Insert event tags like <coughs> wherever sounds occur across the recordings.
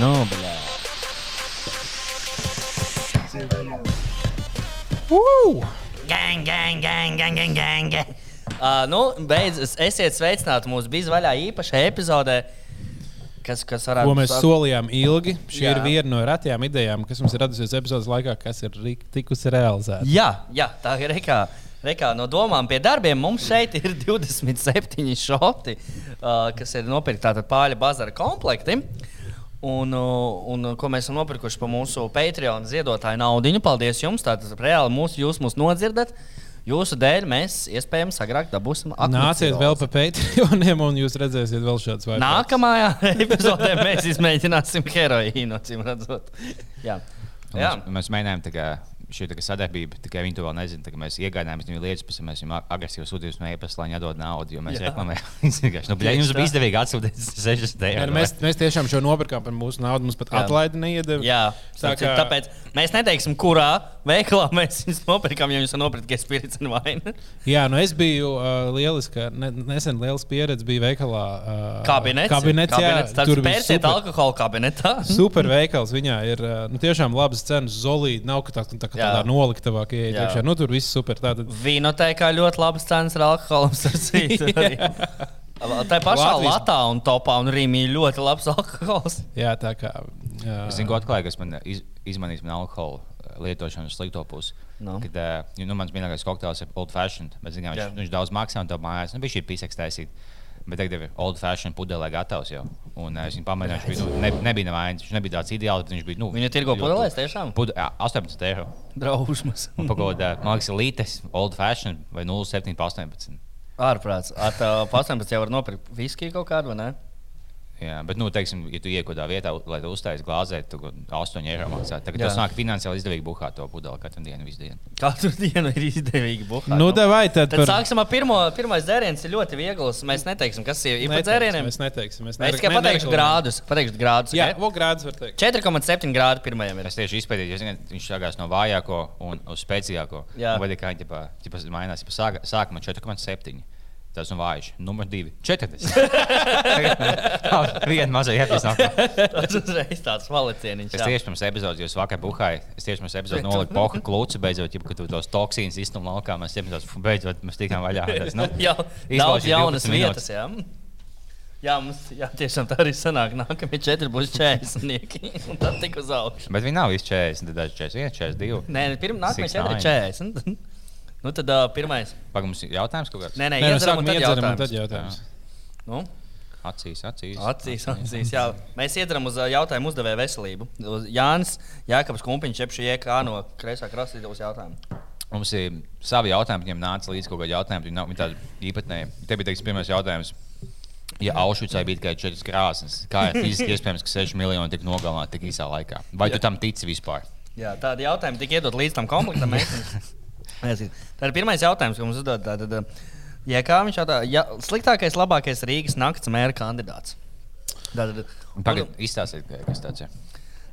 Nu, blē. Woo! Gang, gang, gang, gang, gang, gang. Uh, nu, beidzot, esiet sveicināti mūsu bija vaļā īpašā epizodē. Kas, kas varētu Ko mēs solījām ilgi. Šī Jā. ir viena no retajām idejām, kas mums ir radusies epizodes laikā, kas ir tikusi realizēta. Jā, jā, tā ir rekā. Rekā, no domām pie darbiem mums šeit ir 27 šoti, uh, kas ir nopirkti tātad pāļa bazara komplekti. Uh, un uh, ko mēs esam nopirkuši pa mūsu Patreon ziedotāju naudu. Paldies jums! Tātad reāli mūs, jūs mūs nodzirdat. Jūsu dēļ mēs iespējams agrāk dabūsim Nāciet vēl pa Patreoniem, un jūs redzēsiet vēl šādas vainas. Nākamajā epizodē mēs izmēģināsim heroīnu, acīm redzot. Jā. Jā. Mēs, mēs mēģinājām tā kā šī sadarbība, tikai viņi to vēl nezina. kā Mēs iegādājāmies viņu lietas, pēc tam mēs viņam agresīvi sūtījām no e-pasta, lai viņi atdod naudu. Jo mēs <laughs> vienkārši, nu, bija tā. izdevīgi atsūtīt 60 Jā, eiro. mēs, mēs tiešām šo nopirkām par mūsu naudu. Mums pat atlaidi neiedeva. Jā, tā kā- tāpēc mēs neteiksim, kurā veikalā mēs viņus nopirkām, ja jūs nopirkat spirits un vainu. Jā, nu es biju uh, lieliska, ne, nesen liels pieredze bija veikalā. Uh, Kabinets. kabinets, jā, Tad tur bija pērciet super, alkohola kabinetā. <laughs> super veikals. Viņā ir uh, nu, tiešām labas cenas, zolīti. Nav ka tā, tā, tā, Jā. tādā noliktavā, ka ieiet Jā. iekšā. Nu, tur viss super. Tātad, Vīnoteikā ļoti labas cenas ar alkoholu. <laughs> starp citu, arī. <laughs> Tā pašā Latvijas- Latvijā un Topā un ir ļoti labs alkohols. jā, tā kā. Jā, Es zinu, ko atklāju, kas man iz, izmanīs man alkohola uh, lietošanas slikto pusi. Nu. Kad, uh, nu, mans mīļākais kokteils ir old fashioned. Bet, zinām, viņš, viņš daudz maksā un tā mājās. Nu, bija šī pīseks taisīt. Bet tagad ir old fashioned pudelē gatavs jau. Un uh, es viņu pamēģināju, viņš bija, nu, ne, nebija nevainas. Viņš nebija tāds ideāls, bet viņš bija. Nu, Viņa tirgo pudelēs tiešām? Pude, jā, 18 eiro. Drausmas. Un pagaidā, man liekas, lītes, old fashioned vai 0,7 pa 18. Ārprāts. Ar tā 18 jau var nopirkt viskiju kaut kādu, vai ne? Jā, bet, nu, teiksim, ja tu iekodā vietā, lai tu uztaisītu glāzē, tu 8 eiro maksā. Tagad tas nāk finansiāli izdevīgi buhāt to pudeli katru dienu, visu dienu. Katru <laughs> dienu ir izdevīgi buhāt. Nu, davai, tad, Tad par- sāksim ar pirmo. Pirmais dzēriens ir ļoti viegls. Mēs neteiksim, kas ir, Neteiksim, dzērieniem. Mēs neteiksim. Mēs, Es tikai ne- pateikšu grādus. Pateikšu grādus Jā, okay? grādus var teikt. 4,7 grādi pirmajam ir. Es tieši izpētīju, jo ziniet, viņš sākās no vājāko un uz spēcīgāko. Jā. Vai kā viņi ģipā mainās? Sāka, sākumā 4,7. Tas ir vājš. Numur 2. 40. <laughs> Viena maza iepazīstinājuma. Tas uzreiz tāds valicieniņš. Es tieši pirms epizodes, jūs vakar buhāju, es tieši pirms epizodes noliku <laughs> poka klūci, beidzot, ja tu tos toksīnus iztum laukā, mēs iepazīstinājām, beidzot, mēs tikām vaļā. <laughs> Tas, nu, Jā, daudz jaunas 12 vietas. Jā. Jā, mums jā, tiešām tā arī sanāk. Nākamie četri būs 40 nieki. Un tad tik uz augšu. Bet viņi nav visi 40, tad daži 41, 42. Nē, pirmā nākamie četri ir nine. 40. Nu, tad uh, pirmais. Pagaidām, mums ir jautājums kaut kāds? Nē, nē, Nē, nu, iedzeram tad iedzeram, jautājums. tad jautājums. Nu, Acīs, acīs. acīs, acīs, jā. Mēs iedzeram uz jautājumu uzdevēju veselību. Uz Jānis Jākabs Kumpiņš, jeb šī iekā no kreisā krasta izdevusi jautājumu. Mums ir savi jautājumi, viņiem nāca līdzi kaut kādi jautājumi. Viņi nav viņi tādi īpatnēji. Te bija teiks, pirmais jautājums. Ja Aušvicā bija tikai četras krāsas, kā ir <laughs> fiziski iespējams, ka 6 miljoni tika nogalināti tik īsā laikā? Vai tu tam tici vispār? Jā, tādi jautājumi tika iedot līdz tam komplektam. <laughs> Tā ir pirmais jautājums, ko mums uzdod. Tātad, ja kā viņš jautā, ja, sliktākais, labākais Rīgas nakts mēra kandidāts. Tātad, Tagad izstāstiet, kas tāds ir.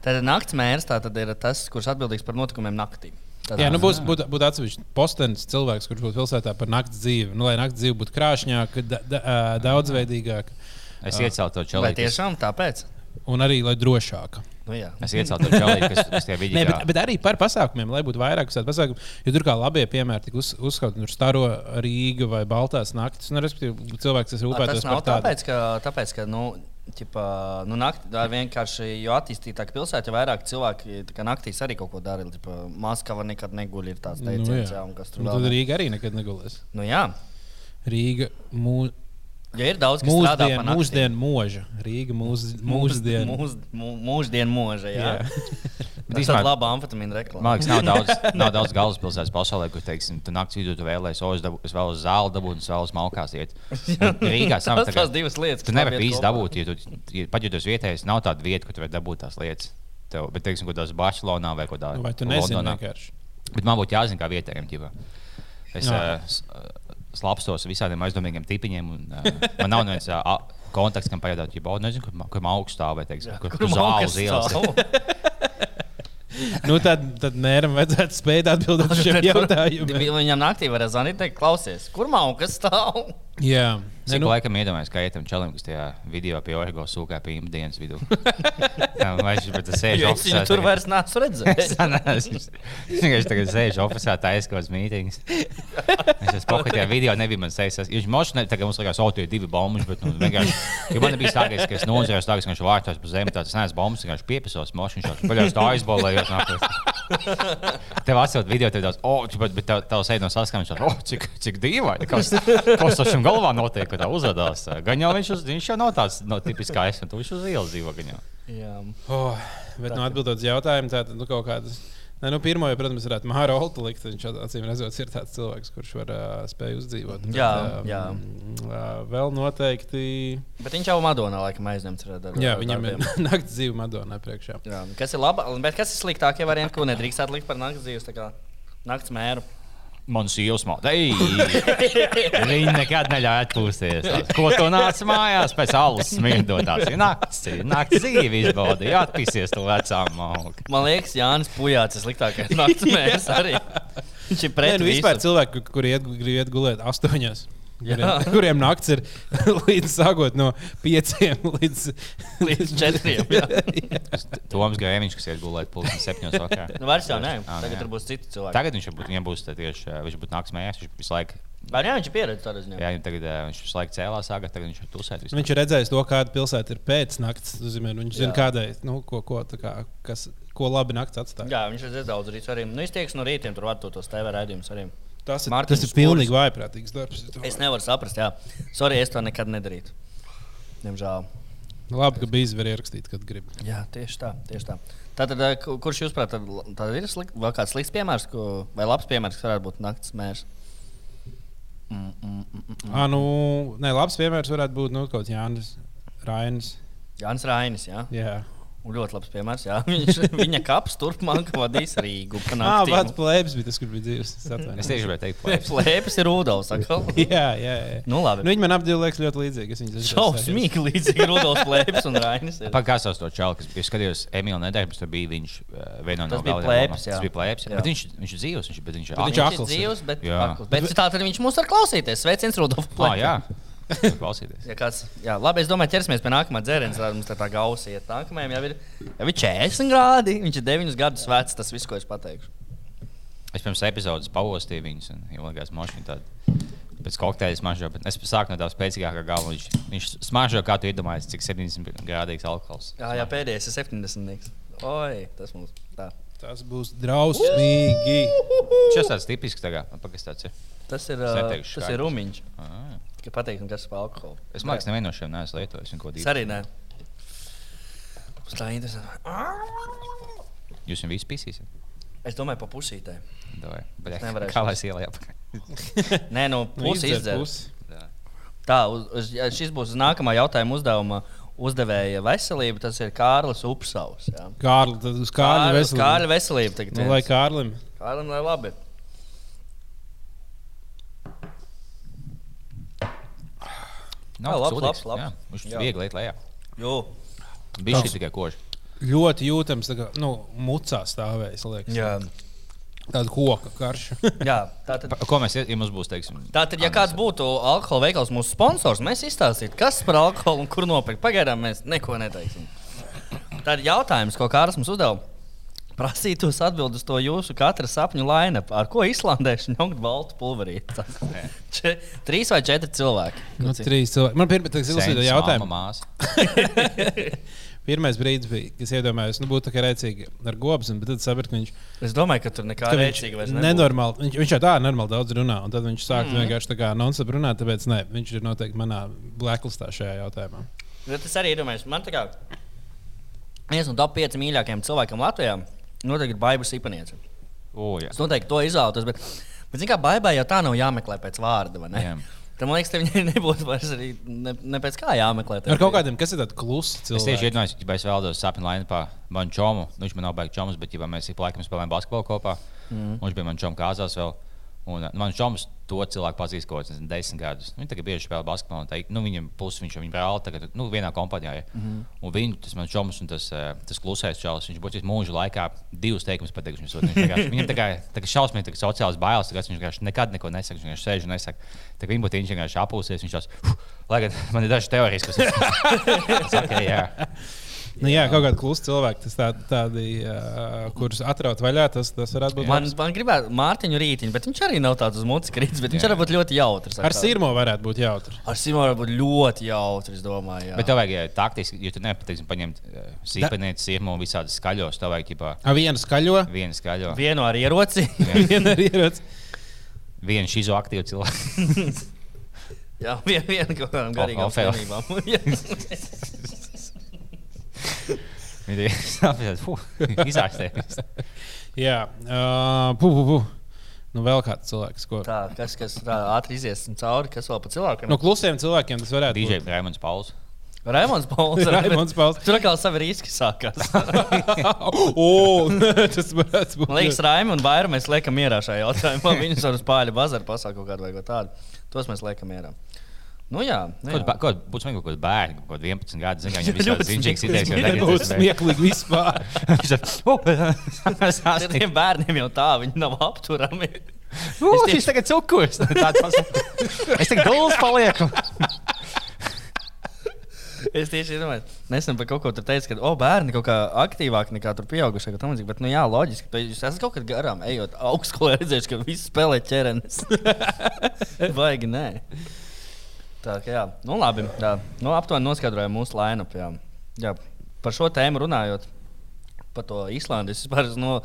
tātad nakts mērs tātad ir tas, kurš atbildīgs par notikumiem naktī. Tātad, Jā, nu būs būt, būt atsevišķi postenis cilvēks, kurš būtu pilsētā par naktas dzīvi. Nu, lai naktas dzīve būtu krāšņāka, da, da, daudzveidīgāka Es iecēlu to kas- tiešām tāpēc? un arī lai drošāka. Nu, jā. Es iecēlu to čelīti, kas, kas tie Nē, vidīgi. bet, bet arī par pasākumiem, lai būtu vairāk tādu pasākumu. Jo tur kā labie piemēri tika uz, uzskauti, tur staro Rīga vai Baltās naktis. Nu, respektīvi, cilvēks, kas rūpētos Tas nav par tādu. tāpēc, ka, tāpēc, ka nu, ķipa, nu, naktī, vienkārši, jo attīstītāka pilsēta, jo vairāk cilvēki naktīs arī kaut ko dara. Maskava nekad neguļ, ir tāds Nu, teiciens, jā. jā, un kas tur Nu, vēl. tad Rīga arī nekad negulēs. Nu, jā, Rīga mū, ja ir daudz, kas strādā mūsdienu, pa naktīm. mūsdienu mūža. Rīga mūs, mūsdienu. Mūs, mū- mūsdienu mūža. Jā, Jā. <laughs> Tā ir laba amfetamīna reklāma. Man liekas, nav <laughs> daudz, nav daudz galvaspilsētas pasaulē, kur, teiksim, tu naktas vidū tu vēlēsies, o, es, dabu, es vēlos zāli dabūt, un es vēlos malkās iet. <laughs> Rīgā Tas kā- tās divas lietas, Tu nevari labi īsti dabūt, ja tu ja pat esi vietējais, nav tāda vieta, kur tu vari dabūt tās lietas. Tev, bet, teiksim, kaut kādā Barcelonā vai kaut kādā Nu, Vai tu nezini Londonā. Bet man būtu jāzina, kā vietējiem ģipā. Es uh, s- uh, slapstos ar visādiem aizdomīgiem tipiņiem. Un, uh, man nav viens uh, kontakts, kam pajautāt, ja nezinu, kur, kur man augsts stāv vai teiksim, kur, kur zāle uz ielas. <laughs> Nu, tad, tad mēram vajadzētu spēt atbildēt uz šiem jautājumiem. <laughs> Viņam naktī var zvanīt, teikt, klausies, kur mauka stāv? Jā, Cik nu- nu... laikam iedomājamies, kā ietam čalim, kas tajā video pie Orgo sūkā pie imdienas vidū. <laughs> Jā, vai viņš pat sēž <laughs> es viņu tur vairs neesmu redzējis. Viņš vienkārši tagad sēž oficiālā, kādas mītīņas. Es esmu pokaļ tajā <laughs> video, nebija man sejas. Viņš mošana, tagad mums liekas, o, tie ir divi bombuši, bet nu, vienkārši, jo man bija stāties, ka es nozarēju stāties, ka viņš vārtās pa zemi, tāds neesmu bombas, vienkārši piepisos mošana, viņš paļaus tā aizbolējot nākotnē. Tev atsūt video, tev tāds, o, bet, tev, sēž no saskaņas, o, cik, cik dīvaini, kas, kas tačam galvā notiek, tā uzvedās. Gan jau viņš, uz, viņš jau nav tāds no, tipiskais, un tu viņš uz ielas dzīvo. Oh, bet, nu, atbildot uz jautājumu, tātad nu, kaut kādas. Ne, nu, pirmo, jau, protams, varētu Māra Olta likt. Viņš acīm redzot, ir tāds cilvēks, kurš var uh, spēj uzdzīvot. Bet, Jā, ā, jā. Uh, vēl noteikti. Bet viņš jau Madonā laikam aizņemts ar darbu. Jā, viņam ir <laughs> naktas dzīve Madonā priekšā. Jā, kas ir labi, bet kas ir sliktākie varianti, ko nedrīkstētu likt par naktas dzīves, tā kā naktas mēru? Man sievas māte. Viņa nekad neļauj atpūsties. Ko tu nāc mājās pēc alus smirdotās? Ir nakts, nakts dzīve izbaudi. Atpīsies to vecām mauku. Man liekas, Jānis Pujāts ir sliktākais naktas <laughs> mērs arī. Viņš ir Nē, pret nu, vispār visu. cilvēki, kuri iet, grib iet gulēt astoņos. Kuriem, kuriem naktis ir <laughs> līdz sākot no pieciem līdz, Līdz četriem. <laughs> Toms Grēviņš, kas iet gulēt pulksten septiņos vakarā. Nu, vairs jau nē, Ā, tagad jā. tur būs citi cilvēki. Tagad viņš būtu, viņam būs tieši, ā, viņš būtu nakts mājās, viņš visu laiku, Vai jā, viņš ir pieredzējis tādā ziņā? jā, tagad ā, viņš visu laiku cēlās āgā, tagad viņš ir tusēt. visu Viņš ir redzējis to, kāda pilsēta ir pēc naktas. Zinu, viņš zina, kādai, nu, ko, ko, tā kā, kas, ko labi naktas atstāja. Jā, viņš ir daudz rīts arī. Nu, izteiks no rītiem tur var to tos TV raidījumus arī. Tas ir, Mārtiņš tas ir pilnīgi vājprātīgs darbs. es nevaru saprast, jā. Sorry, es to nekad nedarītu. Diemžēl. Labi, ka bija var ierakstīt, kad grib. Jā, tieši tā. Tieši tā. Tātad, eh, ku- kurš jūs prāt, tad, ir slikt, vēl kāds slikts piemērs, ko, vai labs piemērs, kas varētu būt naktas mērs? Mm, mm, mm, mm, mm. Ah, nu, nē, labs piemērs varētu būt nu, kaut kāds Jānis Rainis. Jānis Rainis, jā. Jā, Un ļoti labs piemērs. Jā. <laughs> Viņš, viņa kaps turpmāk vadīs Rīgu. naktīm. pats plēbis bija tas, kurš bija dzīves. Es tieši gribēju teikt, plēs. <laughs> Plēpes ir Rudolfs. <laughs> Jā, jā, jā. Nu, labi. Nu, viņi man apdzīvo liekas ļoti līdzīgi. Es. Šausmīgi līdzīgi Rudolfs Plēpes un Rainis. ir. Pagājās to čalu, kas bija skatījos Emīlu nedēļu, tur bija viņš vienā no Tas bija galvenajām Plēpes, lomām. jā. Tas bija plēpes. Jā. Bet viņš, viņš ir dzīvs, viņš, bet viņš ir Bet Viņš akls. ir akls dzīvs, bet, Jā. akls. bet tā tad viņš mūs var klausīties. Sveiciens Rudolf. Ah, jā, klausīties. Ja kāds, jā, labi, es domāju, ķersimies pie nākamā dzēriena. Tad mums tā, tā gausa iet. Nākamajam jau ir, jau ir 40 grādi. Viņš ir 9 gadus vecs. Tas viss, ko es pateikšu. Es pirms epizodes paostīju viņus, un jau liekas, mašīna tāda. Pēc kokteļa smaržo, bet es sāku no tā spēcīgākā gala. Viņš, viņš smaržo, kā tu iedomājies, cik 70 grādīgs alkohols. Jā, jā pēdējais ir 70. Oi, tas mums tā. Tas būs drausmīgi. Šis tāds tipisks tagad, pakas tāds ir. Tas ir, uh, tas ir rumiņš. Ah. Tikai pateikt, kas ir par alkoholu. Es domāju, ka nevienu no šiem neesmu lietojis. Es arī nē. Tas tā ir interesanti. Jūs jau visi pisīsiet. Es domāju, pa pusītē. Davai. Bet. Kā lai es ielēju apakaļ? <laughs> Nē, nu, pusi izdzert izdzēr. pusi. Jā. Tā, uz, uz, šis būs nākamā jautājuma uzdevuma uzdevēja veselība. Tas ir Kārlis Upsavs. jā. Kārli, tad uz Kārļa Kārlis- veselību. Kārļa veselība. tagad Nu, lai. Kārlim. Kārlim, lai labi. Nav Jā, labs, labs, labs. jā. Viņš ir viegli iet lejā. Jū. Bija šī tikai koši. Ļoti jūtams, tā kā, nu, mucā stāvējis. Tāda koka karša. <laughs> Jā, tā tad. Ko mēs, ja mums būs, teiksim, Tātad, ja kāds būtu alkohola veikals mūsu sponsors, mēs izstāstītu, kas par alkoholu un kur nopirkt. Pagaidām mēs neko neteiksim. Tad jautājums, ko Kārlis mums uzdeva, prasītos atbildēt uz to jūsu katra sapņu lainapu. Ar ko islandieši ņemt baltu pulverīti? Če- Trīs vai četri cilvēki. Nu, trīs cilvēki. Man pirmā tas ir jautājums. <laughs> Pirmais brīdis bija, kad es iedomājos, nu, būtu tā kā rēcīgi ar gobsam, bet tad sapratu, ka viņš, Es domāju, ka tur nekā viņš rēcīga vairs nebūs. nenormāli, viņš, viņš jau tā normāli daudz runā, un tad viņš sāk mm. vienkārši tā kā non-stop runāt, tāpēc ne, viņš ir noteikti manā blacklistā šajā jautājumā. Bet es arī iedomājos, man tā kā viens no top 5 mīļākajiem cilvēkiem Latvijā noteikti ir Baiba Sipaniece. O, jā. Es noteikti to izvēlos, bet, bet kā Baibai jau tā nav jāmeklē pēc vārda, vai ne? Jā. Tad man liekas, ka viņai nebūtu vairs arī ne, ne pēc kā jāmeklē. Ar kaut kādiem, kas ir tādi klusi Es tieši iedomājos, ka es vēlos sapņot Lainapā manu čomu. Nu, viņš man nav beigas čoms, bet ja mēs ik pa laikam spēlējam basketbolu kopā. Mm. Viņš bija mans čoms kāzās vēl. Un uh, mans čoms to cilvēku pazīst kaut kādus desmit gadus. Viņi tagad bieži spēlē basketbolu. Teik, nu, viņam puses viņš jau brāli tagad, nu, vienā kompānijā. Ja. Mm -hmm. Un viņu, tas mans čoms un tas, eh, tas klusais čalis, viņš būtu mūžu laikā divus teikumus pateicis. Viņš, viņš vienkārši- viņam tā kā, tā kā šausmīgi tā kā sociāls bailes, tagad viņš vienkārši nekad neko nesaka. Viņš vienkārši sēž un nesaka. Tā kā viņa būtu viņš vienkārši apūsies. Viņš tās, lai gan man ir dažas teorijas, kas <laughs> saku, jā. Nu, jā, kaut kādi klusi cilvēki, tas tā, tādi, uh, kurus atraut vaļā, tas, tas varētu būt. Man, labs. man gribētu Mārtiņu rītiņu, bet viņš arī nav tāds uz mutes krītis, bet viņš Jā. arī būtu ļoti jautrs. Ar sirmo varētu būt jautri. Ar Simonu var būt ļoti jautrs, es domāju. Jā. Bet tev vajag ja, taktiski, jo tu nepateiksi paņemt sīpenīti, sirmu un visādas skaļos. Tev vajag ķipā, A vienu skaļo, vienu skaļo, Vienu ar ieroci. <laughs> vienu ar ieroci. vienu šizo aktīvu cilvēku. <laughs> jā, vienu, vienu kaut kādām garīgām Ofeli. <laughs> Viņi ir izārstējuši. Jā, uh, pu, pu, pu. Nu, vēl kāds cilvēks, ko. tā, kas, kas tā ātri iziesim cauri, kas vēl pa cilvēkiem? No klusiem cilvēkiem tas varētu DJ būt. Raimunds Pauls. Raimons Pauls. <laughs> Raimonds Pauls. Tur atkal savi riski sākās. <laughs> o, <laughs> tas varētu būt. Man liekas, Raimons un Bairu mēs liekam mierā šajā jautājumā. Viņus var uz pāļa bazaru pasākt kaut kādu vai ko tādu. Tos mēs liekam mierā. Nu jā, nu. Kaut kādā būtu smieklīgi, kaut kāds bērns, kaut kāds 11 gadu, zina, <laughs> viņam zinčīgs idejas, smieklīgi. jau Tas būs smieklīgi vispār. <laughs> <laughs> Tiem bērniem jau tā, viņi nav apturami. Ugh, Šis tagad cukurs. Tāds Es tik dūls palieku. Es tieši domāju, nesen par kaut ko tur teicu, ka, oh, bērni kaut kā aktīvāki nekā tur pieaugušie. ka tam līdzīgi. Bet, nu, jā, loģiski. ka Jūs esat kaut kad garām ejot augstskolā, redzējuši, ka visi spēlē ķermenis. Baigi, nē. Tā kā jā, nu labi. Jā. Nu, aptuveni noskaidrojām mūsu line-up. Jā. Jā, par šo tēmu runājot. Par to Īslandi es vispār no,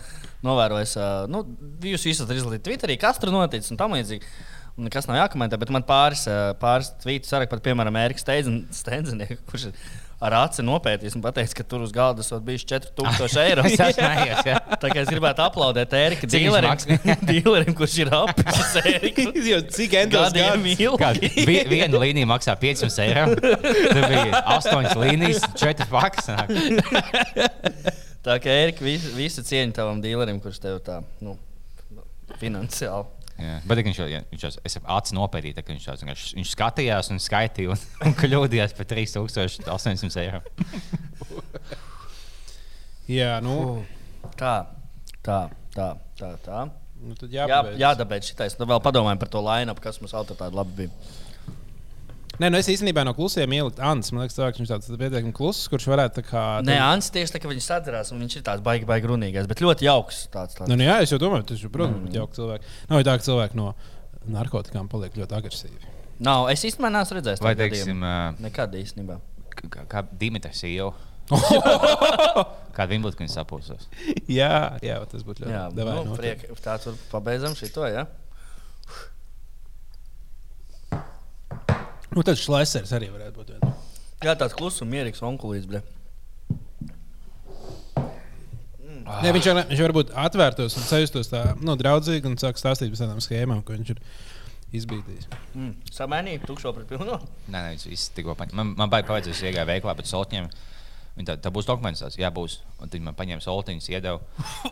novērojis. ā, Nu, jūs visi esat izlasījuši Twitterī, kas tur noticis un tam līdzīgi. Nekas nav jākomentē, bet man pāris, pāris tvītus sarakst, pat, piemēram, Eriks Steidzenieks, kurš ir ar aci nopētījis un pateicis, ka tur uz galda esot bijuši 4000 <laughs> eiro. Es smējos, jā. <laughs> Tā kā es gribētu aplaudēt Erika dīlerim, dīlerim kurš ir apgājis Eriku. Jau <laughs> cik Gadiem ilgi. vi, viena līnija maksā 500 eiro. Tur bija 8 līnijas, 4 fakas. Tā kā Erika, visu, visu cieņu tavam dīlerim, kurš tev tā, nu, finansiāli. Jā, bet viņš jau, ja, viņš jau es acis nopērīju, tā, ka viņš, tāds vienkārši- viņš skatījās un skaitīja un, <laughs> un kļūdījās par 3800 eiro. <laughs> Jā, nu, Tā, tā, tā, tā. tā. nu tad Jā, jādabeidz šitais. Nu, vēl padomājam par to line-up, kas mums auto tāda labi bija. Nē, nu es īstenībā no klusiem ieliku Ants. Man liekas, cilvēks, viņš tāds pietiekami kluss, kurš varētu kā. Nē, Ants tieši tā, ka viņš sadarās, un viņš ir tāds baigi, baigi runīgais, bet ļoti jauks. Tāds, tāds. Nu, nu, jā, es jau domāju, tas ir, protams, mm. jauks cilvēks. Nav jau tā, ka cilvēki no narkotikām paliek ļoti agresīvi. Nav, es īstenībā neesmu redzējis. Vai, teiksim, ā, Nekad īstenībā. kā, kā Dimitris jau. Kāda kad viņš sapūsos? jā, jā, tas būtu ļoti Davai, nu, priek, tā tur pabeidzam šito, jā. Nu, tad šlēsers arī varētu būt. viens. Jā, tāds kluss un mierīgs onkulīts, ble. Nē, viņš, var, viņš varbūt atvērtos un sajustos tā nu, draudzīgi un sāk stāstīt par tādām schēmām, ko viņš ir izbīdījis. Mm. Samainīja tukšo pret pilno. Nē, nē, viņš viss tikko paņēma. Man, man baigi pavadzēs, es iegāju veiklā pēc soltņiem. Viņa tā, tā būs dokuments, tāds, jā, būs. Un tad man paņēma soltiņus, iedeva.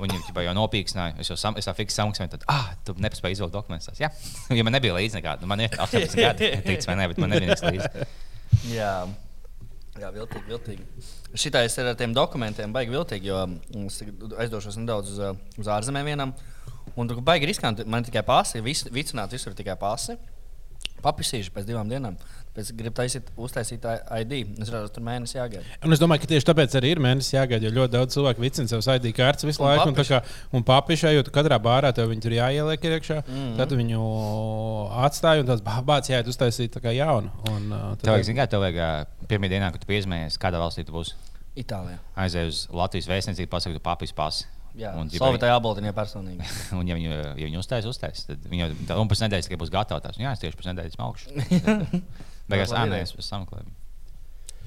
Viņa jau, jau nopīksināja. Es jau sam, es fiksēju samaksāju. Tad, ah, tu nepaspēji izvilkt dokumentus. tās. Jā, <laughs> ja man nebija līdzi nekāda. Nu, Man ir 18 gadi, tic vai ne, bet man nebija līdzi. <laughs> Jā. Jā, viltīgi, viltīgi. Šitais ir ar tiem dokumentiem, baigi viltīgi, jo mm, es aizdošos nedaudz uz, uz ārzemēm vienam. Un tur baigi riskanti. Man tikai pasi, vicināt visur tikai pasi. Papisīšu pēc divām dienām. Pēc tam gribu taisīt, uztaisīt ID. Es redzu, tur mēnesis jāgaida. Un es domāju, ka tieši tāpēc arī ir mēnesis jāgaida, jo ļoti daudz cilvēku vicina savus ID kārtas visu Un laiku. Un, tā papiši. kā, un papišā, jo katrā bārā tev viņi tur jāieliek iekšā, mm -hmm. tad tu viņu atstāji un tāds bābāts jāiet uztaisīt tā kā jaunu. Un, uh, tad- Tev vajag, zini, kā tev vajag pirmie dienā, kad tu piezmējies, kādā valstī tu būsi. Itālijā. Aizej uz Latvijas vēstniecību, pasakot, tu papīs pasi. Jā, Un, un ja Slovākijā jābaldiņā personīgi. <laughs> Un, ja viņi, ja viņi uztais, uztais, tad viņi jau un pēc nedēļas tikai būs gatavi. tās. Nu, Jā, es tieši pēc nedēļas maukšu. <laughs> Beigās, Labi ah, nē, ideja. es esmu sameklējis.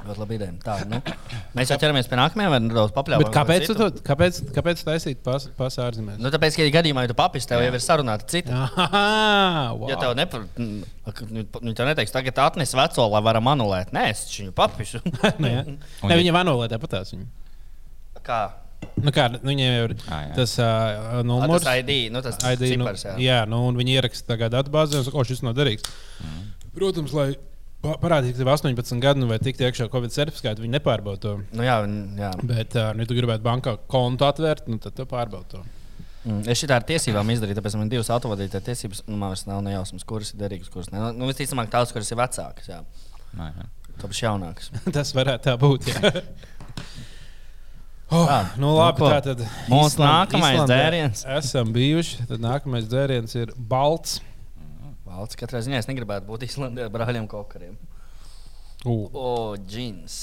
Ļoti labi ideja. Tā, nu. <clears throat> Mēs jau ķeramies pie nākamajām, vai nedaudz papļāvām. Bet kāpēc tu kāpēc, kāpēc taisīt pas, pas ārzemēs? Nu, tāpēc, ka, ja gadījumā, ja tu papis, tev jau ir sarunāta cita. Ah, wow. Ja tev nepar... Viņi tev neteiks, tagad atnes veco, lai varam anulēt. Nē, es viņu papišu. <laughs> Nē, <laughs> Nē ja- viņa vanolē tāpat tās viņa. Kā? Nu, kā, nu, viņiem jau ir Ah, jā. tas uh, Ah, numurs. Tas ID, nu tas ID, nu, cipars, jā. jā, nu, un viņi ieraksta tagad datubāzē, un saka, o, šis nav derīgs. Mhm. Protams, lai pa- parādītu, ka tev 18 gadu nu, vai tik iekšā Covid certifikātu, viņi nepārbauda to. Nu, jā, jā. Bet, uh, nu, ja tu gribētu bankā kontu atvērt, nu, tad tu pārbaudi to. Mm, Es šitā ar tiesībām izdarīju, tāpēc man ir divas autovadītāja tiesības. Nu, man vairs nav nejausmas, kuras ir derīgas, kuras ne. Nu, visticamāk, tās, kuras ir vecākas, jā. Nē, nē. Tāpēc jaunākas. <laughs> Tas varētu tā būt. Jā. <laughs> Oh, Tā, nu, nu labi, ko? tā tad Mūsu Island- nākamais Islandē dzēriens. Esam bijuši. Tad nākamais dzēriens ir balts. Valsts katrā ziņā es negribētu būt Islandē ar brāļiem kokariem. Uh. O, džins.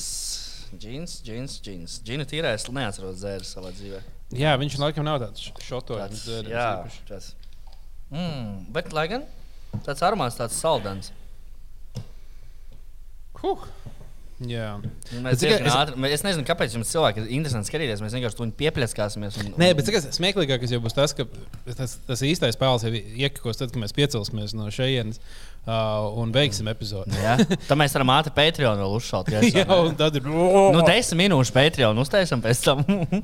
Džins, džins, džins. Džinu tīrēs neatceros dzēru savā dzīvē. Jā, viņš laikam nav tāds šotojums. Jā, tas. Mm, bet, lai gan tāds aromāts, tāds saldens. Huh. Jā. Nu, Mēs tikai es- ātri, mēs- es nezinu, kāpēc jums cilvēki ir interesanti skatīties. Mēs vienkārši tur pieplēskāsimies. Un, Nē, bet cik smieklīgākais jau būs tas, ka tas, tas īstais spēles jau iekakos tad, kad mēs piecelsimies no šejienes uh, un beigsim epizodi. Jā, tā mēs varam ātri Patreon vēl uzšaut. <laughs> ja Jā, un tad ir. Nu, desmit minūšu Patreon uztaisām pēc tam.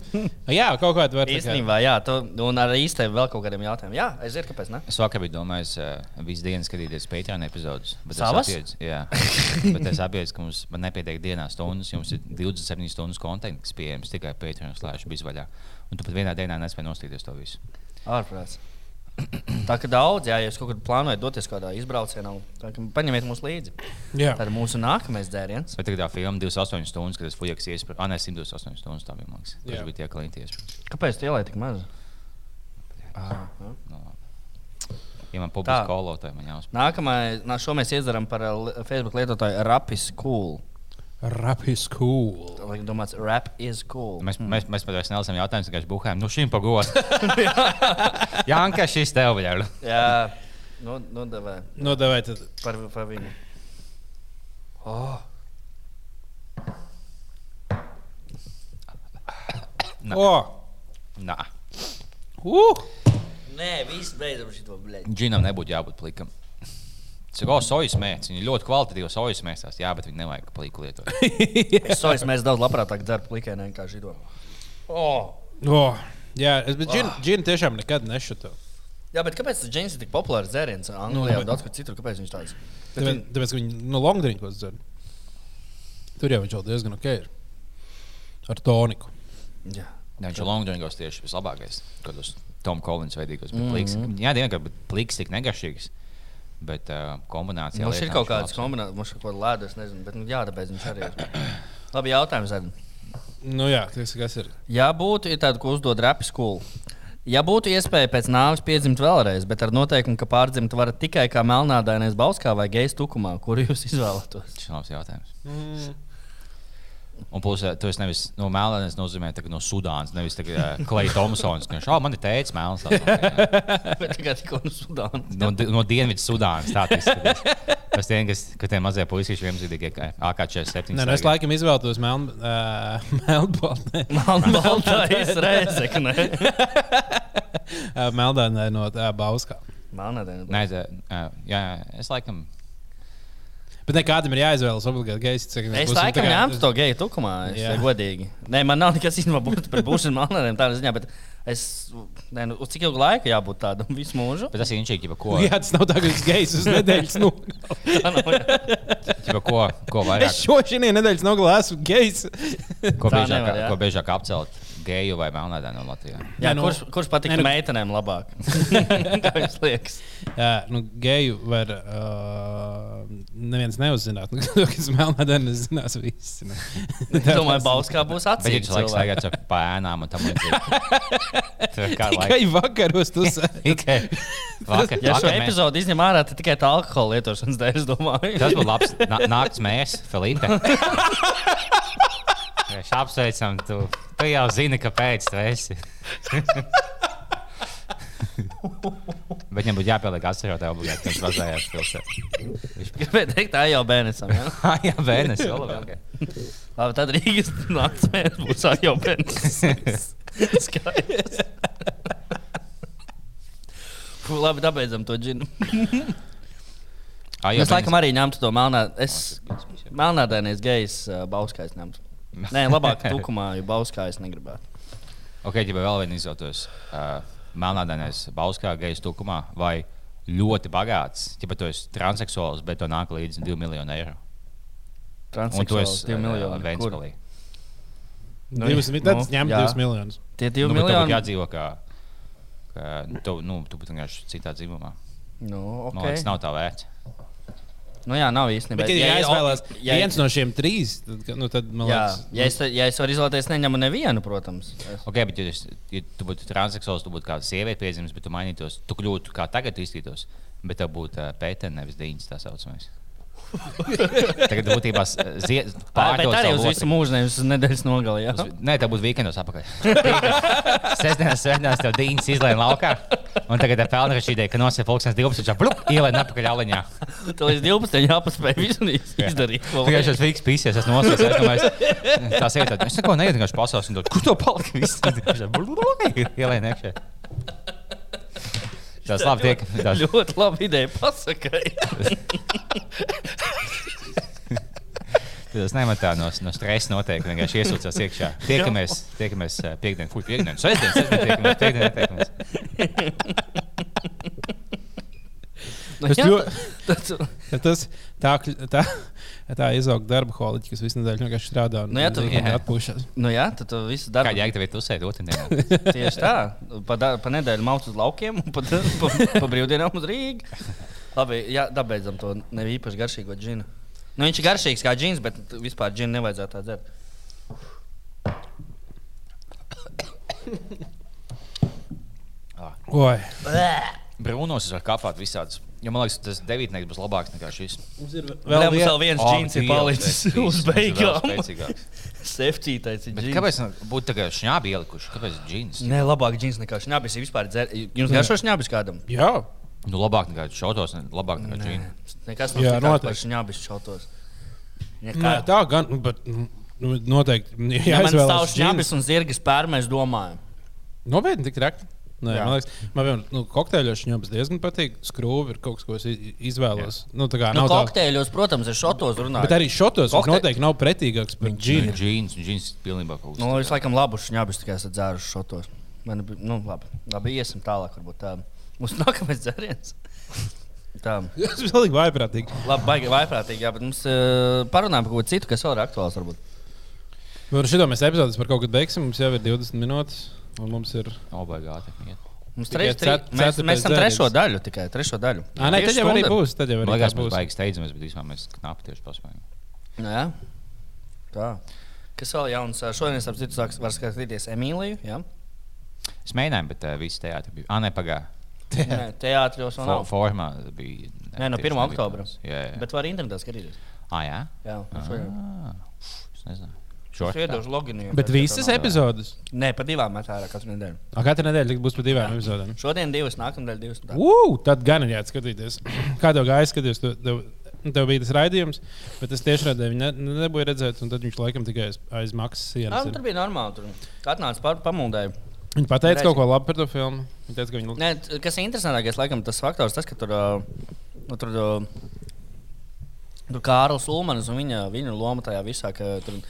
<laughs> Jā, kaut kāda var kā- Īstenībā, jā, tu, un ar īstenībā vēl kaut kādiem jautājumiem. Jā, es zinu, kāpēc. Ne? Es vakar biju domājis, uh, visu dienu skatīties Patreon epizodus. bet es Savas? apjēdzu- Jā, <laughs> bet es apjēdzu, ka mums man nepietiek dienā stundas. Jums ir 27 stundas konteksts, kas pieejams tikai Patreon slēdz bizvaļā. Un tu pat vienā dienā nespēji nostīties to visu. Ārprāts. Tā kā daudz, jā, ja jūs kaut kur plānojat doties kādā izbraucienā, tad paņemiet mūs līdzi. Jā. Tā ir mūsu nākamais dzēriens. Tagad tā filma 28 stundas, kad es fujies iespēju. Ah, nē, 128 stundas tā bija. Jā. Tas bija tie klienti. Kāpēc tu ielēji tik maz? Ah, Nu, ja man publiski Tā. kolotāji, man jāuzsver. Nākamais, nā, šo mēs iedzeram par li- Facebook lietotāju Rap is cool. Rap is cool. Lai domāts, rap is cool. Mēs, mēs, mēs pat vairs nelasām jautājumus, vienkārši buhājam. Nu, šim pagodas. <laughs> Jā, kā šis tev vēl. Jā, nu, nu davai. Nodevai tad. Par, par viņu. Oh. Nā. O! Nā. Uh! Nē, viss beidzam šo blēdi. Džinam nebūtu jābūt plikam. Cik oh, sojas mēsīs. Viņa ļoti kvalitatīva sojas mēsās. Jā, bet viņa nevajag pliku lietot. <laughs> Sojas mēs daudz labprātāk dzeram plikēnē nekā šito. Oh. O! Jā, es bet džinu, džinu tiešām nekad nešutu. Jā, bet kāpēc tas džins ir tik populārs dzēriens? Anglijā un daudz kur citur. Kāpēc viņš tāds? Bet Tāpēc, tāpēc ka viņi no longdrinkos dzer. Tur jau viņš jau diezgan ok ir. Ar toniku. Jā. Jā, viņš ir longdrinkos tieši vislabākais. Kādos Tom Collins veidīgos. Mm -hmm. Jā, diemžēl, ka pliks tik negašīgs. Bet uh, kombinācijā. Mums ir kaut kādas kombinācijas, mums ir kaut kāda lēda, es nezinu, bet nu, jā, tāpēc viņš arī ir. Labi, jautājums. Zed. Nu jā, tas kas ir. Ja būtu tāda, ko uzdod rapi skolu, ja būtu iespēja pēc nāves piedzimt vēlreiz, bet ar noteikumu, ka pārdzimt varat tikai kā melnādainais bauskā vai gejs tukumā, kuru jūs izvēlētos? Tas ir labs jautājums. Mm. Un plus, eh, tu esi nevis no Melnijas, nozīmē tā, ka no Sudānas, nevis Klais Thompsons. Viņš oh, man ir teicis, Melns. <laughs> Bet tikai tikko no Sudānas. No, no Dienvidu Sudānas. Tā tas ir. Tas tie, kas, ka tie mazie puikas vienzīdīgie, kā AK-47. Nē, nu es laikam izvēlētos meln, uh, <laughs> melnbaltnē. Ne? Uh, <laughs> Melnbaltnē no uh, Bauskā. Melnādā. Nē, tā, ā, jā, es laikam. Bet ne kādam ir jāizvēlas obligāti gejs. Es laikam kā- ņemtu to geju tukumā, es Jā. godīgi. Nē, man nav nekas īstenībā būt par būšanu melnādiem tādā ziņā, bet es, nē, nu, uz cik ilgu laiku jābūt tādam visu mūžu? Bet tas ir inčīgi, ko, <laughs> Jā, tas nav tā, ka viņš gejs uz nedēļas. <laughs> Nu, jā. ķipa, ko, ko es vairāk, šo šī nedēļas nogalē esmu gejs. ko biežāk, ko biežāk apcelt geju vai melnādā no Latvijā. Jā, Nē, nu- kurš, kurš patīk nu- meitenēm labāk? <laughs> Kā jums liekas? Jā, nu, geju var uh, neviens neuzzināt. Nu, <laughs> kas melnādēnis zinās visi. Nu. <laughs> Es domāju, Bauskā būs Bet viņš laikam staigāts ar pēnām un tam līdzīgi. Kā Tikai vakaros tu sēdi. Vakar, Ja šo epizodu izņem ārā, tad tikai tā alkohola lietošanas dēļ, es domāju. Tas būtu labs. Nakts mēs, Filipe. Mēs apsveicam, tu, tu jau zini, kāpēc tu esi. <laughs> Bet viņam būtu jāpieliek atcerētā obligāti, ka viņš mazējās pilsētā. Gribēju teikt, tā jau. Ja? Ah, <laughs> jā, bērns, vēl labāk. Labi, tad Rīgas mēnesis būs jau bērns. <laughs> Skaidrs. Labi, dabeidzam to džinu. Jā, Es laikam arī ņemtu to melnā. Es melnādainais gejs uh, bauskais ņemtu. <laughs> Nē, labāk tukumā, jo bauskā es negribētu. Ok, ja vēl viens izvēlētos uh, melnādainais Bauskā gejas tukumā vai ļoti bagāts, ja tu esi transseksuāls, bet to nāk līdzi 2 miljonu eiro. Esi 2 miljoni. Kur? Ventspēlī. Nu, Divas, nu, tad ņem jā. 2 miljonus. Tie 2 Nu, miljoni. jādzīvo kā, kā nu, tu, nu, tu būtu vienkārši citā dzimumā. Nu, Okay. Man liekas, nav tā vērts. Nu, jā, nav īstenībā. Bet, ja jāizvēlās ja, viens no šiem trīs, tad, nu, tad man Jā, liekas, ja es, ja es varu izvēlēties, neņemu nevienu, protams. Es, Okay, bet, ja, es- ja tu būtu transseksuāls, tu būtu kā sieviete piedzimis, bet tu mainītos, tu kļūtu kā tagad izskatītos. Bet tev būtu uh, pēters, nevis dīņas tā saucamais. Tagad būtībā pārdot arī uz visu mūžu, nevis uz nedēļas nogali. Jā, Uz- Nē, tā būtu weekendos apakaļ. <laughs> Sestdienas, svētdienās tev dīņas izlaiž laukā. Un tagad ir pelna šī ideja, ka nosēž pulkstenis 12. Blup, ielaiž apakaļ aliņā. tā līdz 12. jāpaspēj visu iz- izdarīt. Tikai šis fiks pīsies, es nosēžu. Es domāju, tā sieviete, es neko neietu, vienkārši pasaules, un to, kur to palika? Viss ielaiž iekšā. Tas labi tiek. Tas, Ļoti labi ideja pasakai. <laughs> tas nematā no, no stresa noteikti. Vienkārši iesūcās iekšā. Tiekamies, tiekamies piekdien, fuj, piekdien, sestdien, sestdien, tiekamies, piekdien, tiekamies. Nu, jā, ļoti- tas- tas tā, tā, tā izaug darba holiķi, kas visu nedēļu vienkārši strādā un Nu, jā, tu- jā. atpūšas. Nu, jā, tad tu visu darbu. Kā jēga tev ir tusēt otrdienā? <laughs> Tieši tā. Pa, da, pa nedēļu mauc uz laukiem un pa, <laughs> pa, pa brīvdienām uz Rīgā. Labi, jā, dabeidzam to ne īpaši garšīgo džinu. Nu, viņš ir garšīgs kā džins, bet vispār džinu nevajadzētu tā dzert. Oi. Brūnos es varu kapāt visādus. Jo man liekas, tas devītnieks būs labāks nekā šis. Mums ir Vēl, vēl vēl viens. viens O, džins ir Dievs, palicis uz beigām. <laughs> Sefcītais ir Bet džins. kāpēc būtu tā kā šņābi ielikuši? Kāpēc džins? Nē, labāk džins nekā šņabis. ir Vispār dzer... Jums garšo šņabis kādam? Jā, Nu, labāk nekā šautos, ne- labāk nekā Nē, džins. nekas nav Jā, sliktāks par noteikti. šņabis šautos. Nē, Nekā. tā gan, bet nu, noteikti. Ja man stāv šņabis un zirgas pērmēs, domāju. Nopietni, tik traki. Nē, Jā. man liekas, man vienmēr, nu, kokteļos šņabis diezgan patīk. Skrūve ir kaut kas, ko es izvēlos. Nu, tā kā Nu, nav tā. kokteļos, protams, ir šotos runājot. Bet arī šotos Kokte- noteikti nav pretīgāks par džinu. Džins, džins pilnībā kaut kas. Nu, es laikam labu šņabis tikai esmu dzēruši šotos. Man, nu, labi, labi, iesim tālāk. Varbūt tā. Mums <laughs> nākamais dzēriens. Tā. <laughs> Tas bija pilnīgi vaiprātīgi. Labi, baigi vaiprātīgi, jā, bet mums uh, parunājam par ko citu, kas vēl ir aktuāls. Varbūt. Ar šo mēs epizodes par kaut kad beigsim. Mums jau ir 20 minūtes. Un mums ir. Obligāti. Mums treš, tri, cet- mēs, mēs esam trešo daļu tikai. Trešo daļu. Ah, nē, tad jau arī būs. Tad jau arī liekas, būs. mēs baigi steidzamies, bet īstenībā mēs knapi tieši paspējam. Nu, jā. Tā. Kas vēl jauns? Šodien es ap citu sāku var skatīties Emīliju. Jā, Es mēģināju, bet uh, viss teātris bija. Ah, nē, pagā. Nē, teātros vēl nav. formā bija. Nē, no tieši 1. nebija oktobra. Jā, jā. Bet var internetā skatīties. Ah, jā? Jā, no. Ah, es nezinu. Shortcut. iedošu loginu. Bet visas epizodes. Nē, pa divām met ārā katru nedēļu. A, Katru nedēļu tik būs pa divām epizodēm. Šodien divas, nākamnedēļ divas. Ugh, tad gan ir jāatskatīties. <clears throat> Kā tev gāja skatīties? Tev, tev, nu, tev bija tas raidījums, bet es tieši redzēju, viņa ne, nebija redzēt, un tad viņš laikam tikai aiz, aiz maksas Jā, sienas. nu, tur bija normāli. Tur atnāca par pamūdēju. Viņa pateica Reizi. kaut ko labu par to filmu. Viņa teica, ka viņa Nē, kas ir interesantākais, laikam, tas faktors, tas, ka tur, nu, tur, ā, tur Kārlis Ulmans un viņa, viņa loma tajā visā, ka tur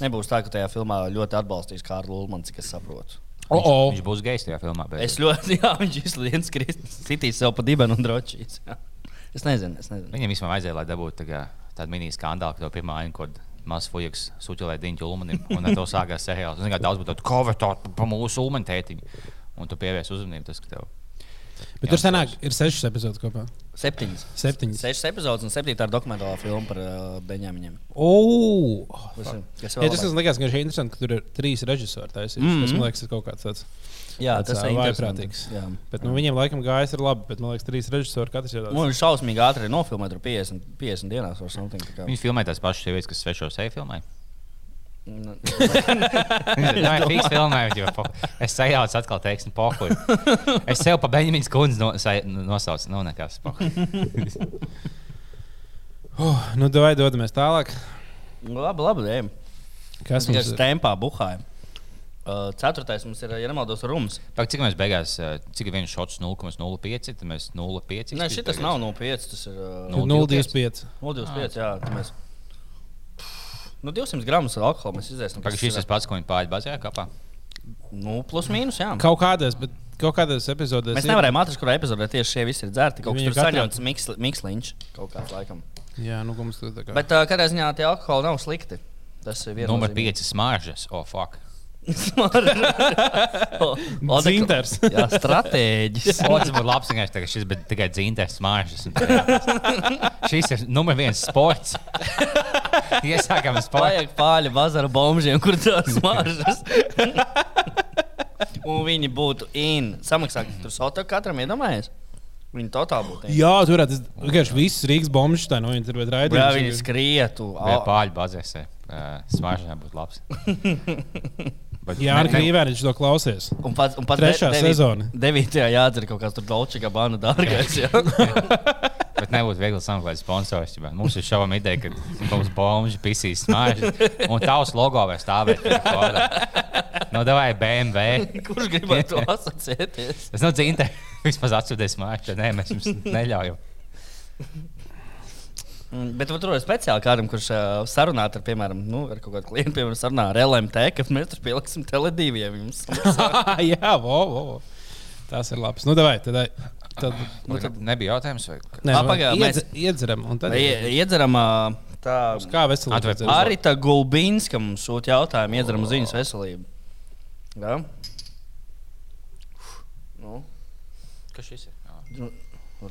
nebūs tā, ka tajā filmā ļoti atbalstīs Kārlu Ulmanu, cik es saprotu. O, o. Viņš būs gejs tajā filmā. Bet... Es ļoti, <laughs> jā, viņš izlīdz sitīs sev pa dibenu un drošīs. <laughs> Es nezinu, es nezinu. Viņam vismaz vajadzēja, lai dabūtu tā tādu mini skandālu, ka to pirmā aina, kad mazs fujiks suķelē diņķu ulmanim, un ar to sākās seriāls. Zini, kā daudz būtu tādu cover tādu pa mūsu ulmanu tētiņu, un tu pievies uzmanību tas, ka tev. Bet tur senāk ir sešas epizodes kopā. Septiņas. Septiņas. Sešas epizodes un septītā dokumentālā filma par uh, Beņāmiņiem. O! Kas, ir- kas Jā, vēl tas man liekas, ka ir interesanti, ka tur ir trīs režisori. Taisīši. Mm Mhm. -hmm. Tas man liekas, ir kaut kāds tāds. Jā, tāds, tas ir vaiprātīgs. Jā. Bet nu, viņiem laikam gājas ir labi, bet man liekas, trīs režisori katrs jau Nu, tāds. viņš šausmīgi ātri nofilmēja, tur 50, 50 dienās vai something. tā kā. Viņš filmē tās pašas sievietes, kas svešo seju filmē. Nu, <laughs> Nē, fiks filmē, jo es sajaucu atkal teiksim, pohuļu. Es sev pa Benjamins kundzi no, sai- nosaucu, nu nekas. Oh, <laughs> nu, vai dodamies tālāk? nu, labi, labi. Ejam. Kas mums ir? tempā buhājam. Uh, ceturtais mums ir, ja nemaldos, rums. Pak, cik mēs beigās, eh, cik ir viens šots 0,05, tad mēs 0,5. Nē, šis nav no 5. Tas ir uh, Nu, 0,25. 0,25. Jā, tad mēs. Nu, 200 gramus alkohola mēs izdzēsim. Pagaidām, šis ir tas pats, ko viņi pāri bazē kapā. Nu, plus mīnus, jā. Kaut kādās, bet kaut kādās epizodēs. Mēs ir- nevarējām atrast, kurā epizodē tieši šie visi ir dzērti. Kaut kas tur katrā- saņemts miksli- miksliņš kaut kāds laikam. Jā, nu, mums tur tā kā. Bet uh, kādā ziņā tie alkoholi nav slikti. Tas ir viens Numur 5 smaržas. Oh, fuck. <laughs> Dzinters. <laughs> Jā, stratēģis. <laughs> O, tas būtu labs, ja tagad šis būtu tikai dzinters smaržas. un tā- Šis ir numur viens sports. Iesākam. Vajag pāļu bazaru bombžiem, kur tās smaržas. Un viņi būtu in. Samaksāt tur soto katram iedomājies. Viņi totāli būtu in. Jā, tur tas vienkārši viss Rīgas bombas tā no viņa tur bija Jā, raidījums. viņi skrietu. Vai pāļu bazēs. Smaržām būtu labs. <laughs> Jā, ne- ar ne- Krīvēnu viņš to klausies. Un pat, un pat Trešā sezona. Devītajā jādzer kaut kāds tur Dolce Gabbana dārgais. jā. <laughs> Bet nebūtu viegli sameklēt sponsors. ģibā. Mums ir šaubām ideja, ka mums bombas pisīs smaržas. Un tavs logo vai stāvēt. No davai BMW. Kurš gribētu to asociēties? Tas nav dzinters. <laughs> Vismaz atsūties mājās. Nē, mēs jums neļaujam. Mm, Bet tur ir speciāli kādam, kurš uh, sarunā ar, piemēram, nu, ar kaut kādu klientu, piemēram, sarunā ar LMT, ka mēs tur pieliksim teledīviem. Jums <laughs> Jā, vo, vo, vo. Tas ir labs. Nu, davai, tad, tad Nu, tad nebija jautājums, vai nē, Ā, nu, pagaid, iedz, iedzeram. Un tad Ie- iedzeram uh, tā. kā dzert? Arī tā Gulbīnska mums sūta jautājumu, iedzeram uz viņas veselību. Jā? Nu, kas šis ir? Jā,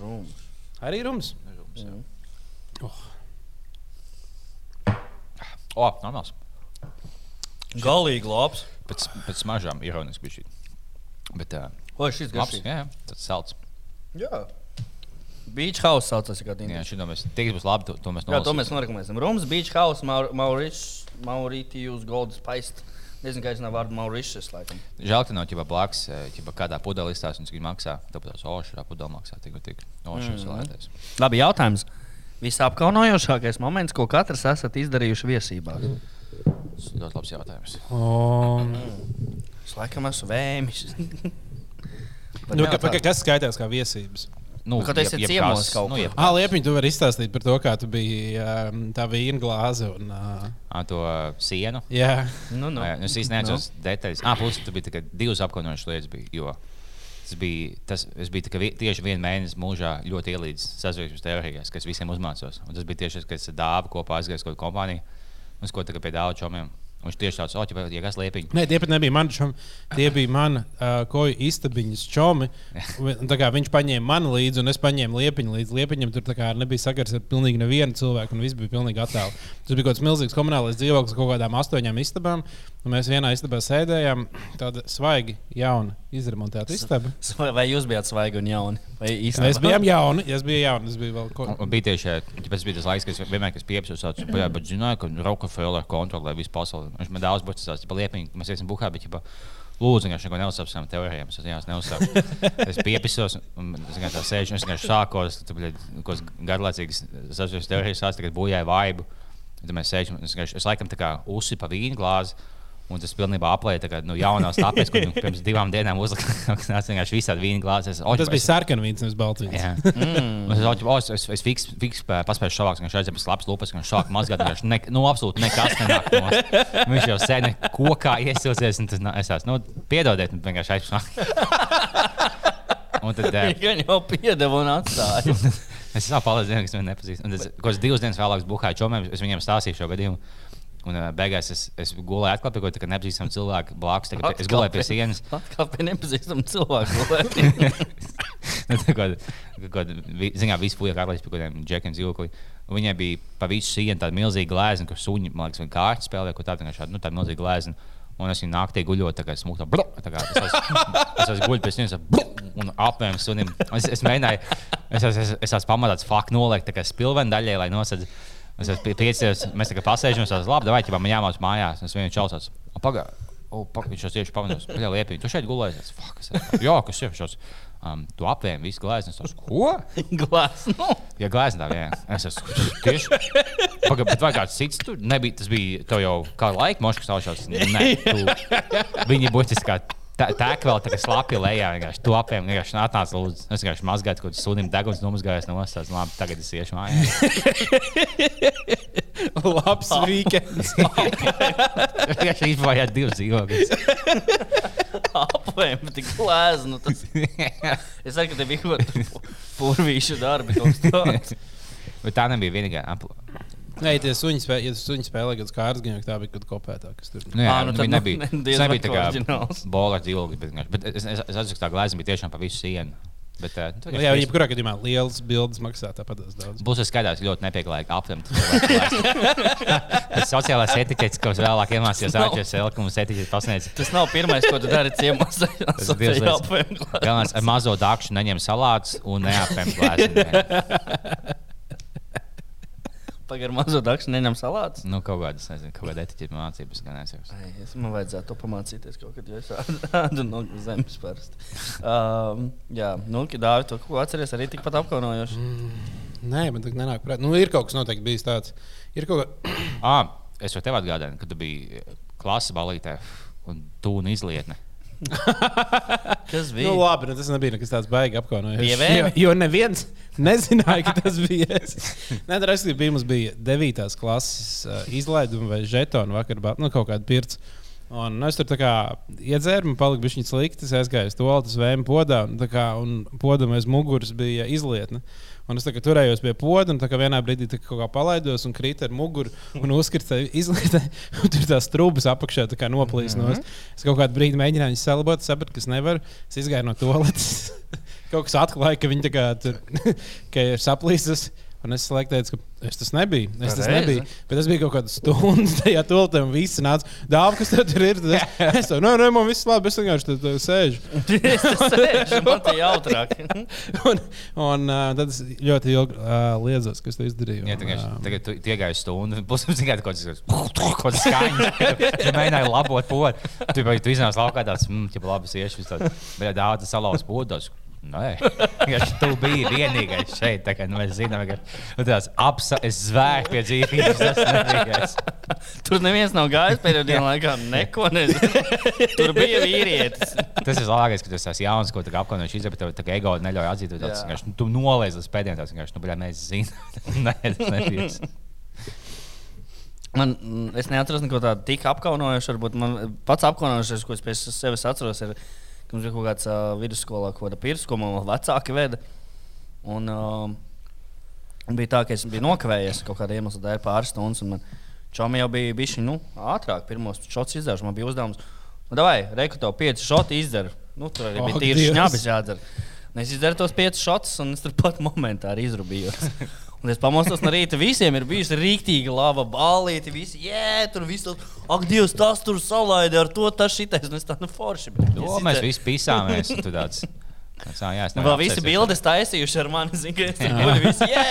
rūms. Arī rums. rūms, jā. Oh. O, normāls. Galīgi labs. Pēc, pēc smaržām ironiski bija šī. Bet uh, O, šis labs. garšīgi. Jā, jā, tas salds. Jā. Beach House saucās kādā Jā, dienā. šī mēs, tie, kas būs labi, to, to mēs Jā, to mēs nolasīsim. norekomendēsim. Rums, Beach House, Maur Mauritius, Mauritius Gold Spice. Nezinu, kā izsaka vārdu Mauritius. Laikam. Žēl, ka nav ķipa blakus, ķipa kādā pudelī stāsta, un cik maksā. Tāpēc, o, šī pudele maksā tik un tik. O, šis Mhm. ir lētais. Labi, jautājums. Visapkaunojošākais moments, ko katrs esat izdarījuši viesībās. Tas ir ļoti labs jautājums. Um, Es laikam esmu vēmis. <laughs> nu, ka, ka, kas skaitās kā viesības? Nu, kad esi ciemos kaut nu, kur. Ah, Liepiņ, tu vari izstāstīt par to, kā tu biji um, tā vīna glāze. Un, uh, ā, to uh, sienu. jā, Nu, nu. Jā, Es īstenībā neatceros detaļas. Ah, plus tur bija tikai divas apkaunojošas lietas. Bija, jo tas bija, tas, es biju vi- tieši vienu mēnesi mūžā ļoti ielīdzis sazināšanās teorijās, kas visiem uzmācos. Un tas bija tieši tas, kad es dāvu kopā aizgāju uz kaut kādu kompāniju, es ko tagad pie dāvu čomiem. Viņš tieši tāds, oh, ja kas liepiņ. Nē, tie pat nebija mani čomi. Tie bija mani uh, koju istabiņas čomi. Viņš paņēma mani līdzi, un es paņēmu liepiņu līdzi. Liepiņam tur nebija sakars ar pilnīgi nevienu cilvēku, un viss bija pilnīgi attēlu. Tas bija kaut kāds milzīgs komunālais dzīvoklis, kaut kādām astoņām istabām. Un mēs vienā istabā sēdējām, tāda svaigi, jauna, izremontēta istaba. Vai- jūs bijāt svaigi un jauni? Mēs bijām jauni, es biju jauns, es biju vēl. Un, un bija tieši tas, bija tas laiks, kad es vienmēr esmu piepildījis, jau tādā bet zināju, ka Rockefeller kontrolē visu pasauli. Viņš man daudz būtu tas liepiņš, mēs esam buhā, bet ģipa, lūdzu, viņš neko neuzsāpst savām teorijām. Es viņās neuzsāku. Es piepisos, un es vienkārši tā sēžu, un es vienkārši sākos, kaut kādas garlaicīgas sasaucas teorijas, sāc tagad bojāja vaibu. Tad mēs sēžam, un es, vienkārši- es laikam tā kā uzsipu pa vīnu glāzi. Un tas pilnībā aplēja tagad, nu, jaunās tāpēc, ka nu, pirms divām dienām uzlika <laughs> vienkārši visādi vīnu glāzes. Tas bija sarkanvīns, nevis baltvīns. Jā, mm. es domāju, ka es, es fiks, fiks paspēju šāvāks, ka viņš aizjās labs lupas, ka viņš sāk mazgāt. Viņš ne, nu, absolūti nekas nenāk no Viņš jau sēž kokā iesilsies, un tas es esmu, nu, piedodiet, vienkārši aizsāk. <laughs> Un tad eh, Viņa jau piedeva un atstāja. <laughs> es savu palīdzību, kas man nepazīst. Un tas, ko es divas dienas vēlāk buhāju čomiem, es viņiem stāstīju šo gadījumu. Un uh, beigās es, es gulēju atklāti, ko tā kā nepazīstama cilvēka blakus. Tagad, es gulēju pie sienas. Atkal pie nepazīstama cilvēka. <laughs> Nu, tā kā kāda ziņā vispār bija kārtas pie kaut kādiem džekiem dzīvokļiem. Viņai bija pa visu sienu tāda milzīga glezna, kur suņi, man liekas, viņa kārtas spēlē, ko tāda šāda, nu, tāda milzīga glezna. Un es viņu naktī guļoju, tā kā tā, tā kā es esmu, es esmu guļus pie viņas, un apmēram sunim. Es, es mēģināju, es, es, es, es esmu pamatā faktu noliekt, tā kā spilvenu daļai, lai nosedz. Es esmu piecēlies, mēs tā kā pasēžam, es labi, vai ķipā man jāmāc mājās, es viņu čausās. Pagaidā. O, pag, viņš jau tieši pamanīja, ka liepiņa. Tu šeit gulējies. Jā, kas ir šos? Um, tu apvēmi visu glāzi. Es esmu, ko? Glāzes. Nu. Ja glāzi tā, jā. Es esmu tieši. Pagaid, bet vai kāds cits tur nebija? Tas bija tev jau kā laika moškas stāvšos. Nē, tu. Viņi būtiski kā. Tā, tā kā vēl tā kā slapja lejā, vienkārši tu apēm, vienkārši atnāc, lūdzu. Es vienkārši mazgāju, kādu sunim deguns nomazgājos no ostas. Labi, tagad es iešu mājās. <laughs> Labs weekends. <laughs> Vienkārši izbojājāt divas dzīvokļus. Apvēm, tik lēzi. Nu, tas... es saku, ka te <laughs> bija kaut kāda kas tāds. Bet tā nebija vienīgā apla. Nē, tie suņi spēlē, ja suņi spēlē kaut kādas gan jau tā bija kaut kāda kopētā, kas tur. Nu, jā, Ā, nu nu, tad nu, nebija. Tas nebija tā kā bola dzīvokļi. Bet, bet es, es, es atceros, ka tā glāze bija tiešām pa visu sienu. Bet, uh, Nu, jā, jebkurā gadījumā liels bildes maksā tāpat daudz. Būs skaidrs, ļoti nepieklājīgi aptvērt. Tas <laughs> sociālais etiķets, ko es vēlāk iemācījos ārķis Elkumas etiķets pasniedz. Tas nav pirmais, ko tu dari ciemos. Tas divas lietas. Galvenais, ar mazo dakšu neņem salātus un neapēm glāzi. <laughs> Pagaidām, mazo dakšu neņem salātus. Nu, kaut kādas, nezinu, kaut kāda etiķeta mācības, gan es jau. Es man vajadzētu to pamācīties kaut kad, jo es tādu <laughs> no zemes parasti. Um, jā, nu, dāvi to, ko atceries, arī tikpat apkaunojoši. Nē, man tā nenāk prātā. Nu, ir kaut kas noteikti bijis tāds. Ir kaut kā. <coughs> Ah, es jau tev atgādāju, kad tu biji klases balītē un tu un izlietne. <laughs> Kas bija? Nu, labi, nu, tas nebija nekas tāds. Bija vēl? Jo, jo neviens nezināja, ka tas bija es. Nē, tas bija mums bija 9. klases uh, izlaiduma vai žetona vakar, nu, kaut kāda pirts. Un es tur iedzēru, man palika viņa slikti. Es aizgāju uz to lietu, vēju podā, un, kā, un podam aiz muguras bija izlietne. Un es kā turējos pie poda, un tā kā vienā brīdī tā kā kaut kā palaidos un krīt ar muguru un uzkrita izlietē. <laughs> Un tur tās trūkumas apakšā tā kā noplīs no Mhm. mm -hmm. Es kaut kādu brīdi mēģināju viņus salabot, sapratu, ka es nevaru. Es izgāju no toaletes. <laughs> kaut kas atklāja, ka viņi tā kā tur <laughs> ka ir saplīsis. Un es slēgtu, teicu, ka es tas nebiju. Es tas Pareizi. nebiju. Bet tas bija kaut kāda stunda <laughs> tajā toaletē, un viss nāca. Dāvā, kas tur ir? Tad es, <laughs> es tev, nē, nē, man viss labi, es vienkārši tur tur sēžu. <laughs> Es sēžu, man te jautrāk. un, un uh, tad es ļoti ilgi uh, liedzos, kas to izdarīja. Jā, un, tagad, ā, tagad tu iegāji stundu, būs tikai kaut kas tāds - skaņas. Tu mēģināji labot podu. Tu tu iznāc laukā tāds, mm, ja labi iešu, tad bija daudz salauz podos. Nē, ja tu biji vienīgais šeit, tā nu, mēs zinām, ka nu, tās apsa, es zvēju pie dzīvības, tas nebija. Tur neviens nav gājis pēdējā dienā laikā. Neko nezinu. Tur bija vīrietis. Tas ir labākais, ka tas ir jauns, ko apkaunojis izdarīt, bet tā ego neļauj atzīt. Jā. vienkārši, nu, tu noliec līdz pēdējiem, tas vienkārši, nu, bļā, mēs zinām. <laughs> Nē, tas nebija. Man, es neatceros neko tādu tik apkaunojošu. Varbūt man pats apkaunojošais, ko es pēc sevis atceros, ir, ka mums bija kaut kāds uh, vidusskolā, ko tāda pirks, ko man vecāki veda. Un, uh, bija tā, ka es biju nokavējies kaut kāda iemesla dēļ pāris stundas. un man Čomi jau bija bijuši nu, ātrāk, pirmos šots izdarījuši. Man bija uzdevums, nu, vai reku tev pieci šoti izdara. Nu, tur arī Ak, bija tīri šņabis jādara. Un es izdarīju tos piecus šotus, un es tur pat <laughs> momentā arī izrūbījos. <laughs> Un es pamostos no rīta. Visiem ir bijusi rīktīga laba balīti. Visi, jē, tur viss tur, ak, Dievs, tas tur salaidi ar to, tas šitais. Un es tādu nu, forši. bet To es mēs visi pisāmies. un tu Tāds, tāds, ā, jā, Nu, vēl visi bildes taisījuši ar mani. Zinu, ka es tur biju. Visi, jē,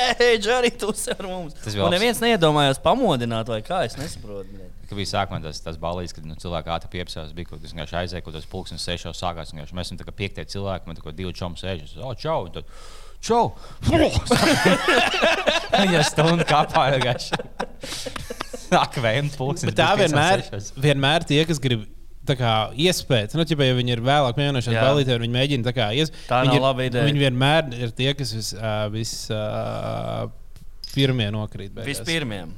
Džeri, tu ar mums. Tas vēl neviens neiedomājās pamodināt, vai kā, es nesaprotu. bļet. Kad bija sākumā tas, tas balīdzes, kad nu, cilvēki ātri piepsās, bija kaut kas tāds aizēja, kaut kas pulkstenis sešos sākās. Mēs esam tā kā piektie cilvēki, man tā kā divi čomi sēž. O, čau! un Tad, čau! <laughs> Ja stundu kāpā vienkārši. Ak, vēm, pulkstenis. Bet tā vienmēr, vienmēr tie, kas grib. Tā kā iespēja, nu, ķipa, ja viņi ir vēlāk mēģinājuši Jā. balīti, viņi mēģina tā kā ies... Tā viņi nav ir, laba ideja. Viņi vienmēr ir tie, kas vis, uh, vis, uh, pirmie nokrīt. beigās. Vispirmiem.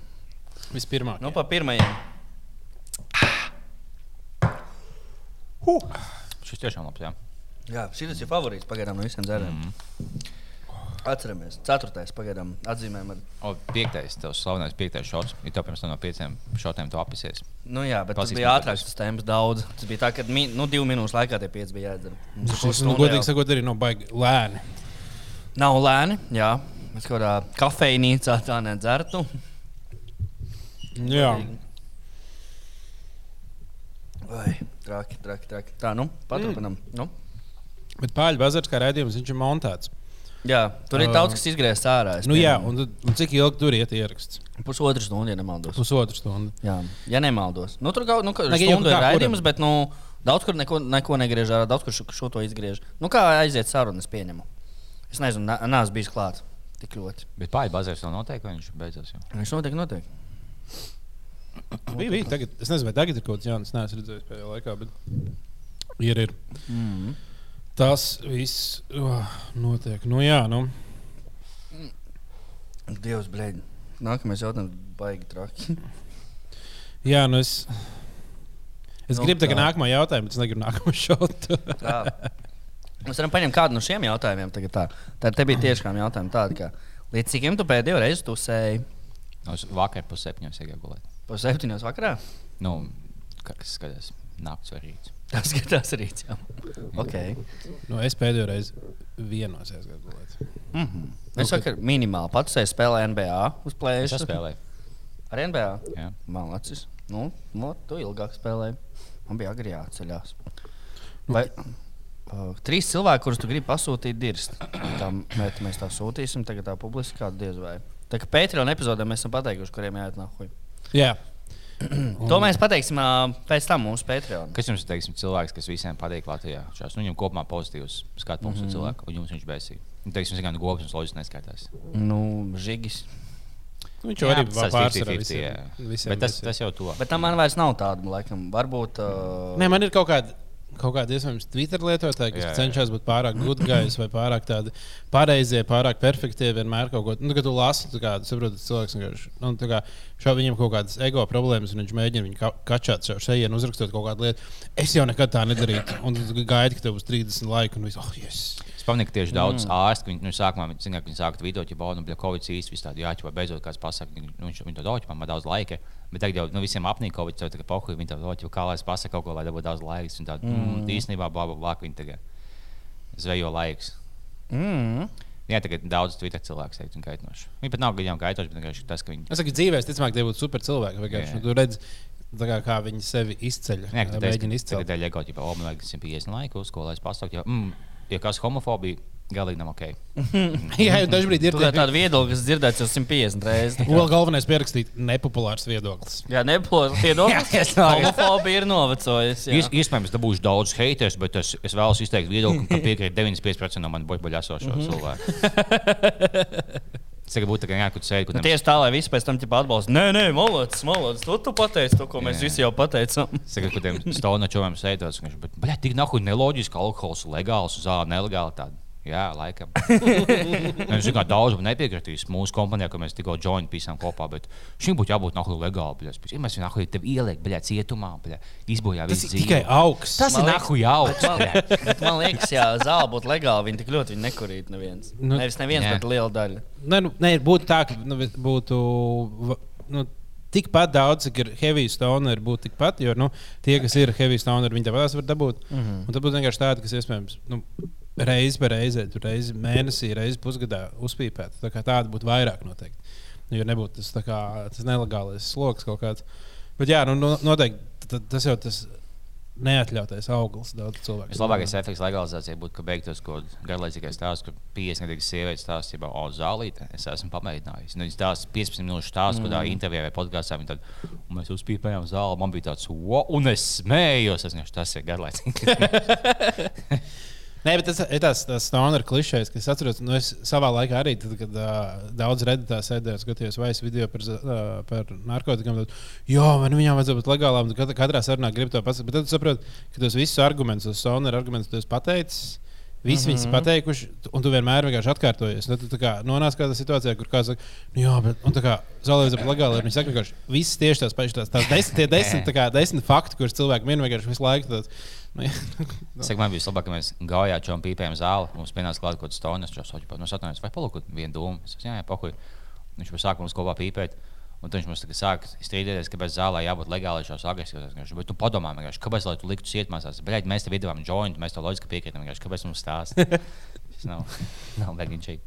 Vispirmā. Nu, pa pirmajiem. Šis tiešām labs, jā. Jā, šis ir favorīts pagaidām no visiem dzēriem. Mm. Atceramies, ceturtais pagaidām atzīmēm. Ar... O, piektais, tavs slavenais piektais šots. Ir tev pirms tam no pieciem šotiem tu apisies. Nu, jā, bet tas Klasisks bija ātrāks, tas tēmas daudz. Tas bija tā, ka mi, nu, divu minūšu laikā tie pieci bija jādara. Mums ir Šis, nu, godīgi sakot, arī nav baigi lēni. Nav lēni, jā. Mēs kaut kādā kafejnīcā tā nedzertu. Jā. Vai, traki, traki, traki. Tā, nu, paturpinam. Mm. Nu. Bet pāļu bazars kā redzējums, viņš ir montēts. Jā, tur ir Ā. daudz kas izgriezts ārā. Nu, jā, un, tad- un cik ilgi tur iet ieraksts? Pusotru stundu, ja nemaldos. Pusotru stundu. Jā, ja nemaldos. Nu, tur kaut nu, kā stundu ir raidījums, bet nu, daudz kur neko, neko negriež ārā, daudz kur šo, šo to izgriež. Nu, kā aiziet sarunas, pieņemu. Es nezinu, neesmu bijis klāts tik ļoti. Bet pāri bazēs vēl noteikti, vai viņš beidzās jau. Viņš noteikti, noteikti. Bija, bija. Tagad, es nezinu, vai tagad ir kaut kas jauns. Nē, es redzēju, pēdējā laikā. Bet... Ir, ir. Mm. Tas viss uh, notiek. Nu, jā, nu. Dievs, blēdi. Nākamais jautājums baigi traki. Jā, nu es. Es Nu, gribu tikai tā. nākamo jautājumu, bet es negribu nākamo šotu. Tā. Mēs varam paņemt kādu no šiem jautājumiem. Tagad tā tā te bija tiešām jautājumi tādi, ka līdz cikiem tu pēdējo reizi tusēji? Uz vakar pusseptiņos iegāju gulēt. Pa septiņos vakarā? Nu, kā- kas skatās, naktis vai rīts. Tas skatās jau. Okay. Nu, es pēdējo reizi vienos aizgāju gulēt. Mm -hmm. Es saku, minimāli pats spēlēju NBA uz Es plēšņa. spēlēju. Ar NBA? Jā. Malacis. Nu, nu, tu ilgāk spēlēji. Man bija agri jāceļās. Vai uh, trīs cilvēki, kurus tu gribi pasūtīt, dirst? Tā mēs tā sūtīsim, tagad tā publiski kādu diez vai. Tā kā Patreon epizodē mēs esam pateikuši, kuriem jāiet nahuj. Jā, <clears throat> To mēs pateiksim uh, pēc tam mūsu Patreon. Kas jums ir teiksim, cilvēks, kas visiem patīk Latvijā? Šās, nu, viņam kopumā pozitīvs skatu punkts mm -hmm. cilvēku, un jums viņš bēsīja. Nu, teiksim, gan gops un loģiski neskaitās. Nu, žigis. viņš jau arī bija ir pārsvarā 50-50, visiem. jā. visiem Bet tas, tas jau to. Bet tam man vairs nav tāda, laikam, varbūt. Uh, Nē, man ir kaut kāda. Kaut kāda iespējams Twitter lietotāja, kas Jā, jā. cenšas būt pārāk gudrāks vai pārāk tādi pareizie, pārāk perfektie. Vienmēr kaut ko nu, kad tu lasi, tu kā, saproti, cilvēks vienkārši nu, kā, šā viņam kaut kādas ego problēmas, un viņš mēģina viņu ka- kačāt šo šejienu, uzrakstot kaut kādu lietu. Es jau nekad tā nedarītu. Un tu gaidi, ka tev būs 30 laika, un viss, oh, yes. Es pamanīju, ka tieši daudz mm. ārstu, viņi, nu, sākumā viņi, zina, ka viņi sāka video, ja nu, Covid īsti viss tādi jāķipa, beidzot kāds pasaka, viņi, nu, viņš, viņi to doķi, man daudz laika. Bet tagad jau nu, visiem apnīk Covid, jau tā kā pohuļ, viņi to doķi, kā lai es pasaku kaut ko, lai dabūtu daudz laika. Un tā, mm. mm, īstenībā, bla, bla, bla, viņi tagad zvejo laiks. mm, Jā, tagad daudz Twitter cilvēku teikt, un kaitinoši. Viņi pat nav gadījumā kaitinoši, bet vienkārši tas, ka viņi. Es saku, dzīvē, ticamāk, tie būtu super cilvēki. vienkārši. Nu, Tu redzi, tā kā, kā viņi sevi izceļ. Jā, ka mēģina tas izcelt. ir ka oh, man vajag 150 laikus, ko lai es pasaku. Mm, ja kas homofobija, galīgi nav ok. <laughs> Jā, jau dažkārt ir ir tāda viedokļa, kas dzirdēts jau 150 reizes. <laughs> tā Vēl galvenais pierakstīt nepopulārs viedoklis. Jā, nebūs viedoklis. <laughs> Homofobija ir novecojusi. jā. Ies- Iespējams, dabūšu daudz haters, bet es, es vēlos izteikt viedokli, ka piekrīt 95% no manas boļbuļā esošo Mhm. cilvēku. Tagad būtu tā kā jābūt sēdi, kur Nu, tieši tā, lai visi pēc tam atbalstītu. Nē, nē, malots, malots. Tu, tu pateici to, ko mēs Jā. visi jau pateicām. <laughs> Tagad, kad tiem stāvnačoviem sēdās, viņš bet, bļā, tik nahuļ neloģiski, ka alkohols legāls, zāle nelegāli. Tāda. Jā, laikam. <laughs> Es zinu, ka daudz nepiekritīs mūsu kompānijā, ka mēs tikko joint pīsām kopā, bet šim būtu jābūt nahuļ legāli. Ja mēs viņu nahuļ tev ieliek, bļā, cietumā, bļā, izbojā Tas visu ir tikai augsts. Tas ir Man liekas- nahuļ augsts. Man, man liekas, ja zāle būtu legāla, viņi tik ļoti viņi nekurītu neviens. Nu, Nevis neviens, jā. bet liela daļa. Nē, nu, nē, būtu tā, ka nu, būtu nu, tikpat daudz, cik ir heavy stoner, būtu tikpat. Jo nu, tie, kas ir heavy stoner, viņi tāpatās var dabūt. Mm -hmm. Un tad būtu vienkārši tādi, kas iespējams. Nu, Reizi pa reizē, reizi mēnesī, reizi pusgadā uzpīpēt. Tā tāda būtu vairāk noteikti. Nu, jo nebūtu tas, kā, tas nelegālais sloks kaut kāds. Bet jā, nu, no- noteikti tas jau tas neatļautais auglis daudz cilvēku. Vislabākais efekts legalizācijai būtu, ka beigtos kaut kāds garlaicīgais stāsts, kur 50 gadīgas sievietes stāsta, jau o, zālīte. Es esmu pamēģinājis. Nu, Viņas stāsta 15 minūšu stāstu, mm. kādā intervijā vai podkāstā. Tad, un mēs uzpīpējām zāli. Man bija tāds, wow, un es smējos. Es vienkārši tas ir garlaicīgi. <laughs> <laughs> Nē, bet tas ir tas, tas stoner klišejs, kas atceros. Nu, es savā laikā arī, tad, kad uh, daudz redītā sēdēju, skatījos vairs video par, uh, par narkotikām. Tad, jā, man viņām vajadzētu būt legālām. tu kat- Katrā sarunā grib to pasakāt. Bet tad saproti, ka tos visus argumentus, tos stoner argumentus, tu esi pateicis. Visi mm -hmm. viņas ir pateikuši, un tu vienmēr vienkārši atkārtojies. Tad tu tā kā nonāc kādā situācijā, kur kāds saka, nu jā, bet un tā kā zālē būt legāli. Viņi saka, ka visas tieši tās pašas, tās, tās desmit, tie desmit, tā kā, desmit fakti, kurus cilvēki min vienkārši visu laiku. Tāds, nu, jā. <laughs> Saka, man bija labāk, ka mēs gājām čom pīpējām zāli. Mums pienāca klāt kaut kāds stāsts, kas jau no satnēs, vai palūkot vienu dūmu. Es saku, jā, jā, pahuj. Viņš jau sāka mums kopā pīpēt. Un tad viņš mums sāk strīdēties, kāpēc zālē jābūt legālai šos agresīvos. Bet tu padomā, kāpēc lai tu liktu cietumā? Bet mēs tev iedavām joint, mēs tev loģiski piekrītam. Kāpēc mums stāsta? Tas nav, <laughs> nav šeit.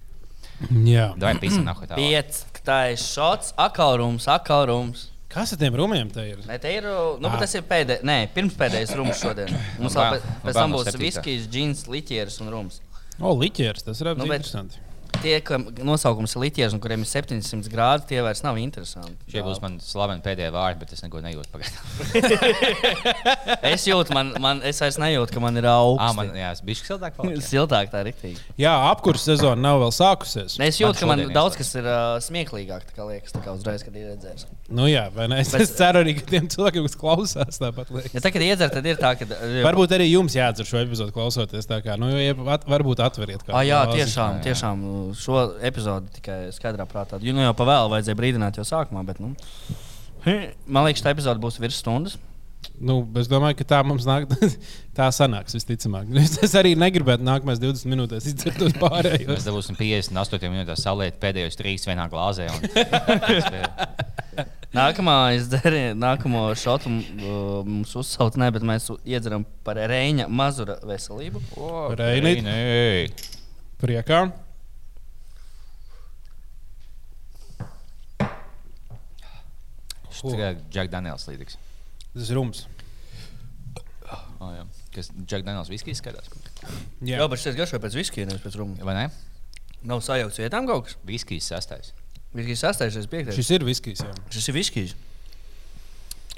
jā. Vai pīsam nākotnē tālāk? Piec, tā ir šots, akalrums, akalrums. Kas ar tiem rumiem te ir? Nē, te ir, nu, Ah. bet tas ir pēdējais, nē, pirmspēdējais rums šodien. Mums vēl pēc, tam no būs viskijs, džins, liķieris un rums. O, liķieris, tas ir Nu, nu, bet- interesanti. Tie, kam nosaukums ir liķieris un kuriem ir 700 grādi, tie vairs nav interesanti. Šie būs mani slaveni pēdējie vārdi, bet es neko nejūtu pagaidām. <laughs> Es jūtu, man, man, es vairs nejūtu, ka man ir augsts. Ah, man, jā, es biju siltāk. paliek. Siltāk tā ir rīktīgi. Jā, apkurss sezona nav vēl sākusies. Es jūtu, ka man daudz kas ir uh, smieklīgāk, tā kā liekas, tā kā uzreiz, kad ir redzējis. Nu, jā, vai ne? Es, Bet- es <laughs> ceru arī, ka tiem cilvēkiem, kas klausās, tāpat liekas. Ja tā, kad iedzer, tad ir tā, ka. Varbūt arī jums jāatcer šo epizodu klausoties. tā Kā, nu, varbūt atveriet kādu. Ah, jā, tiešām, tiešām šo epizodi tikai skaidrā prātā. Jo nu jau pavēlu vajadzēja brīdināt jau sākumā, bet nu, man liekas, tā epizode būs virs stundas. Nu, es domāju, ka tā mums nāk, <laughs> tā sanāks visticamāk. Es, es arī negribētu nākamās 20 minūtēs izdzert tos Mēs pārējos. dabūsim 58 minūtēs saliet pēdējos trīs vienā glāzē. Un... <laughs> Nākamā izdarīja, nākamo šotu uh, mums uzsauc, ne, bet mēs iedzeram par Reņa Mazura veselību. Reinīt. Nē, Priekā. Tas ir Jack Daniels līdzīgs. Tas ir rums. Oh, jā. Kas Jack Daniels viskijas skatās? Jā, Jā, bet šis garšo pēc viskija, nevis pēc runa. Vai ne? Nav sajaukts vietām kaut kas. Viskijas sastais. Viskijas sastāvdaļas piektais. Šis, šis ir viskijs. Jā, šis ir viskijs.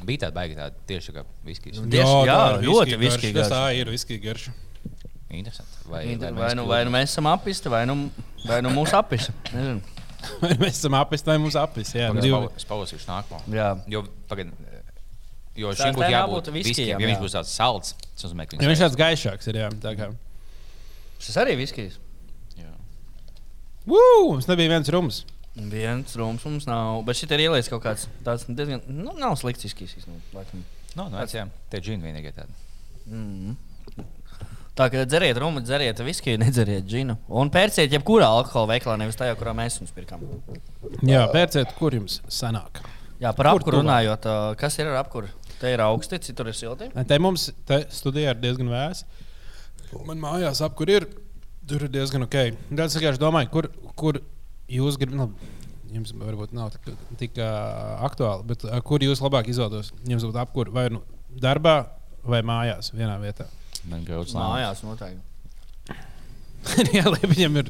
Bija tāda baigta tāda tieši tā kā viskijas. Tieši, jā, tā ir ļoti viskija garša. Tā ir viskija garša. Interesanti. Vai, Vai, vai vai, mēs nu, vai nu mēs esam apisti, vai nu, vai nu mūsu apisi. Nezinu. Vai <laughs> mēs esam apēsti vai mums apēsti? Jā, Pagaid, divi. es palasīšu nākamo. Jā. Jo, pagaid, jo Tā- šim tā būtu jābūt viskijam, viskijam. Ja viņš būs tāds salds, tas nozīmē, ka Ja viņš viņš tāds gaišāks ir. Jā, tā kā. Šis arī viskijs. Jā. Woo! Mums nebija viens rums. Viens rums mums nav. Bet šī ir ielaists kaut kāds tāds diezgan. Nu, nav slikts izskatījis. Nu. No, no, jā, tie džini vienīgie tādi. mm. Tā kā dzeriet rumu, dzeriet viskiju, nedzeriet džinu. Un pērciet jebkurā alkohola veikalā, nevis tajā, kurā mēs jums pirkām. Jā, pērciet, kur jums sanāk. Jā, par Kur apkuru runājot, kas ir ar apkuru? Te ir augsti, citur ir silti. Te mums te studijā ir diezgan vēs. Man mājās ap kur ir. Tur ir diezgan ok. Tad es vienkārši domāju, kur, kur jūs gribat. Nu, jums varbūt nav tik, tik uh, aktuāli, bet uh, kur jūs labāk izvēlētos? Jums būtu apkur vai nu darbā vai mājās vienā vietā. Man grūts lēmums. Mājās noteikti. <laughs> jā, lai viņam ir.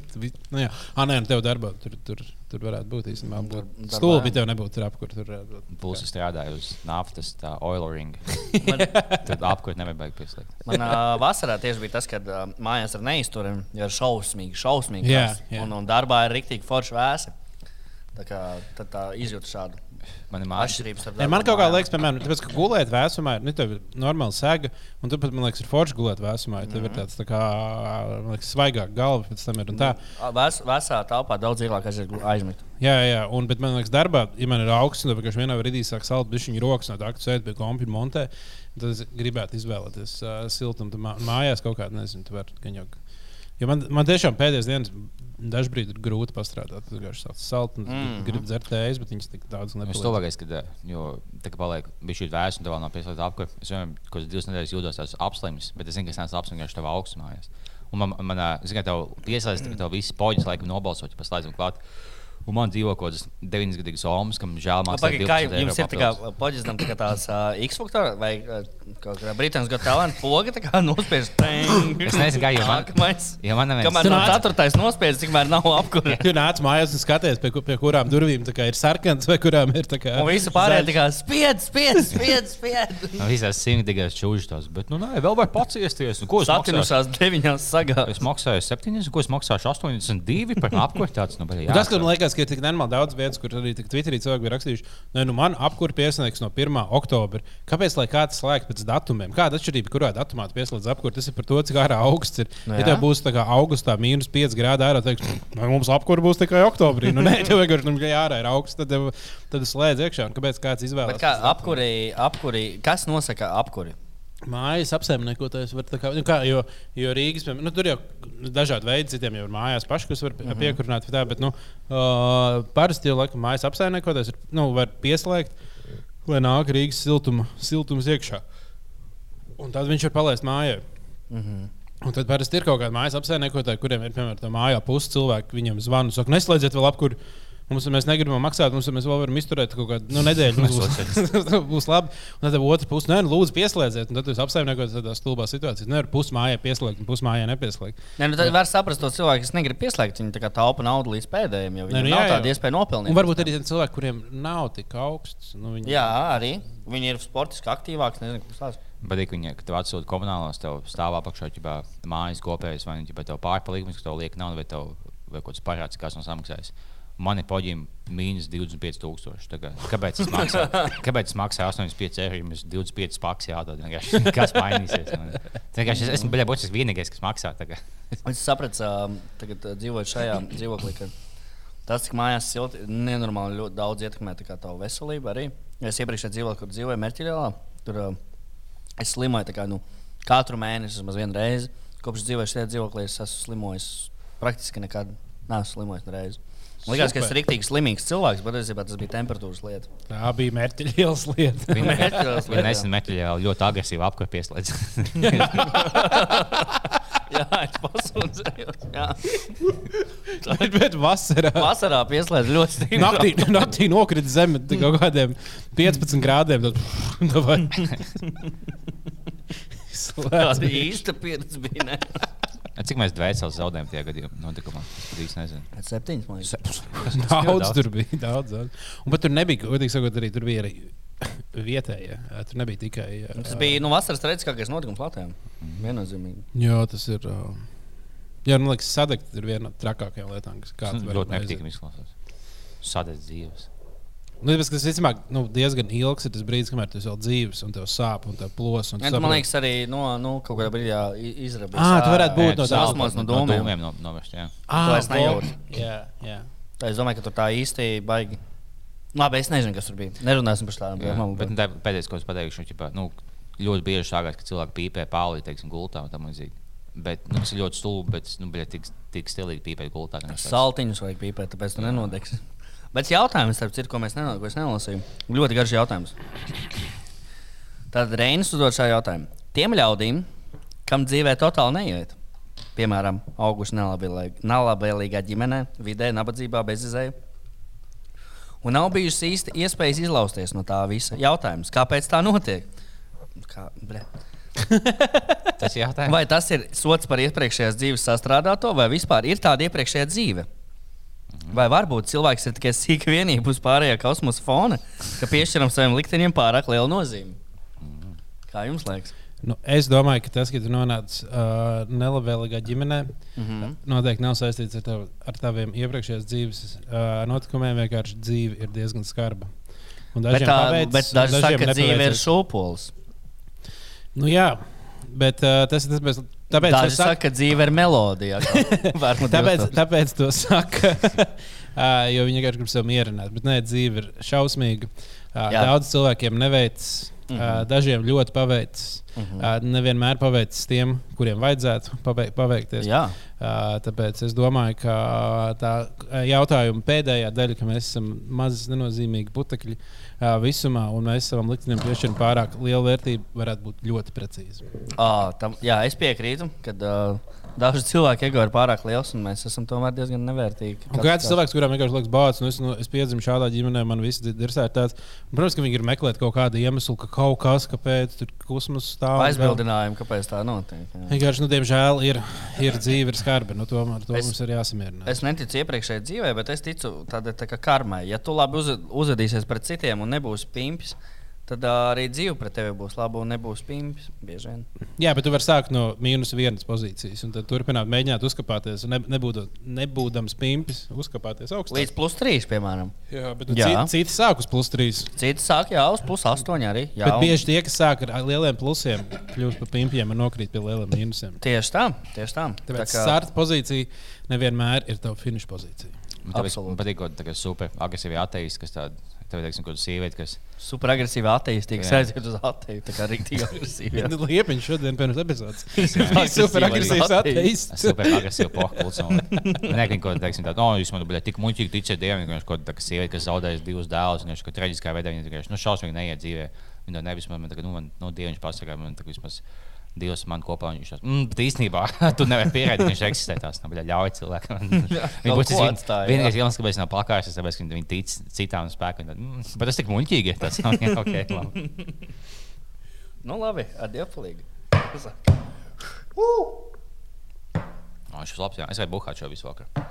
Nu, jā, ah, nē, nu tev darbā tur, tur, tur varētu būt īstenībā. Stulbi tev nebūtu tur apkur. Tur varētu būt. Pulsi strādāja uz naftas, tā oil ring. <laughs> Man, Tad apkurt nevar beigt pieslēgt. man ā, vasarā tieši bija tas, kad ā, mājās ar neizturiem ir šausmīgi, šausmīgi. Jā, karsts. jā. Un, un darbā ir rīktīgi forši vēsi. Tā kā tad tā izjūta šādu Man ir starp Ne, man kaut kā liekas, piemēram, tāpēc, ka gulēt vēsumā ir nu, tev ir normāla sēga, un tāpēc man liekas, ir forši gulēt vēsumā. Ja tev Mhm. ir tāds tā kā liekas, svaigāk galva pēc tam ir. un Tā, Ā, Vēs, vēsā telpā daudz gu- aizmigt. jā, jā, un, bet man liekas, darbā, ja man ir augsts, un tad vienkārši vienā brīdī sāk salt, viņa rokas no tā, ka sēž pie kompļa montē, tad es gribētu izvēlēties uh, siltumu. Mājās kaut kādā, nezinu, tu vari gan jau. Jo man, man tiešām pēdējās dienas dažkārt ir grūti pastrādāt. Tas vienkārši un Mhm. mm. gribu dzert tējas, bet viņas tik daudz Es nepaliek. kad eh, jo, tā kā paliek bija šī vēsta, un tev vēl nav pieslēgta apkūra. Es vienmēr kaut kādas divas nedēļas jūtos tāds apslims, bet es zinu, ka es neesmu apslims vienkārši tev augstumājās. Un man, man ā, es tikai tev piesaistīju, ka tev visi poģis laikam nobalsot, ja paslēdzam klāt. Un man dzīvo kaut kāds 9 gadīgs Omas, kam žēl maksāt. Kā 12 eiro jums ir tā kā poģistam tā kā tās uh, X-faktora vai uh, Britānijas got talanta poga, tā kā <laughs> nospiež. Es nezinu, kā jau Nākamais. Ja man neviens- Kamēr nāc- ceturtais nospiež, tikmēr nav apkura. <laughs> Tu nāc mājās un skaties, pie, pie kurām durvīm tā kā ir sarkans, vai kurām ir tā kā. Un visu pārējie tā kā spied, spied, spied, spied. No visās simtīgās čūžas, bet, nu, nē, vēl var paciesties. Un Ko es maksāju? Satinušās deviņās sagās. Es maksāju 70, ko es maksāšu 82 par <laughs> apkurtāts. Nu, bet Un Tas, ka man liekas, ka ir tik nenormāli daudz vietas, kur arī Twitterī cilvēki bija rakstījuši, ka nu, man apkūra piesniegs no 1. oktobra. Kāpēc lai kāds slēgts pēc datumiem? Kāda atšķirība, kurā datumā tu pieslēdz apkūru? Tas ir par to, cik ārā augsts ir. Nu ja jā. tev būs tā kā augustā mīnus 5 grādi ārā, tad mums apkūra būs tikai oktobrī. Nu, nē, <laughs> tev vienkārši nu, ja ārā ir augsts, tad, tev- tad slēdz iekšā. Kāpēc kāds izvēlējās? Bet kā apkuri, apkuri, kas nosaka apkuri? Mājas apsaimniekotājs var tā kā, nu kā, jo, jo Rīgas, nu, tur jau dažādi veidi, citiem jau ir mājās paši, kas var mm -hmm. piekurināt. Tā, bet, nu, uh, parasti jau laikam mājas apsaimniekotājs ir, nu, var pieslēgt, lai nāk Rīgas siltuma, siltums iekšā. Un tad viņš var palaist mājā. Mm -hmm. Un tad parasti ir kaut kāda mājas apsaimniekotāja, kuriem ir, piemēram, tā mājā pusi cilvēku, viņiem zvana, saka, neslēdziet vēl apkuri. Mums, mēs negribam maksāt, mums mēs vēl varam izturēt kaut kādu nu, nedēļu. Mums būs, <laughs> būs labi. Un tad otra puse, nē, nu, lūdzu, pieslēdziet. Un tad jūs apsaimniekojat tādā stulbā situācijā. Nevar pusi mājā pieslēgt, un pusi mājā nepieslēgt. Nē, nu tad var saprast to cilvēku, kas negrib pieslēgt. Viņi tā kā taupa naudu līdz pēdējiem, jo viņiem nu nav jā, jā. tāda iespēja nopelnīt. Un varbūt arī cilvēki, kuriem nav tik augsts. Nu, viņi... Jā, arī. Viņi ir sportiski aktīvāki. Nezinu, kas tas ir. Patīk, ka tev atsūta komunālos, tev stāv apakšā mājas kopējas, vai viņa tev pārpalikums, ka tev liek naudu, vai tev vai kaut kāds parāds, kas no samaksājas. Man ir poģim mīnus 25,000. Tā kā- Kāpēc es maksāju? <laughs> Kāpēc es maksāju 85 eiro, ja mums 25 paks jādod? Kas mainīsies? <laughs> Es esmu beļķis, tas vienīgais, kas maksā. <laughs> Es sapratu, tagad dzīvojot šajā dzīvoklī, ka tas, cik mājās silti, nenormāli ļoti daudz ietekmē tavu veselību arī. Es iepriekšējā dzīvoklī, kur dzīvoju Merķiļā, tur uh, Es slimoju kā, nu, katru mēnesi, vismaz vienu reizi. Kopš dzīvoju šajā dzīvoklī, es esmu slimojis praktiski nekad. Nē, slimojis reizi. Liekas, ka es esmu rīktīgi slimīgs cilvēks, bet patiesībā tas bija temperatūras lieta. Tā bija mērķa liela lieta. Viņa <laughs> lieta, nesen meklēja ļoti agresīvu apkārt pieslēdz. <laughs> Jā, es pasūdzējos. Jā. <laughs> bet, vasarā. Vasarā pieslēdz ļoti stipri. Naktī, naktī nokrita zeme kaut kādiem 15 grādiem. Tad, davai. Tāda Slēdz. īsta pieredze bija. Cik mēs dvēseles zaudējām tajā gadījumā? Notikumā. Es īsti nezinu. Septiņas man liekas. <laughs> Daudz tur bija. Daudz, daudz. Un pat tur nebija, godīgi sakot, arī tur bija arī <laughs> vietējie. Tur nebija tikai. jā, Tas bija nu, vasaras trešais notikums Latvijā. Viennozīmīgi. Jā, tas ir. ā, Jā, man liekas, sadegt ir viena no trakākajām lietām, kas kāds var ļoti nepatīkami izklausās. Sadēļ dzīves. Nu, tāpēc, tas visticamāk nu, diezgan ilgs ir tas brīdis, kamēr tu esi vēl dzīves, un tev sāp, un tev plos. Un tu tu, man liekas, arī no, nu, kaut kādā brīdī izrabīs. Ā, tu varētu būt no tā. Sāsmos no domiem no, novest, jā. Ā, to es nejūtu. Jā, jā. Tā es domāju, ka tur tā īsti baigi. Labi, es nezinu, kas tur bija. Nerunāsim par tādām Jā, lietām. bet nu, tā pēdējais, ko es pateikšu, ir, nu, ļoti bieži sākās, ka cilvēki pīpē pāri, teiksim, gultā un tam līdzīgi. Bet nu, tas ir ļoti stulbi, bet nu, bļa, tik, tik stilīgi pīpēt gultā. Saltiņus vajag pīpēt, tāpēc tu nenodegsi. Bet jautājums, starp citu, ko mēs nenol- ko es nelasīju, ļoti garš jautājums. Tad Reinis uzdod šādu jautājumu. Tiem ļaudīm, kam dzīvē totāli neiet, piemēram, auguši nelabvēlīgā- ģimenē, vidē, nabadzībā, bezizēja, un nav bijusi īsti iespējas izlausties no tā visa. Jautājums, kāpēc tā notiek? Kā, bre. Tas ir jautājums. Vai tas ir sots par iepriekšējās dzīves sastrādāto, vai vispār ir tāda iepriekšējā dzīve? Vai varbūt cilvēks ir tikai sīka vienība uz pārējā kosmosa fona, ka piešķiram saviem likteņiem pārāk lielu nozīmi? Kā jums liekas? Nu, es domāju, ka tas, ka tu nonāc uh, nelabvēlīgā ģimenē, mm. -hmm. noteikti nav saistīts ar, tav, ar taviem iepriekšējās dzīves uh, notikumiem. Vienkārši dzīve ir diezgan skarba. Dažiem tā, paveic, daži saka, ka dzīve ir šūpols. Nu, jā, bet uh, tas ir tas, tāpēc, Daži es saku, ka dzīve ir melodija. <laughs> Tāpēc, tāpēc to saka. <laughs> jo viņi vienkārši grib sevi mierināt. Bet nē, dzīve ir šausmīga. Jā. daudz cilvēkiem neveic, mm. -hmm. dažiem ļoti paveic. Mm. -hmm. nevienmēr paveic tiem, kuriem vajadzētu paveik, paveikties. Jā, tāpēc es domāju, ka tā jautājuma pēdējā daļa, ka mēs esam mazi nenozīmīgi putekļi uh, visumā, un mēs savam liktenim piešķiram pārāk lielu vērtību, varētu būt ļoti precīzi. à, tam, jā es piekrītu, ka uh, daži cilvēki ego ir pārāk liels, un mēs esam tomēr diezgan nevērtīgi. Un kāds cilvēks, kuram vienkārši liekas, bācis, nu es, nu, es piedzimu šādā ģimenē, man viss ir tāds. Un, protams, ka viņi ir meklēt kaut kādu iemeslu, ka kaut kas, kāpēc tur kosmos stāv. Aizbildinājumi, kāpēc tā notiek. jā. Vienkārši, nu, diemžēl, ir, ir dzīve, ir skarba. Nu, to, ar to Es- mums ir jāsamierinās. Es neticu iepriekšējai dzīvē, bet es ticu tādai tā karmai. Ja tu labi uz, uzvedīsies pret citiem un nebūsi pimpis, tad ā, arī dzīve pret tevi būs laba un nebūs vien. Jā, bet tu vari sākt no mīnus vienas pozīcijas, un tad turpināt mēģināt uzkāpties, un ne, nebūdot, nebūdams pimpis, uzkāpties augstāk. Līdz plus 3, piemēram. Jā, bet Jā. citi, citi sāk uz plus 3. Citi sāk jau uz plus 8 arī. Jā, Bet un- bieži tie, kas sāk ar lieliem plusiem, kļūst par pimpiem un nokrīt pie lieliem mīnusiem. Tieši tā, tieši tā. Tāpēc Tā kā- starta pozīcija nevienmēr ir tava finiša pozīcija. Man patīk, ka tā kā super agresīvi ateisti, kas tāda, tev teiksim, kaut kāda sieviete, kas. Super agresīvi ateistīvi Jā. saistīti uz ateistu. Tā kā rīktīgi <laughs> agresīvi. jā. Liepiņš šodien pirms epizodes. <laughs> Agresīvi Super agresīvs ateists. ateists. Super agresīvi pohkulis. Nē, ka kaut teiksim, tā, no, jūs man bija tik muļķīgi ticēt Dievam, ka viņš kaut kāda sieviete, kas zaudējas divus dēlus, un viņš kaut traģiskā veidā viņa vienkārši, nu, šausmīgi neiet dzīvē. Viņa to nevis man, man tagad, nu, man, nu, Dievs pasakā, man tagad vismaz. Dievs man kopā viņš tās, mm, bet īstenībā <laughs> tu nevari pierādīt, ka viņš eksistē. Tas nav ļauj cilvēkam. <laughs> Kaut būs tas vien- vienīgais iemesls, kāpēc viņš nav plakājis, tas tāpēc, ka viņi tic citām spēkam. Mm, bet tas tik muļķīgi. Tas nav <laughs> okay, labi. Nu, labi, ar dievpalīgi. O, Viņš ir labs. Jā. Es gribēju buhāt šo visu vakaru.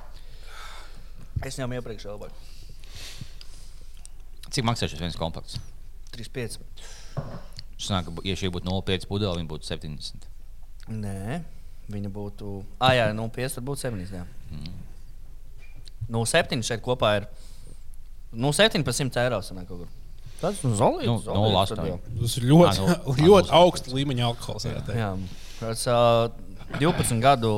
Es jau iepriekš vēl biju. Cik maksā šis viens komplekts? 3,5. Tas nāk, ka, ja šī būtu 0,5 pudele, viņa būtu 70. Nē, viņa būtu. Ah, jā, nu, 5 tad būtu 7. Jā. Mm. Nu, 7 šeit kopā ir. Nu, 7 par 100 eiro. sanāk kaut kur. Tas ir zolīts. Nu, zolīts 0,8. tad jau. Tas ir ļoti, Ā, nu, <laughs> ā, ļoti nu, augsts līmeņa alkohols. jā, teikt. Jā. Tas, uh, 12 gadu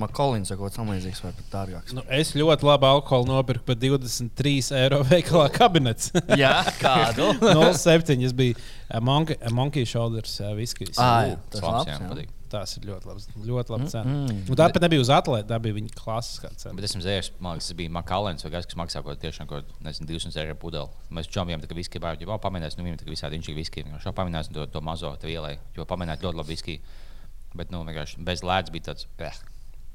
Makolīns kaut kas tamlīdzīgs, vai pat dārgāks. Nu, es ļoti labi alkoholu nopirku par 23 eiro veikalā kabinets. <laughs> Jā, kādu? <laughs> 07. Es biju uh, monkey, uh, monkey Shoulders viskijs. Ah, jā, tas Labs, jā, patīk. Tas ir ļoti labs. Ļoti labi cena. Mm, Mm, tā pat nebija uz atlētas, tā bija viņa klasiskā cena. Bet dzēris, man liekas, tas bija Makalens vai kas, kas maksā kaut tiešām kaut nezinu, 200 eiro pudeli. Mēs čomiem tā kā viski bērnu, jau pamēģinājām, nu viņam tā kā visādi viņš ir viski. Šo pamēģinājām to, to mazo te ielai, jo pamēģinājām ļoti labi viski. Bet, nu, vienkārši bez lēdz bija tāds, eh,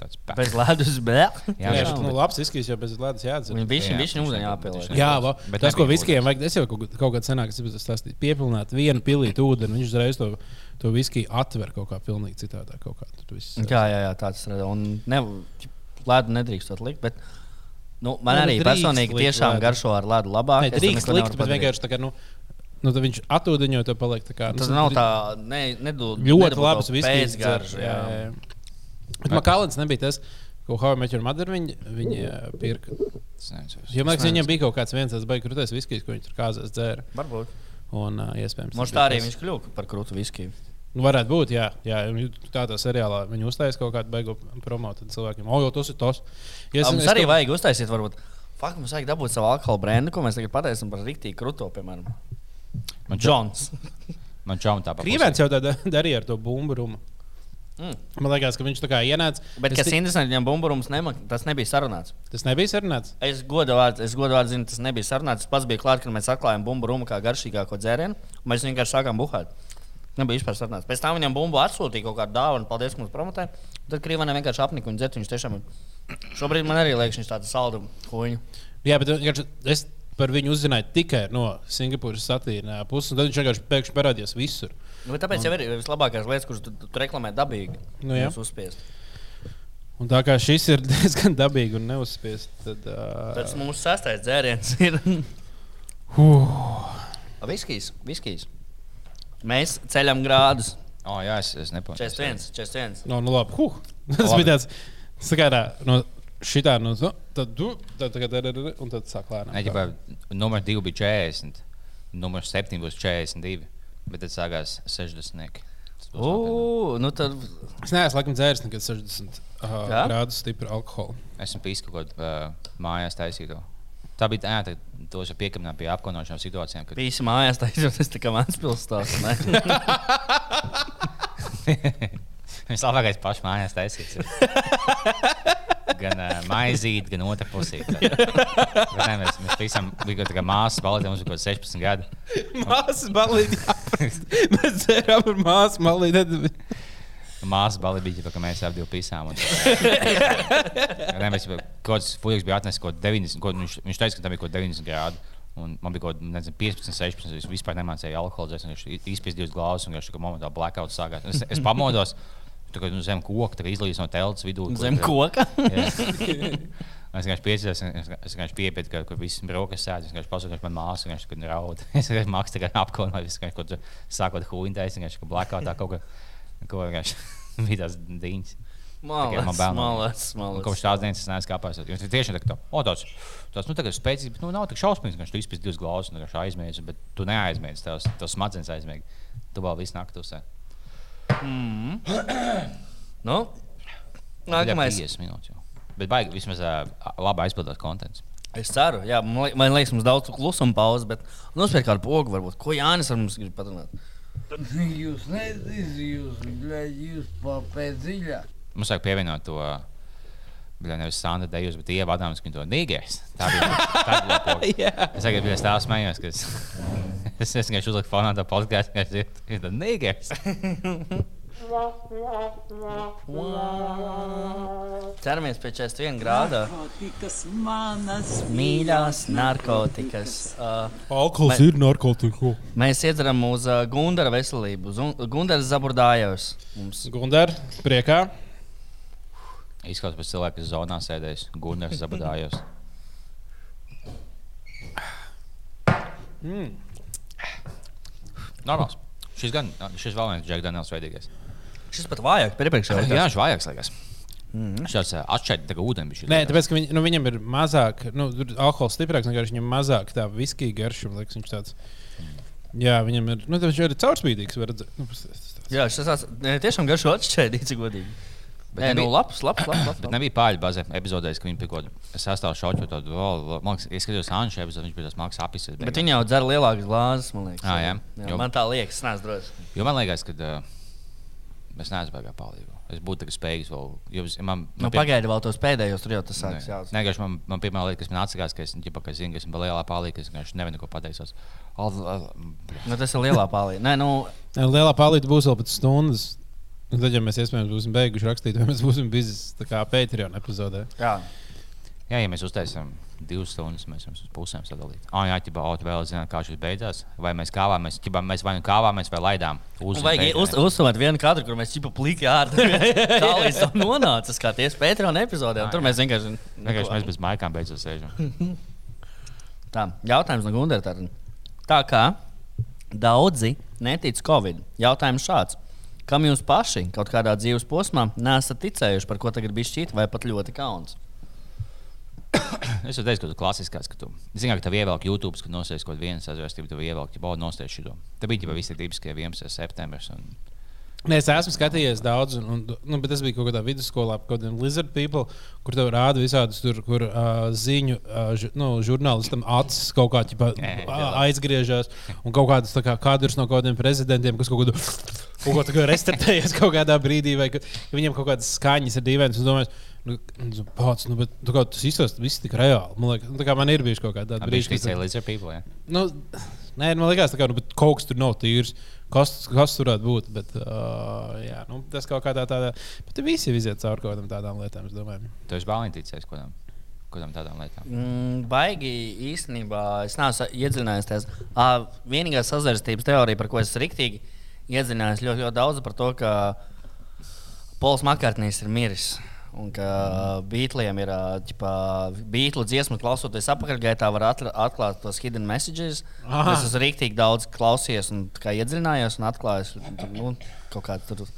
tāds pēc. Bez ledus, bet. Jā, Jā, jā, nu, labs viskijs jau bez ledus jāatdzer. Viņam bija ūdeņa nebūtu- jāpieliek. Jā, va, Bet tas, ko viskijam vajag, es jau kaut, kaut kādā senāk stāstīju, piepilnāt vienu pilīti ūdeni, viņš uzreiz to, to viskiju atver kaut kā pilnīgi citādā. Kaut kā, viss- Jā, jā, jā tāds ir. Un ne, ledu nedrīkst likt. Bet, nu, man arī nu, drīkst personīgi likt tiešām ledu. garšo ar ledu labāk. Nē, drīkst likt, bet vienkārši tā kā. Nu, Nu, tad viņš atūdeņo to paliek tā kā. Tas nu, nav dri- tā, ne, nedu, ļoti labs viskijs. pēcgarš. Jā, jā. Bet Makalens nebija tas, ko How Met Your Mother viņa, viņa pirka. Tas. Jo man liekas, viņam bija kaut kāds viens tāds baigs krūtis viskijs, ko viņš tur kāzās dzēra. Varbūt. Un uh, iespējams. Mums tas tā arī tas. viņš kļuva par krūtu viskiju. Nu, varētu būt, jā. jā un tādā seriālā viņi uztaisīja kaut kādu beigu promo. Tad cilvēkiem, oh, jo tas ir tas. Ja Ja es- mums es arī to- vajag uztaisīt, varbūt. Fakt, mums vajag dabūt savu alkohola brendu, ko mēs tagad pateiksim par rīktīgu krūto, piemēram. Man Džons. man čau tāpat. Krīvēns jau tā da- darīja ar to bumbu. Mm. Man liekas, ka viņš tā kā ienāca. Bet, kas tik- interesanti, viņam bumburums nema, tas nebija sarunāts. Tas nebija sarunāts. Es godu vārdu, es godu vārdu zinu, tas nebija sarunāts. Es pats biju klāts, kad mēs atklājām bumbu rumu kā garšīgāko dzērienu. un Mēs vienkārši sākām buhāt. Nebija vispār sarunāts. Pēc tam viņam bumbu atsūtīja kaut kādu dāvanu, paldies, ka mums promotē. Tad Krīvanam vienkārši apnika un dzērt. Viņš tiešām ir. Šobrīd man arī liekas, viņš tāds saldu huņu. Jā, bet es par viņu uzzināju tikai no Singapūras satīra puses. un Tad viņš vienkārši pēkšņi parādījās visur. Nu, bet tāpēc jau ir vislabākās lietas, kuras tu, tu, tu reklamē dabīgi. Nu, jā. Uzspiest. Un tā kā šis ir <laughs> diezgan dabīgi un neuzspiests, tad. Uh, Tas mūsu sastais dzēriens <laughs> ir. uh, Viskijs, viskijs. Mēs ceļam grādus. Oh, jā, es, es nepamanīju. 41, 41. no, nu labi. Huh. <laughs> Tas Labi. bija tāds. Sakārā, no šitā, no, nu, tad, tu, tad, tad, tad, tad, un tad sāk lēnām. Nē, ģipā, numurs 2 bija 40, numurs 7 būs 42, bet tad sākās 60. Tas būs nopietni. Ugh, nu tad. Es neesmu laikam dzēris nekad 60 uh, Jā? grādus stipru alkoholu. Esmu pīs kaut ko uh, mājās taisīto. Tā bija tā, tos jau piekabinājām pie apkaunošanām situācijām. Kad... Visi mājās taisot, tas tā kā mans pilsētas. Viņš labākais pašs mājās taisīts. <laughs> Gan uh, maizīt, gan otrā pusē. <laughs> Nē, mēs, mēs visam bija kaut kā māsas balīti, mums bija kaut kāds 16 gadi. Māsas balīti. Mēs dzērām ar māsu balīti. Māsas balīti bija, ka mēs abi pisām. Un... Nē, mēs kāds fujiks bija atnesis kaut 90, kaut, viņš, viņš teica, ka tam bija kaut 90 grādi. Un man bija kaut kāda nezinu, 15, 16. Es vispār nemācīju alkoholu. Es izpēju divas glāzes, un viņš momentā blackouts sākās. Es, es pamodos, kā nu, zem koka, izlīdz no telts vidū. kur- Zem koka. <laughs> Jā. Es vienkārši piecēlos, es vienkārši piepietu, ka, ka viss brokas sēž. Es vienkārši pasakāšu, man māsa vienkārši kad raud. <laughs> Es vienkārši māksu tikai apkaunot, es vienkārši kaut ko sākot huīntēs, vienkārši ka blackoutā kaut ko, ko vienkārši <laughs> bija malāts, Un malāts. Kopš tās dienas es neesmu kāpājis. Tas tiešām tā, o, tāds, tāds, nu, tagad spēcīgs, bet nu, nav tik šausmīgs, ka viņš izpēs divas glāzes un aizmēģis, bet tu neaizmēģis, tavs, tavs smadzenes aizmēģi. Tu vēl visu nakti uzsē. Mm. <clears throat> Nu, Nākamais. nākamais. 50 minūtes jau. Bet baigi vismaz uh, labi aizpildot kontents. Es ceru, jā, man li- man liekas, mums daudz klusuma pauzes, bet nospēj kādu pogu, varbūt. Ko Jānis ar mums grib patunāt? Jūs nezināt, jūs, jūs papēc dziļāk. Mums vajag pievienot to. Bija nevis Sandra Dejus, bet Ieva Adams, viņa to nīgēs. Tā bija tā bija poga. <laughs> Es tagad biju tā smējos, ka es, <laughs> vienkārši uzliku fonā to podkāstu, ka es ir tā nīgēs. Ceramies pie 41 grāda. Narkotikas manas Mīļās narkotikas. Uh, Alkohols Vai- ir narkotiku. mēs iedzeram uz uh, Gundara veselību. Uz Gundara Zaburdājos. Mums Gundar, priekā. Izskatās pēc cilvēka, kas zonā sēdēs, Gunārs Zabadājos. Mm. Normāls. Šis gan, šis vēl viens Jack Daniels veidīgais. šis pat vājāk par iepriekšējo. Jā, viņš vajag, liekas. Viņš tāds atšķirt, tā kā ūdeni. Nē, tāpēc, ka viņ, nu, viņam ir mazāk, nu, tur alkohols stiprāks, vienkārši viņam mazāk tā viskija garša. Liekas, viņš tāds. Jā, viņam ir, nu, viņš ir caurspīdīgs. var redzēt. Nu, Jā, šis tāds tiešām garšo atšķaidīts, godīgi. Bet Nē, nu, <clears throat> nebija- labs, labs, labs. labs, Bet labs. nebija pāri bazē epizodēs, ka viņi pie kaut kāda sastāvā oh, man liekas, es skatījos Anšu epizodi, viņš bija tas mākslinieks apis. Bet viņi jau dzer lielākas glāzes, man liekas. Ā, jā. jā Jo- man tā liekas, neesmu drošs. Jo man liekas, ka uh, es neesmu baigā palīdzību. Es būtu spējīgs vēl. Jo es- man, Nu, man pie- pagaidi vēl tos pēdējos, tur jau tas sākas Nē, jāsaka. Nē, man, man pirmā lieta, kas man atsakās, ka es, ģipa, ka zinu, ka esmu lielā palīdzība, ka es vienkārši nevienu neko pateicos. Al- al- Nu, tas ir lielā palīdzība. Nē, nu, Lielā palīdzība būs vēl pēc stundas. Tad, ja mēs iespējams būsim beiguši rakstīt, vai mēs būsim kā Patreon epizodē. jā. Jā, ja mēs uztaisām divas stundas, mēs varam uz pusēm sadalīt. Ah, jā, ķibā, o, tu vēl zināt, kā šis beidzās. Vai mēs kāvāmies, ķibā, mēs vai nu kāvāmies, vai laidām. Uz Vajag uz, uzsvērt vienu kadru, kur mēs čipa plīgi ārā. <laughs> Tā līdz tam nonāca, kā tieši Patreon epizodē. un Tur mēs vienkārši. Vienkārši mēs bez maikām beidzot sēžam. <laughs> Tā, jautājums no Gunara. Tā kā daudzi netic Covid, jautājums šāds. Kam jūs paši kaut kādā dzīves posmā nesat ticējuši, par ko tagad bija šķiet, vai pat ļoti kauns? <coughs> Es jau teicu, ka tu klasiskās, ka tu zini, ka tev ievelk YouTube, kad nosēs kaut vienu sazvērstību, tev ievelk, ja baudu nosēs šo. Te bija jau visi tipiskie 11. septembris. Un... Nē, es esmu skatījies daudz, un, un, nu, bet tas bija kaut kādā vidusskolā, kaut kādiem lizard people, kur tev rāda visādus tur, kur uh, ziņu uh, ž, nu, žurnālistam acis kaut kā ķipa, aizgriežas, un kaut kādas kā kadrus no kaut kādiem prezidentiem, kas kaut kādu. Kaut ko restartējies kaut kādā brīdī, vai ka, ka viņiem kaut kādas skaņas ir dīvainas. Nu, nu, pats, nu, bet, tu kā, tas izstāsta viss tik reāli. Man, liekas, nu, tā kā man ir bijuši kaut kādi brīži, kad kad ticēja līdz ar people. Ja? Nu, nē, man liekas, ka nu, bet kaut kas tur nav tīrs. Kas, kas tur varētu būt? Bet, uh, jā, nu, tas kaut kādā tādā. Bet visi iziet cauri kaut kādām tādām lietām, es domāju. Tu esi bāliņš ticējis kaut kādam. Kādām tādām lietām? Mm, baigi īstenībā es neesmu iedziļinājies tajās. Uh, vienīgā sazvērstības teorija, par ko es riktīgi iedziļinājos ļoti, ļoti daudz, par to, ka Pols Makārtnīs ir miris. Un ka beatliem ir beigta dziesma, klausoties apakaļgaitā, var atklāt tos hidden messages. Aha. Es esmu rīktīgi daudz klausījies un iedziļinājos un atklājis nu, kaut kādas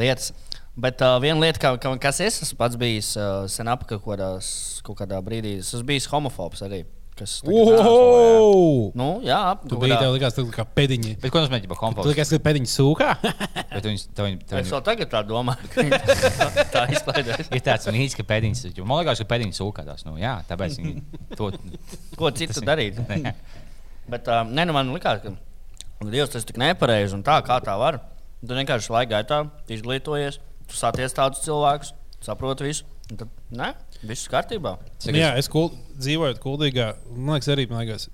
lietas. Bet uh, viena lieta, kā, kā, kas es esmu pats bijis uh, sen apakaļ kaut, kādā brīdī, es esmu bijis homofobs arī. Kas. Wow! Nu, jā, Tu biji tev likās, tā kā pēdiņi. Bet ko nozīmē ģipa Tu komforts? likās, ka pēdiņi sūkā. <laughs> Bet viņus, tev, viņ, tev, Es vēl tagad tā domāju, ka <laughs> tā- <laughs> tā izklaidēs. ir tāds mīts, ka pēdiņas, man liekas, ka pēdiņas sūkādās. Nu, jā, tāpēc viņi to. Ko citu darīt? Nē. Bet uh, ne, nu man likās, ka Dievs tas ir tik nepareizi un tā, kā tā var. Tu vienkārši laika gaitā izglītojies, tu saties tādus cilvēkus, saproti visu. un Tad, nē, viss kārtībā. Cik Jā, es kul, dzīvoju Kuldīgā. Man liekas, arī man liekas.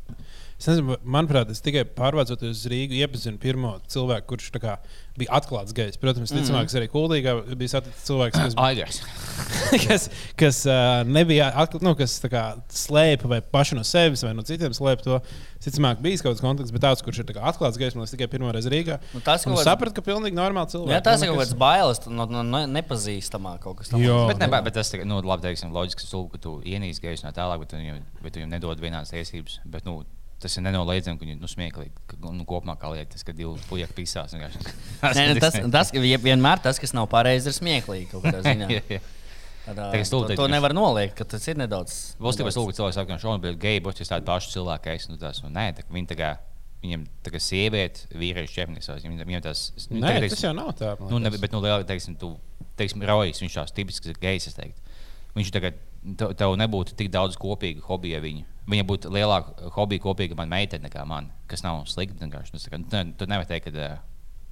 Es nezinu, manuprāt, es tikai pārvācoties uz Rīgu, iepazinu pirmo cilvēku, kurš kā bija atklāts gejs. Protams, mm. arī Kuldīgā bija saticis cilvēks, kas, Aigars. <laughs> kas, kas uh, nebija atklāts, nu, kas kā slēpa vai paši no sevis vai no citiem slēpa to. Ticamāk, bija kaut kāds kontakts, bet tāds, kurš ir tā kā atklāts gejs, man liekas, tikai pirmo reizi Rīgā. Nu, tas kaut es sapratu, ka pilnīgi normāli cilvēki. Jā, tas ir Man kaut kāds bailes no, no, no nepazīstamā kaut kas Jo. Bet, ne, bet tas ir nu, labi, teiksim, loģiski, ka tu, ienīsti gejus no tālāk, bet tu viņiem, bet tu viņiem nedod vienādas tiesības. Bet, nu, Tas ir nenoliedzami, ka viņi nu, smieklīgi. Ka, nu, kopumā kā lieta, tas, ka divi puiši pisās. vienkārši. <laughs> Nē, nu, tas, <laughs> tas vienmēr tas, kas nav pareizi, ir smieklīgi. kaut kādā ziņā. <laughs> Jā, jā. Tad, ā, Tā kā to, to nevar noliegt, ka tas ir nedaudz. Būs tikai nedaudz- stulbi cilvēki, saka, ka šodien bija geji, bet tas tādi paši cilvēki. Es, nu, tās, nu, nē, tā, viņi tā kā, viņiem tā kā sieviete, vīrieši čepnis, viņiem, viņiem tas, nu, Nē, kā tas jau nav tā. Nu, ne, bet, nu, lielāk, teiksim, tu, teiksim, Rojas, viņš tās tipisks gejs, es teiktu. Viņš tagad, tev, tev nebūtu tik daudz kopīgu hobiju ar viņu. Viņa būtu lielāka hobija kopīga man meitene nekā man, kas nav slikti. Nu, kā, Tu, nevari teikt, ka uh,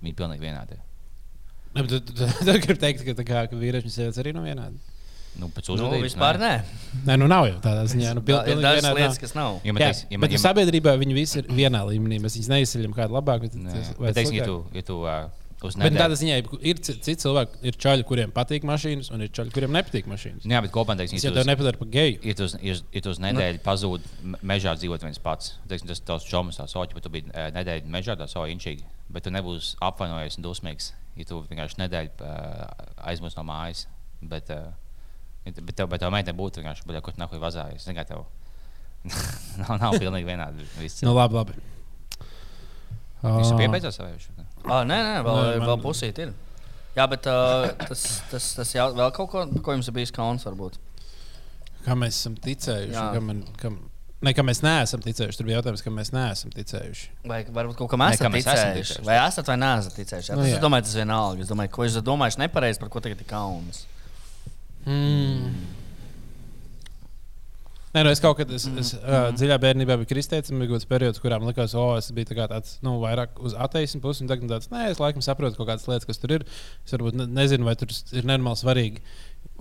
viņi ir pilnīgi vienādi. Ne, bet tu- tu- tu gribi teikt, ka, kā, ka vīrieši un sievietes arī nav vienādi. Nu, pēc Nu, uzvedības. vispār nē. Nē, nu nav jau tādā ziņā. Nu, pil, Tā Ir pilnīgi dažas lietas, nav. kas nav. Jā, ja man, bet man, sabiedrībā viņi visi ir vienā līmenī. Mēs viņus neizceļam kādu labāku. bet nē, tas- vai bet, teiksim, ja tu, ja tu uh, Bet tādā ziņā ir ci- citi cilvēki, ir čaļi, kuriem patīk mašīnas, un ir čaļi, kuriem nepatīk mašīnas. Jā, bet kopumā, teiksim, Tas ja tev nepadara par geju. Ja tu uz, ja tu uz nedēļu pazūdi me- mežā dzīvot viens pats, teiksim, tas tavs čoms, tā soķis, bet tu biji uh, nedēļu mežā, tā soķis inčīgi, bet tu nebūsi apvainojies un dusmīgs, ja tu vienkārši nedēļu aizmūs no mājas. Bet, uh, bet tev, bet tev meitene būtu vienkārši, bet, ko tu nahuj vazājies. Kā tev <laughs> nav, nav pilnīgi vienādi. Nu, labi, labi. Visu Ā, piebeidzās vai viņš? Ah, nē, nē, vēl, Nē, man- vēl pusīt ir. Jā, bet uh, tas, tas, tas jau vēl kaut ko, ko jums ir bijis kauns varbūt. Kā mēs esam ticējuši? Jā. Kam, kam, ne, ka mēs neesam ticējuši. Tur bija jautājums, kam mēs neesam ticējuši. Vai varbūt kaut kam esat kam mēs esam ticējuši? ticējuši. Vai esat vai neesat ticējuši? Jā, Nu, tas, jā. es domāju, tas vienalga. Es domāju, ko jūs domājat nepareizi, par ko tagad ir kauns. Mm. Nē, nu es kaut kad es, es, uh, dziļā bērnībā biju kristietis, un bija kaut kāds periods, kurā man likās, o, es biju tā tāds nu, vairāk uz ateismu pusi. un Tagad tāds, nē, es laikam saprotu kaut kādas lietas, kas tur ir. Es varbūt ne, nezinu, vai tur ir nenormāli svarīgi,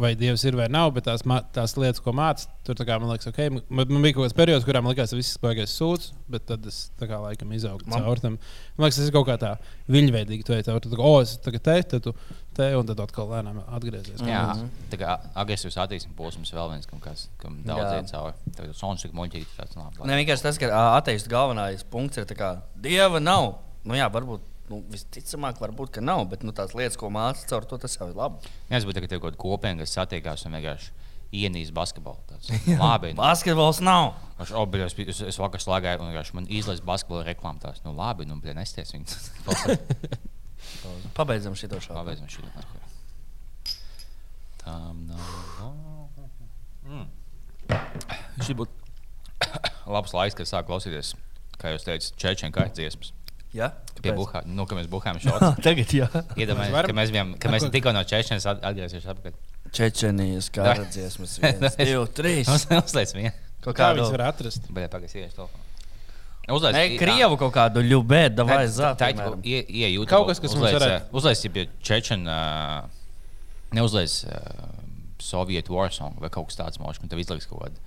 vai Dievs ir vai nav, bet tās, tās lietas, ko mācās, tur kā, man liekas, ok. Man, man bija kaut kāds periods, kurā man likās, ka viss baigais sūds, bet tad es tā kā laikam izaugu caur tam. Man liekas, tas ir kaut kā tā viļņveidīgi. Tu ej caur, tad, o, es tagad te, tad tu te, un tad atkal lēnām atgriezies. Jā, tā kā agresīvs attīstības posms vēl viens, kam, kas, kam daudz Jā. iet cauri. Tagad sons tik muļķīgi tāds labi. Ne vienkārši tas, ka ateistu galvenais punkts ir, ka dieva nav. Nu, jā, varbūt nu, visticamāk, varbūt, ka nav, bet nu, tās lietas, ko mācās caur to, tas jau ir labi. Es būtu tagad kaut kāda kopiena, kas satiekās un vienkārši ienīst basketbolu. Tāds, <laughs> Labi, nu, Basketbols nav. es, oh, bet es, es, es vakar slēgāju un vienkārši man izlaiž basketbola reklāmu. Tās, nu, labi, nu, nesties viņu. <laughs> Pabeidzam šo šādu. Pabeidzam šo. Tam nav. Mm. Šis būtu <coughs> labs laiks, kad sāk klausīties, kā jūs teicat, čečiem kā dziesmas. Jā, Pie Kāpēc? buhā, nu, ka mēs buhām <laughs> šādu. Tagad, jā. Iedomājieties, ka mēs, bijām, ka mēs tikko no čečienas atgriezīsimies atpakaļ. Čečenijas kara <laughs> dziesmas. viens, divi, trīs. Uzliec vienu. Kā kādu. viņas var atrast? Bet pagaidi, iešu to. Uzliec, Ne, Krievu kaut kādu ļubētu, vai ir iejūta. Kaut kas, kas mums varētu- Uzliec, ja čečena, neuzliec uh, Sovietu war song vai kaut kas tāds mošs, un tev izliks kaut kādu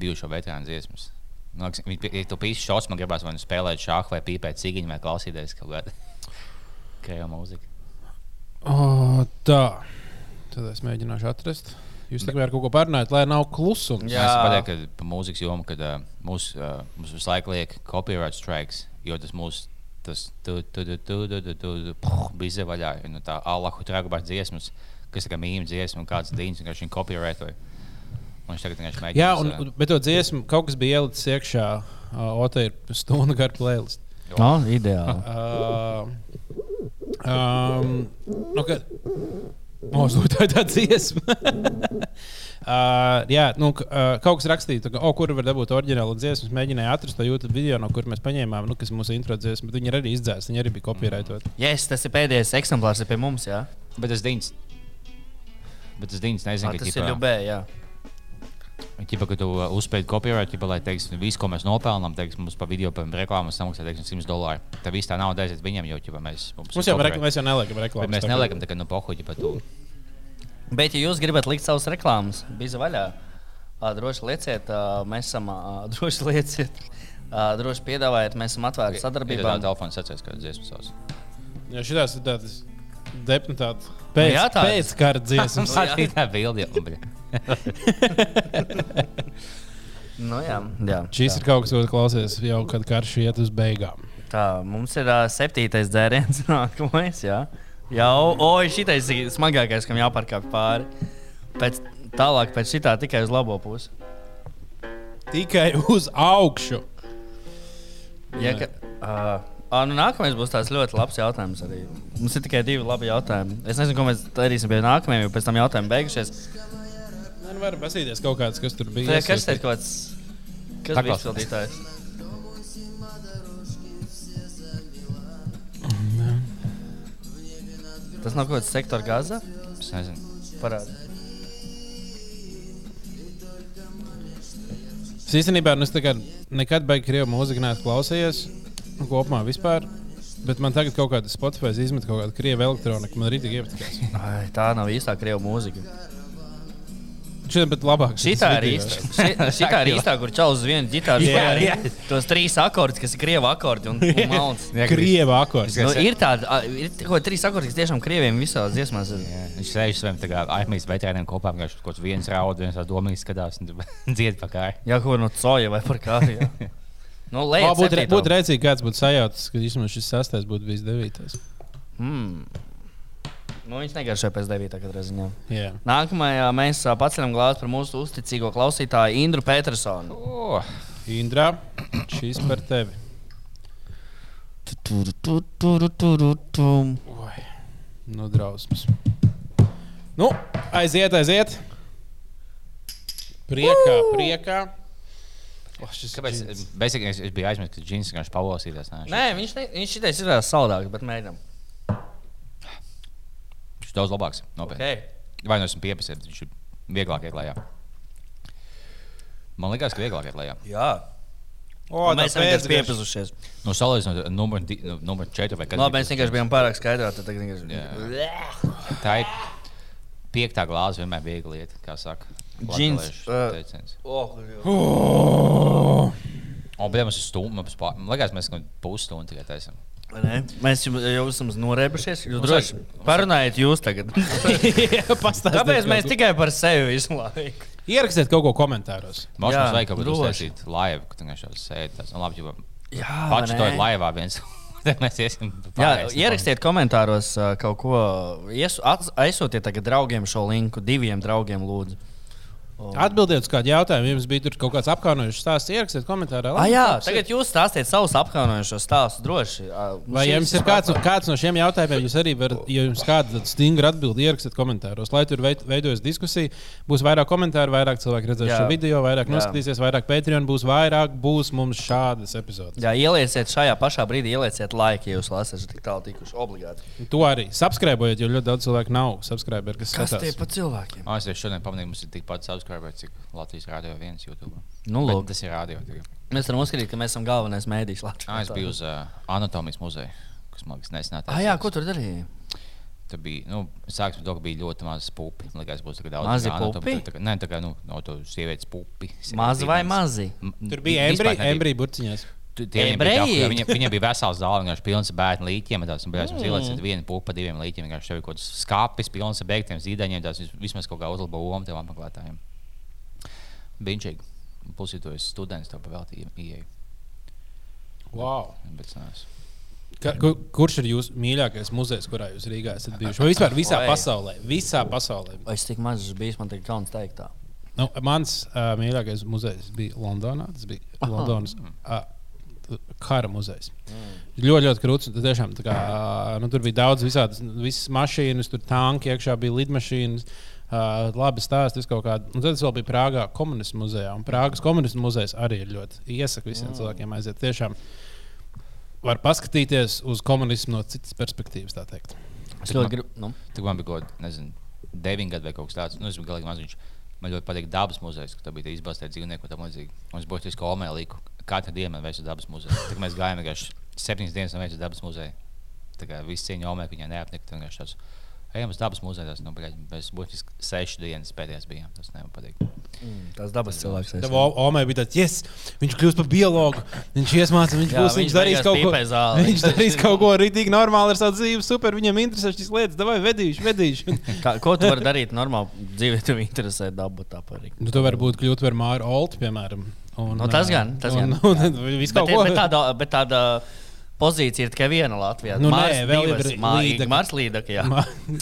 bijušo veterānu dziesmas. Man liekas, viņi- Ja tu pīsi šos, man gribās vai nu spēlēt šāhu vai pīpēt cigiņu vai klausīties kaut kādu <laughs> krievu mūziku. O, tā. Tad es mēģināšu atrast. Jūs tikai ar kaut ko parunājat, lai nav klusums. Jā, es domāju, ka mūzikas joma, kad uh, mūs, uh, mums visu laiku liek copyright strikes, jo tas mūsu tas bija vaļā. No nu, tā Allahu trakbāra dziesmas, kas ir mīmīma dziesma un kāds dīns, kas viņa copyrightoja. Viņš tagad vienkārši mēģina. Jā, un, uh, un, bet to dziesmu kaut kas bija ielicis iekšā. Uh, Otra ir stunda gara playlist. Tā no, ir ideāli. Uh, um, nu, ka, domāju, tā ir tā dziesma. <laughs> uh, jā, nu, uh, kaut kas rakstīja, ka, oh, kur var dabūt oriģinālu dziesmu. Es mēģināju atrast to YouTube video, no kur mēs paņēmām, nu, kas mūsu intro dziesma, bet viņi ir arī izdzēsti, viņi arī bija kopierētot. Yes, tas ir pēdējais eksemplārs ir pie mums, jā. Bet tas dīns. Bet tas dīns nezinu, Ah, ka Tas ir ļubē, jā. Ķipa, ka tu uh, uzspēji copyright, ķipa, lai teiksim, visu, ko mēs nopelnām, teiksim, mums par video, par reklāmas samaksā teiksim, 100 dolāru. Tā viss tā nauda aiziet viņam, jo ķipa, mēs, mums, jau, rekl mēs jau neliekam Bet reklāmas. mēs tā neliekam tā kā no pohuļa par to. Bet, ja jūs gribat likt savus reklāmas, bija vaļā. Droši lieciet, mēs esam <laughs> droši lieciet. Droši piedāvājiet, mēs esam atvērti Tā sadarbībām. telefons atceras, ka dziesmas sauc. Jā, šitās ir tādas deputātas pēc, <laughs> jā, tādas. pēc kara dziesmas. jā. Tā ir tā bilde. Nu, jā, jā, Šis ir kaut kas, ko klausies jau, kad karš iet uz beigām. Tā, mums ir uh, septītais dzēriens, <laughs> nākamais. Jā, jau oi, šitais ir smagākais, kam jāpārkāpj pāri. Pēc, tālāk, pēc šitā tikai uz labo pusi. Tikai uz augšu. Ja, ka, uh, uh, nu, nākamais būs tāds ļoti labs jautājums. Arī. Mums ir tikai divi labi jautājumi. Es nezinu, ko mēs darīsim pie nākamajiem, jo pēc tam jautājumi beigušies. Man var pasīties kaut kāds, kas tur bija. Tā, kas ir kaut kāds? Kas bija Paklausās. izpildītājs? Tas nav kaut kāds sektora gāza? Es nezinu. Parādi. Es īstenībā nu, es tā nekad beigās krievu mūziku neesmu klausījies. Kopumā vispār. Bet man tagad kaut kāda Spotify izmet kaut kāda krievu elektronika. Man arī tik iepatikās. Ai, tā nav īstā krievu mūzika. Šī ir labāk. Šitā ir īsta. ši- Šitā ir īstā, kur čaus uz vienu ģitāru. Jā, spēlē jā. Tos trīs akordus, kas ir krievu akordi un, un <laughs> melns. Krieva akords. Nu, ir tādi, ir kādi trīs akordi, kas tiešām krieviem visās dziesmās ir. Jā, Viņš sēž saviem armijas veterāniem kopā, viņš kaut kāds viens raud, viens tā domīgi skatās un <laughs> dzied pa kāju. Jā, kaut ko no coja vai par kādu. jā. <laughs> Nu, Jā, lejā būtu, būtu redzīgi, kāds būtu sajūta, ka šis sastais būtu bijis devītais. Mm. Nu, viņš negaršoja pēc devītā katrā ziņā. Jā. Nākamajā mēs paceļam glāzi par mūsu uzticīgo klausītāju Indru Petersonu. Oh, Indra, šīs par tevi. Turu, turu, turu, tum. Oi, nu, drausmas. Nu, aiziet, aiziet. Priekā, priekā. Oh, kāpēc? Basically, es, biju aizmirsis, ka Džins vienkārši pavosīties. Nē, viņš, ne, viņš šitais ir vēl saldāks, bet mēģinām. Viņš ir daudz labāks. Nopietni. Okay. Vai nu esmu pieprasījis, viņš ir vieglāk iet lejā. Man liekas, ka vieglāk iet lejā. Jā, O, mēs vienkārši piepazušies. Nu, salīdzinot ar numuru nu, numuru 4 vai Labi, mēs vienkārši bijām pārāk Tagad vienkārši. Jā. Tā ir piektā glāze, vienmēr viegli iet, kā saka. Džins, uh. Oh, O, Un, bet stunda, mums pār... man liekas, mēs kaut pusstundu tikai taisām. Mēs jums- jau esam norēbušies. Jūs droši parunājiet jūs tagad. <laughs> <laughs> Pastāstiet Kāpēc mēs tikai par sevi visu laiku? Ierakstiet kaut ko komentāros. Mums vajag kaut ko droši. uztaisīt live, ka vienkārši tāds sēdi. Tas, un labi, Jā, paši to ir laivā viens. <laughs> Tad mēs iesim. Jā, ierakstiet komentāros uh, kaut ko. Aizsūtiet tagad draugiem šo linku, diviem draugiem, lūdzu. Un- Atbildiet uz kādu jautājumu. Ja jums bija kaut kāds apkaunojošs stāsts, ierakstiet komentārā. Ah, jā, tagad jūs stāstiet savus apkaunojošos stāstus droši. Ā, Vai šis- jums ir kāds, no- kāds no šiem jautājumiem, jūs arī varat, ja jums kāda stingra atbildi, ierakstiet komentāros, lai tur veid- veidojas diskusija. Būs vairāk komentāru, vairāk cilvēku redzēs Jā. šo video, vairāk Jā. noskatīsies, vairāk Patreon būs, vairāk būs mums šādas epizodes. Jā, ielieciet šajā pašā brīdī, ielieciet laiku, ja jūs lasāt, tik tālu tikuši obligāti. To arī subscribējiet, jo ļoti daudz cilvēku nav subscribēji, kas Kas tie skatās. pa cilvēkiem? Ah, es šodien pamanīju, mums ir tikpat subscriberi, cik Latvijas rādio viens YouTube. Nu, lūk. tas ir rādio. tagad. Mēs varam uzskatīt, ka mēs esam galvenais mēdījis Latvijā. Ah, es biju uz uh, Anatomijas muzeju, kas man liekas nesenā. Ah, jā, ko tur darīja? Tur bija, nu, sāksim to, ka bija ļoti maz pupi. Man liekas, būs daudz Mazi pupi? tā Nē, tā kā, nu, no to sievietes pupi. Mazi vai mazi? Tur bija embrija, burciņās. Bija tā, Viņa, bija vesels zāle, vienkārši pilns ar bērnu līķiem. Tās, mums Mm. ielicis vienu pupu, diviem līķiem. Vienkārši tev ir kaut kāds skāpis, pilns ar beigtiem zīdaiņiem. Tas vis- vismaz kaut kā uzlabo lomu tev apmeklētājiem. Biņķīgi. Plus, ja tu esi students, tev pavēltīja ieeju. Wow. Bet, nās. Ka, ku, kurš ir jūsu mīļākais muzejs, kurā jūs Rīgā esat bijuši? Vai vispār visā pasaulē? Visā pasaulē. Es tik maz esmu bijis, man tik kauns teikt tā. Nu, mans uh, mīļākais muzejs bija Londonā. Tas bija Aha. Londonas uh, kara muzejs. Mm. Ļoti, ļoti krūts. Tiešām, tā kā, uh, nu, tur bija daudz visādas visas mašīnas, tur tanki, iekšā bija lidmašīnas. Uh, labi stāsti, kaut kāda. Un tad es vēl biju Prāgā komunismu muzejā. Un Prāgas komunismu muzejs arī ir ļoti iesaku visiem mm. cilvēkiem aiziet. Tiešām var paskatīties uz komunismu no citas perspektīvas, tā teikt. Es ļoti gribu. Nu, Tur man bija kaut kāds, nezinu, deviņi gadi vai kaut kas tāds. Nu, es biju galīgi maziņš. Man ļoti patīk dabas muzejs, ka tur bija izbāzti dzīvnieki un tā līdzīgi. Un es būtu kā omē līku. Katru dienu man veicu dabas muzeju. Tad mēs gājām vienkārši septiņas dienas un veicu dabas muzeju. Tā kā viss cieņa omē, viņai neapnika. Ejam uz dabas muzeju. Tas, nu, mēs būtiski sešas dienas pēdējās bijām. Tas neman patīk. mm, tas dabas cilvēks. es- Tad Omei bija tāds, yes, viņš kļūst par biologu. Viņš iesmācās, viņš, būs, viņš viņš darīs kaut ko zāli. <laughs> Viņš darīs <laughs> kaut ko rītīgi normāli ar savu dzīvi. Super, viņam interesē šīs lietas. Vai vedīšu, vedīšu. <laughs> Kā, ko tu vari darīt normāli dzīvē, tev interesē dabu tāpat arī. nu, tu vari būt kļūt par Māru Oltu, piemēram. Un, Nu, tas gan, tas un, gan. Un, un, Bet, bet, tāda, bet tāda pozīcija ir tikai viena Latvijā. Nu, nē, Māris vēl ir divas, Līdaka. Mā- Igmārs Līdaka,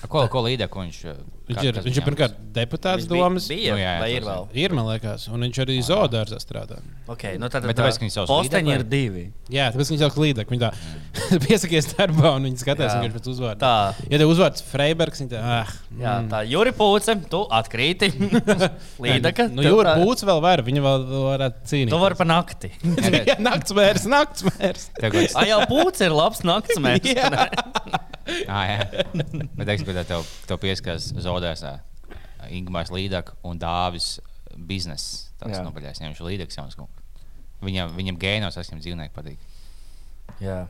Ko, ko līdē, ko viņš? Viņš kā- ir, viņš ir pirmkārt deputāts Viņš domas. Bija, Nu, jā, jā, ir vēl? Ir, man liekas, un viņš arī zoodārzā strādā. Okay, nu tad, Bet tāpēc, ka viņi savus līdeku ir divi. Jā, tāpēc viņš sauc līdzeku. Viņa tā <laughs> piesakies darbā, un viņi skatās Jā. vienkārši pēc uzvārda. Tā. Ja tev uzvārds Freibergs, viņa tā, ah, Jā, tā Juri Pūce, tu atkrīti. <laughs> Līdaka. Nu, tā- būs vēl var, viņa vēl vēl varētu cīnīties. Tu vari pa nakti. <laughs> Jā, nakts mērs, nakts mērs. Tev kaut kas- Ai, jau pūce ir labs nakts mērķis. Jā. <laughs> Ah, jā. Bet, teiksim, ka tev, tev pieskarās zaudēs Ingūns Līdaka un Dāvis biznesa. Tas ir līdzīgs jauns. kaut- Viņam, viņam gēnos, es viņam dzīvnieki patīk. Jā.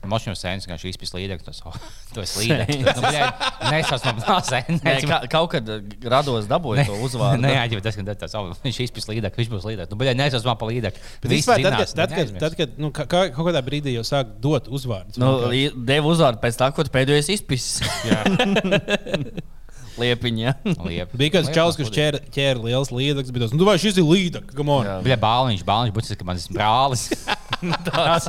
Mašīnu sēnes, kā šī izpētes līdeka, tas tas līdeks. Nu, Nē, tas no sēnes. Ka, kaut kad uh, rados dabūju to uzvārdu. <laughs> Nē, jā, tas, ka tas oh, viņš izpētes līdeka, viņš būs līdeks. Nu, bet nē, tas man pa līdeku. Bet vispār, tad, kad, tad, kad, tad, kad nu, kā, kaut kādā brīdī jau sāk dot uzvārdus. Nu, devu uzvārdu pēc tā, ko tu pēdējais izpisis. <laughs> <laughs> Liepiņa. Bija kāds čels, kurš ķēra, ķēra liels līdzekļus, bet tas, nu, vai šis ir līdzekļs, kam on? Jā. Bija bāliņš, bāliņš, būtis, ka man ir brālis. <laughs> tās,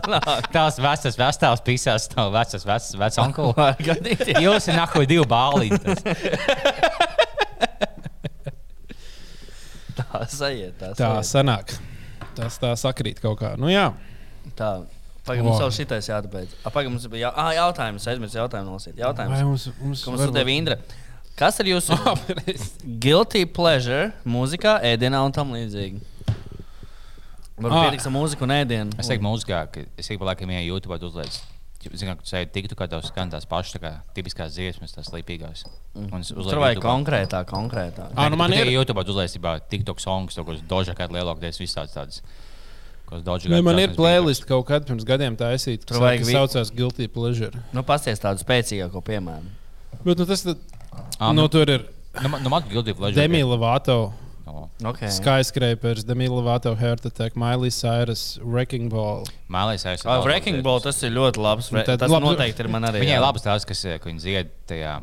tās vecas, vecās pisās, tā vecas, vecas, vecas onkuli. <laughs> Gadīties. Jūs esat nahuj divi bāliņi. Tā sajiet. Tā, Tā sajiet. sanāk. Tas tā sakrīt kaut kā. Nu, jā. tā. Pagaidām, mums jau šitais jāatbeidz. Pagaidām, mums bija jā... ah, jautājums. Aizmirsu jautājumu nolasīt. Vai Jautājums. mums, mums Ko mums uzdeva Indra? Kas ir jūsu <laughs> guilty pleasure mūzikā, ēdienā un tam līdzīgi? Varbūt Ah. pietiks ar mūziku un ēdienu. Es teiktu, mūzikā, ka es ik pa laikam ieju YouTube, uzlieku Zinām, ka tu sēdi tiktu, kā tev skan tās pašas, tā kā tipiskās dziesmas, tās lipīgās. Un es uzlieku Tur vajag konkrētā, konkrētā. Ā, nu man ir- YouTube uzlaisībā TikTok songs, to, kas dožā kā lielākais visāds tāds. Kas dožā Nē, man ir playlist kaut kad pirms gadiem taisīta, kas saucās Guilty Pleasure. Nu, pasties tādu spēcīgāko piemēru. Bet nu, tas Ah, nu, tur ir nu, nu, man Guilty Pleasure. Demi Lovato, No. Okay. Skyscrapers, Demi Lovato, Heart Attack, Miley Cyrus, Wrecking Ball. Mālīs aiz. Oh, Wrecking Ball tas ir ļoti labs. Nu, tad Tas labi. noteikti ir man arī. Viņai jā. labas tās, kas, eh, ko viņa dzied tajā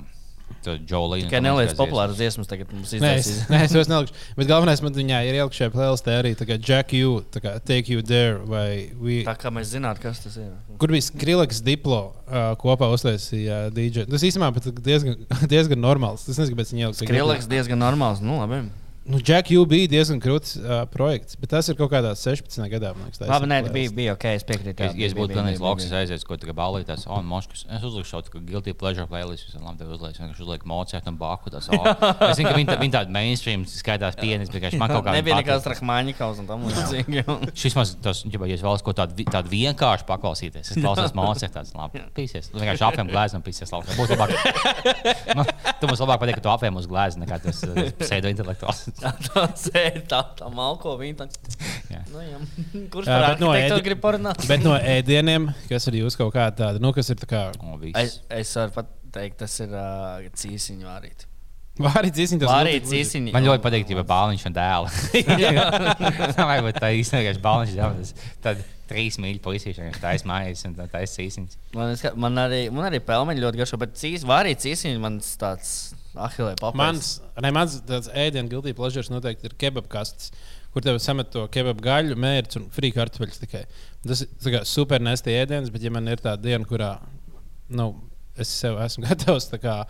Jolīna. Tikai neliec populāras dziesmas tagad mums Nē, es, izdevies. nē, es vairs nelikšu. Bet galvenais man viņā ir ielikt šajā playlistē arī tā kā Jack U, tā kā Take You There vai we, Tā kā mēs zinātu, kas tas ir. Kur bija Skrillex Diplo uh, kopā uztaisīja DJ. Tas īstenībā pat diezgan, <laughs> diezgan normāls. Es nezinu, kāpēc viņi ielikt. Skrillex diezgan normāls. Nu, labi. Nu, Jack U bija diezgan krūts uh, projekts, bet tas ir kaut kādā 16. gadā. Man liekas, Labi, nē, bija, bija ok, es piekrītu. Es bija, būtu bija, loks, es aizietu, ko tagad balītās, un moškas. Es uzliku šo guilty pleasure playlist, es labi tev uzlieku, vienkārši uzlieku Mozart un Baku. Tas, oh. <laughs> Es zinu, ka viņi, tā- viņi tādi mainstream skaitās pienis, bet man kaut <laughs> kā Nebija nekāds Rahmaņikovs un tam līdzīgi. <laughs> Šis maz, tas, ja es vēlos ko tādu, tādu vienkārši paklausīties, es klausos Mozart, tāds labi, pīsies. Tu vienkārši apēm glēzi un pīsies laukā. Būs labāk. Man, tu mums labāk patīk, ka tu apēm uz glēzi, nekā tas uh, pseido intelektuāls. Tā sēž tā, tā malko viņa. tā-. Nu, jā. <laughs> Kurš bet no arhitektu ēdi- grib parunāt? Bet no ēdieniem, kas ir jūs kaut kāda tāda, nu, kas ir tā kā O. Es, es varu pat teikt, tas ir uh, cīsiņu vārīt. vārīts īstenībā. tas Vārīt pleasure. cīsiņu. Man ļoti patīk, ja bāliņš un dēls. <laughs> <laughs> Vai būt tā īstenībā bāliņš dēls? Tad trīs mīļi puisīši, kas taisa mājas un taisa īsiņas. Man, es, man arī, man arī pelmeņi ļoti garšo, bet cīs, vārīt cīsiņu man tāds ahilē papildus. Mans, ne, mans tāds ēdienu guilty pleasures noteikti ir kebabkastes, kur tev samet to kebabu gaļu, mērķis un frī kartupeļus tikai. Tas ir tā super nesti ēdiens, bet ja man ir tāda diena, kurā nu, es sev esmu <laughs> gatavs tā kā,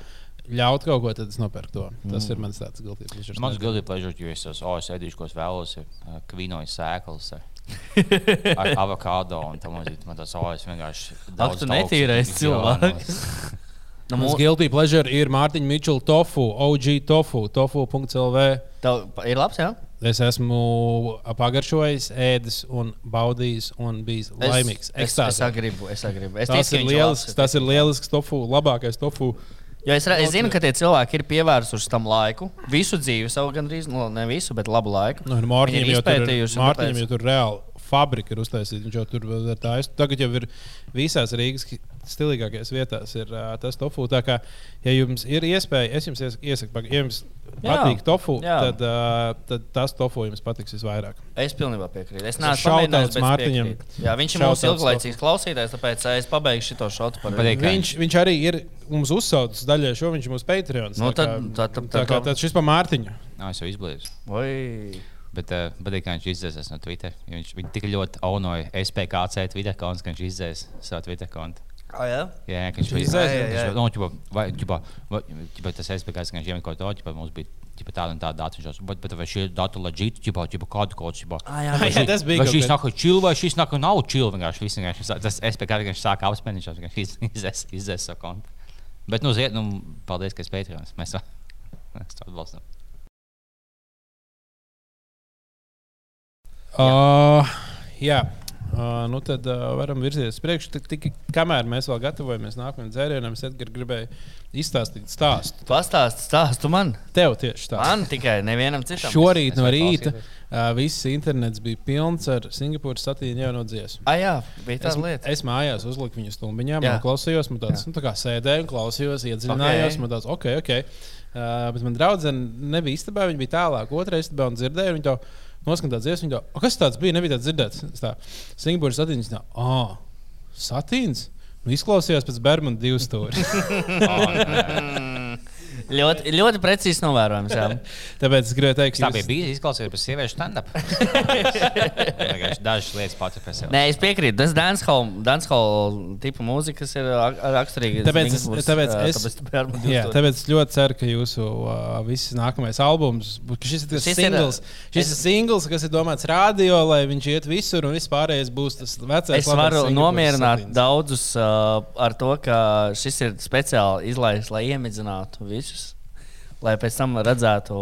ļaut kaut ko, tad es nopērku to. Tas mm. ir mans tāds guilty pleasures. Mans guilty pleasure, jo es esmu, oh, es ēdīšu, ko es vēlos, ir uh, kvīnojas sēklas. <laughs> ar- avokado un tam līdzīgi. Man tas, oh, es vienkārši. Ak, daudz tu netīrais cilvēks. Nu, mū- guilty pleasure ir Mārtiņa Mičela tofu, OG tofu, tofu.lv. Tev ir labs, jā? Es esmu pagaršojis, ēdis un baudījis un bijis Es- laimīgs. Es, es, es gribu, es gribu. Es Tas ticu, ir lielisks, tas ir lielisks tofu, labākais tofu. Jo es, es zinu, ka tie cilvēki ir pievērsuši tam laiku. Visu dzīvi, savu gandrīz, nu, ne visu, bet labu laiku. Nu, Mārtiņam jau tur Mārtiņam jau tur reāli fabrika ir uztaisīta. Viņš jau tur ir taisnība. Tagad jau ir visās Rīgas stilīgākajās vietās ir uh, tas tofu. Tā kā, ja jums ir iespēja, es jums ies- iesaku, ja jums Jā, patīk tofu, jā. tad, uh, tad tas tofu jums patiks visvairāk. Es pilnībā piekrītu. Es neesmu es Mārtiņam. Jā, viņš ir mūsu ilglaicīgs klausītājs, tāpēc es pabeigšu šo šotu par. Kā Viņš, viņš arī ir mums uzsaucis daļai šo, viņš ir mūsu Patreon. Nu, tad- tad- tad- tā kā tad- šis pa Mārtiņu. Nā, es jau izblīdu. Vai... Bet uh, patīk, kā viņš izdzēsās no Twitter. Viņš viņu tik ļoti aunoja SPKC Twitter konts, ka viņš izdzēs savu Twitter kontu. Ah, jā? Jā, jā, ka viņš Viņš bija izdzēs, jā, jā. No, ķipa, vai, ķipa, vai, ķipa, tas SPKC, ka viņš iemet kaut ko tādu, mums bija ķipa, tāda un tāda jau, bet, bet vai šie dati leģīti, ķipa, ķipa, kādu kaut ko Ah, jā, Jā, tas bija Vai šis nāk čili, vai šis nāk nav čili. Vienkārši viss vienkārši tas SPK vienkārši sāk apspēlēt, viņš vienkārši iz- izdzēs izdzēs savu kontu. Bet, nu, ziet, nu, paldies, ka es Patreons. Mēs to <laughs> mēs to atbalstam. Uh, jā, uh, nu tad uh, varam virzīties uz priekšu. Tik, tik, kamēr mēs vēl gatavojamies nākamajam dzērienam, es Edgars gribēju izstāstīt stāstu. Pastāsti, stāstu man. Tev tieši tā. Man tikai nevienam citam. Šorīt Es no rīta uh, viss internets bija pilns ar Singapūras satīnu jauno dziesmu. Ah, jā, bija tā Es, lieta. es mājās uzliku viņu stumbiņā, Jā. man klausījos, man tāds, nu, tā kā sēdēju, un klausījos, iedziļinājos. Ok. Man tāds, ok, ok. Uh, bet man draudzene nebija istabā, viņa bija tālāk, otrā istabā un dzirdēja. Viņa to noskatījās dziesmu, viņa "O, kas tāds bija, nebija tāds dzirdēts. Tā, Singapūras satīns, tā, ah, satīns. Nu, izklausījās pēc Bermuda divu stūri. <laughs> Ļoti, ļoti precīzi novērojams. Jā. <laughs> Tāpēc es gribēju teikt, Tā ka bija jūs- bijis izklausīties pēc sieviešu stand-up. <laughs> Vienkārši Dažas lietas pats par sevi. Nē, es piekrītu. Tas dancehall tipa mūzika, kas ir ak- raksturīga. Tāpēc es- tāpēc es- tāpēc Jā, tāpēc es ļoti ceru, ka jūsu uh, viss nākamais albums, būs- ka šis ir tas Šis ir, singls, šis es- ir singls, kas ir domāts radio, lai viņš iet visur un viss pārējais būs tas vecais. Es labais varu nomierināt daudzus uh, ar to, ka šis ir speciāli izlaists, lai iemidzinātu visus, lai pēc tam redzētu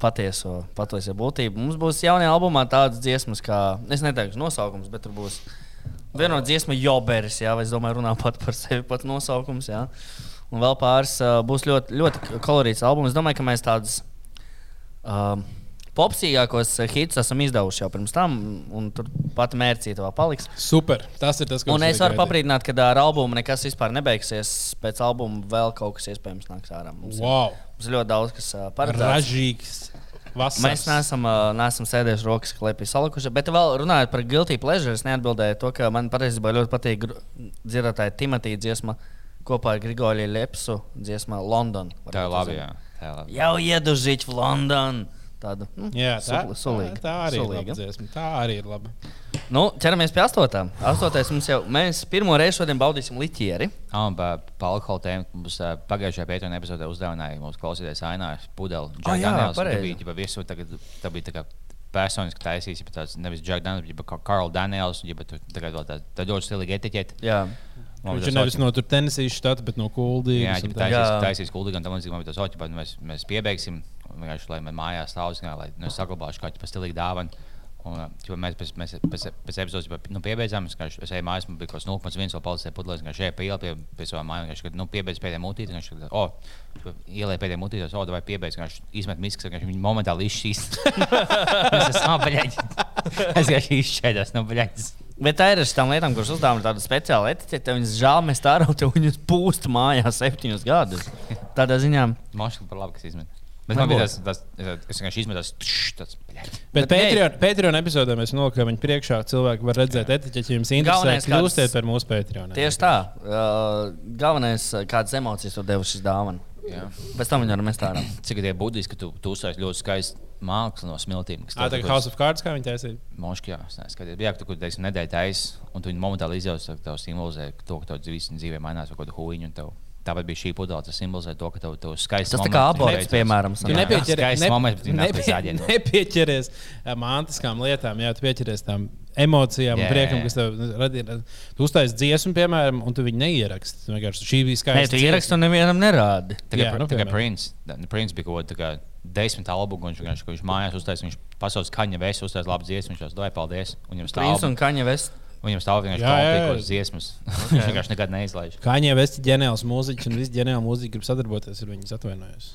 patieso, patieso būtību. Mums būs jaunajā albumā tādas dziesmas, kā es neteikšu nosaukums, bet tur būs Viena no dziesmu joberis, jā, es domāju, runā pat par sevi pats nosaukums. Jā. Un vēl pāris būs ļoti, ļoti kolorīts albums. Es domāju, ka mēs tādus uh, popsīgākos hits esam izdevuši jau pirms tam, un tur pat mērcīte vēl paliks. Super. Tas ir tas, ko Un es varu pabrīdināt, ka ar albumu nekas vispār nebeigsies. Pēc albuma vēl kaut kas iespējams nāks ārā. Mums, ir, Wow. Mums ir ļoti daudz, kas uh, paredzēts. Ražīgs. Vasaras. Mēs neesam, uh, neesam sēdējuši rokas klēpī salikuši. Bet vēl runājot par guilty pleasure, es neatbildēju to, ka man patiesībā ļoti patīk dzirdētāja Timotija dziesma kopā ar Grigoriju Lepsu dziesma London. Tā ir labi. Jā. Jau iedužīt v London. Tāda nu, Jā, tā, suli- sulīga. tā, tā arī Sulīga. ir dziesma. Tā arī ir laba. Nu, ķeramies pie astotā. Astotais mums jau, mēs pirmo reizi šodien baudīsim liķieri. Ah, un par pa alkohola tēmu mums pagājušajā pētījumā epizodē uzdevināja mums klausīties Ainā Pudeli. Ah, jā, Daniels, un pareizi. tā bija, visu, tagad, tā bija tā kā personiski taisīs, ja tāds nevis Jack Daniels, bet Karl Daniels, ja tagad vēl tā, tā ļoti stilīga etiķete. Jā. Man Viņš ir nevis no tur Tenesijas štata, bet no Jā, Kuldīgas. un tā. taisīs, Jā. taisīs kuldīgi, un tam līdzīgi man bija tas oķis, bet mēs, mēs piebeigsim, vienkārši, lai man mājās stāvs, kā, lai nu, saglabāšu kādu pastilīgu dāvanu. Un, uh, ķipa, mēs pēc, mēs, pēc, pēc epizodes nu, piebeidzām, es, vienkārši- es eju mājās, man bija kaut kas 0,1 vēl palicis pudeles, kā šeit pie, pie, pie savām mājām, kad nu, piebeidz pēdējā mutīte, viņš oh, ielēja pēdējā mutīte, oh, vai piebeidz, viņš izmet miskas, viņš viņu momentāli izšķīst. <laughs> es esmu, oh, bļaļ, <laughs> es vienkārši izšķēdos, nu, bļaļ. Bet tā ir ar tām lietām, kuras uzdevām tādu speciālu etiķeti. Viņas žēl, mēs tā rautu, viņas pūst mājās septiņus gadus. <laughs> Tādā ziņā. Moškas par labu, kas izmet. Bet man bija tas, tas, es vienkārši izmetu tas. Bet Patreon, Patreon epizodē mēs nolikām viņu priekšā. Cilvēki var redzēt etiķeķi, jums interesē. Kļūstiet par mūsu Patreon. Tieši tā. Uh, galvenais, uh, kādas emocijas tu devi šis dāvana. Jā. Pēc tam viņi var mest ārā. Cik tie budiski, ka tu, tu uzsāc ļoti skaistu mākslu no smiltīm. kas Tā ir kaut House of Cards, kā viņi taisīja. Moškā. Jā, ka tu, kur teiksim, nedēļa taisa, un tu viņu momentāli izjausi, ka tev simbolizē to, ka tev dzīves dzīvē mainās kaut kādu huīņu. un tev- Tāpat bija šī pudele, tas simbolizē to, ka tev, tev skaists Tas tā kā aborts, piemēram. <laughs> Nepieķeries skaists moments, viņi pēc nepie, āģēna. nepieķeries mantiskām lietām, jā, tu pieķeries tām emocijām un Jā, priekam, kas tev radīja. Tu uztaisīji dziesmu, piemēram, un tu viņu neieraksti. Vienkārši šī bija Nē, skaista. tu ieraksti un nevienam nerādi. Tā kā, Jā, nu, tā kā. Prince, Prince bija kaut kāda desmit albumu, viņš vienkārši, ka viņš mājās uztaisīja, viņš pasaules kaņa vēs, uztaisīja labu dziesmu, viņš tās doja paldies. Un viņam stāv, un Kaņa Vest. viņam stāv vienkārši komplikos dziesmas. <laughs> Viņš vienkārši nekad neizlaiž. Kaņē vesti ģeniāls mūziķis, un visi ģeniāli mūziķi grib sadarboties ar viņu. Es atvainojos.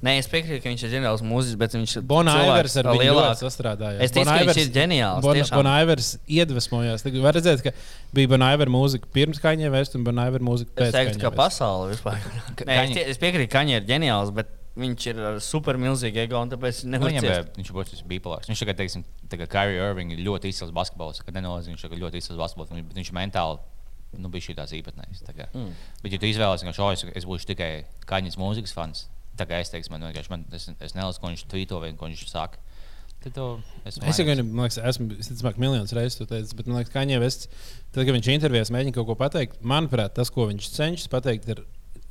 Nē, es piekrītu, ka viņš ir ģeniāls mūziķis, bet viņš ir Bonaivers ar lielāku. ļoti sastrādājās. Es ticu, ka viņš ir ģeniāls. tiešām. Bonaivers iedvesmojās. Tagad Var redzēt, ka bija Bonaivers mūzika pirms Kaņē vesti un Bonaivers mūzika Es pēc teiktu, Kanye ka West. pasaule vispār. Ka- Nē, es, es piekrītu, ka Kaņa ir ģeniāls, bet viņš ir ar super milzīgu ego un tāpēc Nu, Viņam bija, viņš būs bipolārs. Viņš tagad, teiksim, tagad Kyrie Irving ir ļoti izcils basketbols. Kad nenoliedz, viņš ir ļoti izcils basketbols, bet viņš mentāli nu, bija šī tās īpatnējs. Tā. Mm. Bet, ja tu izvēlēsies, ka šo, es, es būšu tikai kaņas mūzikas fans, kā es teiktu, man vienkārši, man, es, es nelasu, ko viņš tvīto vai ko viņš saka. Tad to es liekas, esmu visticamāk, miljonus reizes to teicis, bet man liekas, ka Kaņēvis, tad, kad viņš intervijās mēģina kaut ko pateikt, manuprāt, tas, ko viņš cenšas pateikt, ir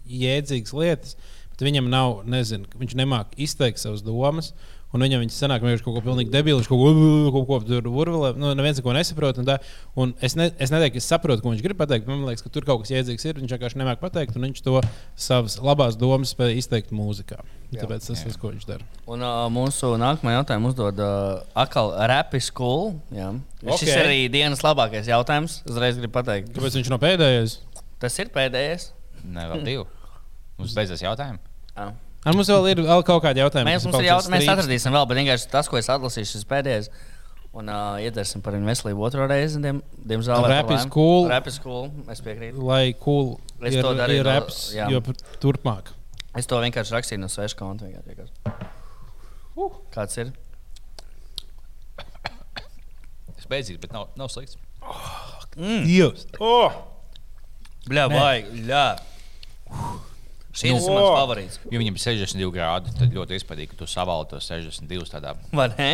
jēdzīgas lietas, bet viņam nav, nezinu, viņš nemāk izteikt savas domas. Un viņam viņš sanāk, ka viņš kaut ko pilnīgi debilu, viņš kaut ko, kaut ko tur urvulē, nu, neviens neko nesaprot. Un tā, un es, ne, es neteiktu, ka es saprotu, ko viņš grib pateikt. bet Man liekas, ka tur kaut kas jēdzīgs ir. Viņš vienkārši nemāk pateikt, un viņš to savas labās domas spēja izteikt mūzikā. Jā. Tāpēc tas ir tas, ko viņš dara. Un uh, mūsu nākamā jautājuma uzdod uh, Akal Rapi School. Jā. Okay. Šis ir arī dienas labākais jautājums. Uzreiz gribu pateikt. Kāpēc viņš nav pēdējais? Tas ir pēdējais. Nē, vēl divi. Mums beidzas jautājumi. Jā. Ar mums vēl ir vēl kaut kādi jautājumi. Mēs, mums ir palicis jaut... Mēs atradīsim vēl, bet vienkārši tas, ko es atlasīšu, šis pēdējais. Un uh, iedzersim par viņu veselību otro reizi. Diem, diemžēl, is laimi. cool. Rap is cool. Es piekrītu. Lai cool Es ir, to darīju ir no- raps, jā. jo turpmāk. Es to vienkārši rakstīju no sveša konta. vienkārši, vienkārši. Kāds ir? Tas beidzīs, bet nav, nav slikts. Mm. Dievs! Oh! Bļā, Nē. vai, jā. Šis ir Nu, mans favorīts. Jo viņam ir 62 grādi, tad ļoti iespaidīgi, ka tu savāli tos 62 tādā. Vai ne?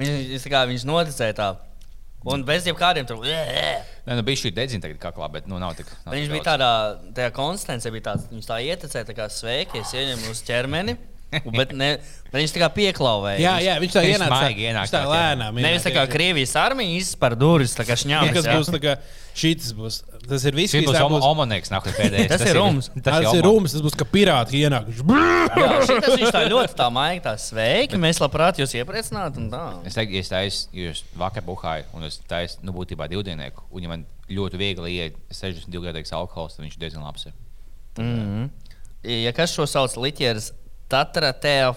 Viņš, kā, viņš noticēja tā. Un bez jebkādiem tur. Nē, nu bija šī dedzina tagad kaklā, bet nu nav tik. Nav Viņš tik bija tādā, tajā konstantē, bija tāds, viņš tā ietekmēja, tā kā sveiki, es ieņemu uz ķermeni. <laughs> Bet, ne, bet viņš tā kā pieklāvēja. Jā, jā, viņš tā Viņš ienāca. maigi ienāk viņš tā lēnām. Nevis tā kā Krievijas armija izspēr durvis, tā kā šņāvis. Tas jā. būs tā kā šīs būs. Tas ir viss, Šis kas būs būs. Omonēks, nāk pēdējais. <laughs> Tas ir rums. Tas ir rūms, tas būs kā pirāti ienāk. <laughs> Jā, šitas viņš tā ļoti tā maigi, tā sveiki. Mēs labprāt jūs iepriecinātu. un tā. Es teiktu, es taisu, jūs vakar buhāju, un es taisu, nu, būtībā divdienieku, un ja man ļoti viegli iet 62 gadīgs alkohols, tad viņš diezgan labs. Ir. Mm -hmm. Ja kas šo sauc liķieris, Tatra Tea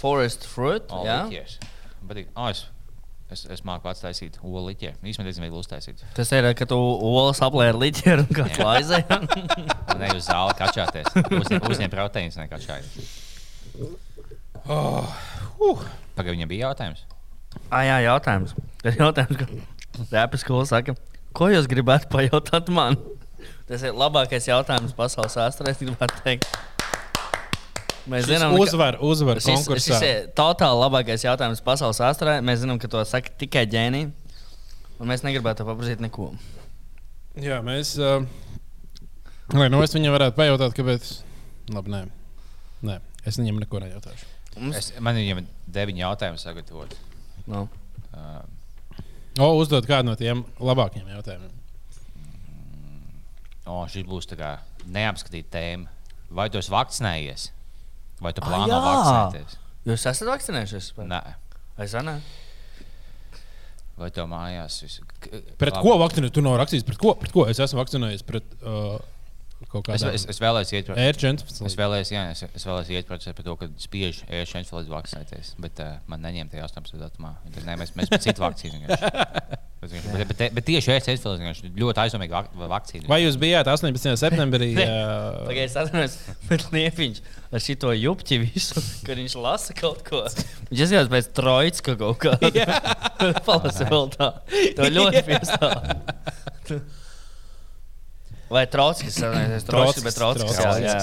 Forest Fruit. Oh, jā? Patīk. Oh, es, es, es māku pats taisīt olu liķi. Īstenībā diezgan viegli uztaisīt. Tas ir, ka tu olas aplēji ar liķieru un kāds laizē. <laughs> Ne uz zāli kačāties. Uzņem, uzņem proteīns, ne kačāties. Oh, uh. Pagaidām, viņam bija jautājums. ah, jā, jautājums. Tas jautājums, ka Rēpes skola saka, ko jūs gribētu pajautāt man? Tas ir labākais jautājums pasaules vēsturē, es gribētu teikt. Mēs zinām, ka- uzvar, uzvar Šis, šis konkursā. ir totāli labākais jautājums pasaules vēsturē. Mēs zinām, ka to saka tikai ģēniji. Un mēs negribētu paprasīt neko. Jā, mēs. Uh, lai nu es viņam varētu pajautāt, kāpēc. Labi, nē. nē. Es viņam neko nejautāšu. Mums... Es, man ir jau deviņi jautājumi sagatavot. No. Uh, O, uzdod kādu no tiem labākajiem jautājumiem. o, šis būs tā kā neapskatīta tēma. Vai tu esi vakcinējies? Vai tu Ah, plāno jā. vakcinēties? Jūs esat vakcinējušies? Nē. Es ne. Vai tev mājās visu? K- Pret labi. ko vakcinēt? Tu nav rakstījis, pret ko? Pret ko? Es esmu vakcinējies pret uh, kaut Es, kādu es, es vēlējos iet. ērčentu. Es vēlējos, jā, es, es vēlējos iet par to, ka spiež ēšana līdz vakcinēties, bet uh, man neņem tajā 18. datumā. Tad, ne, mēs, mēs pēc citu vakcīnu. <laughs> Bet, bet, bet, bet tieši ēšana līdz ļoti aizdomīga vak vakcīna. Vai jūs bijāt 18. septembrī? Uh, <laughs> Pagaidiet, es atceros, bet Liepiņš ar šito jupķi visu, kad viņš lasa kaut ko. Viņš izskatās pēc trojas kaut kāda. <laughs> <laughs> Palasa vēl tā. To ļoti piestāv. Vai Trotskis? Es Trotskis, bet Trotskis. Jā, jā.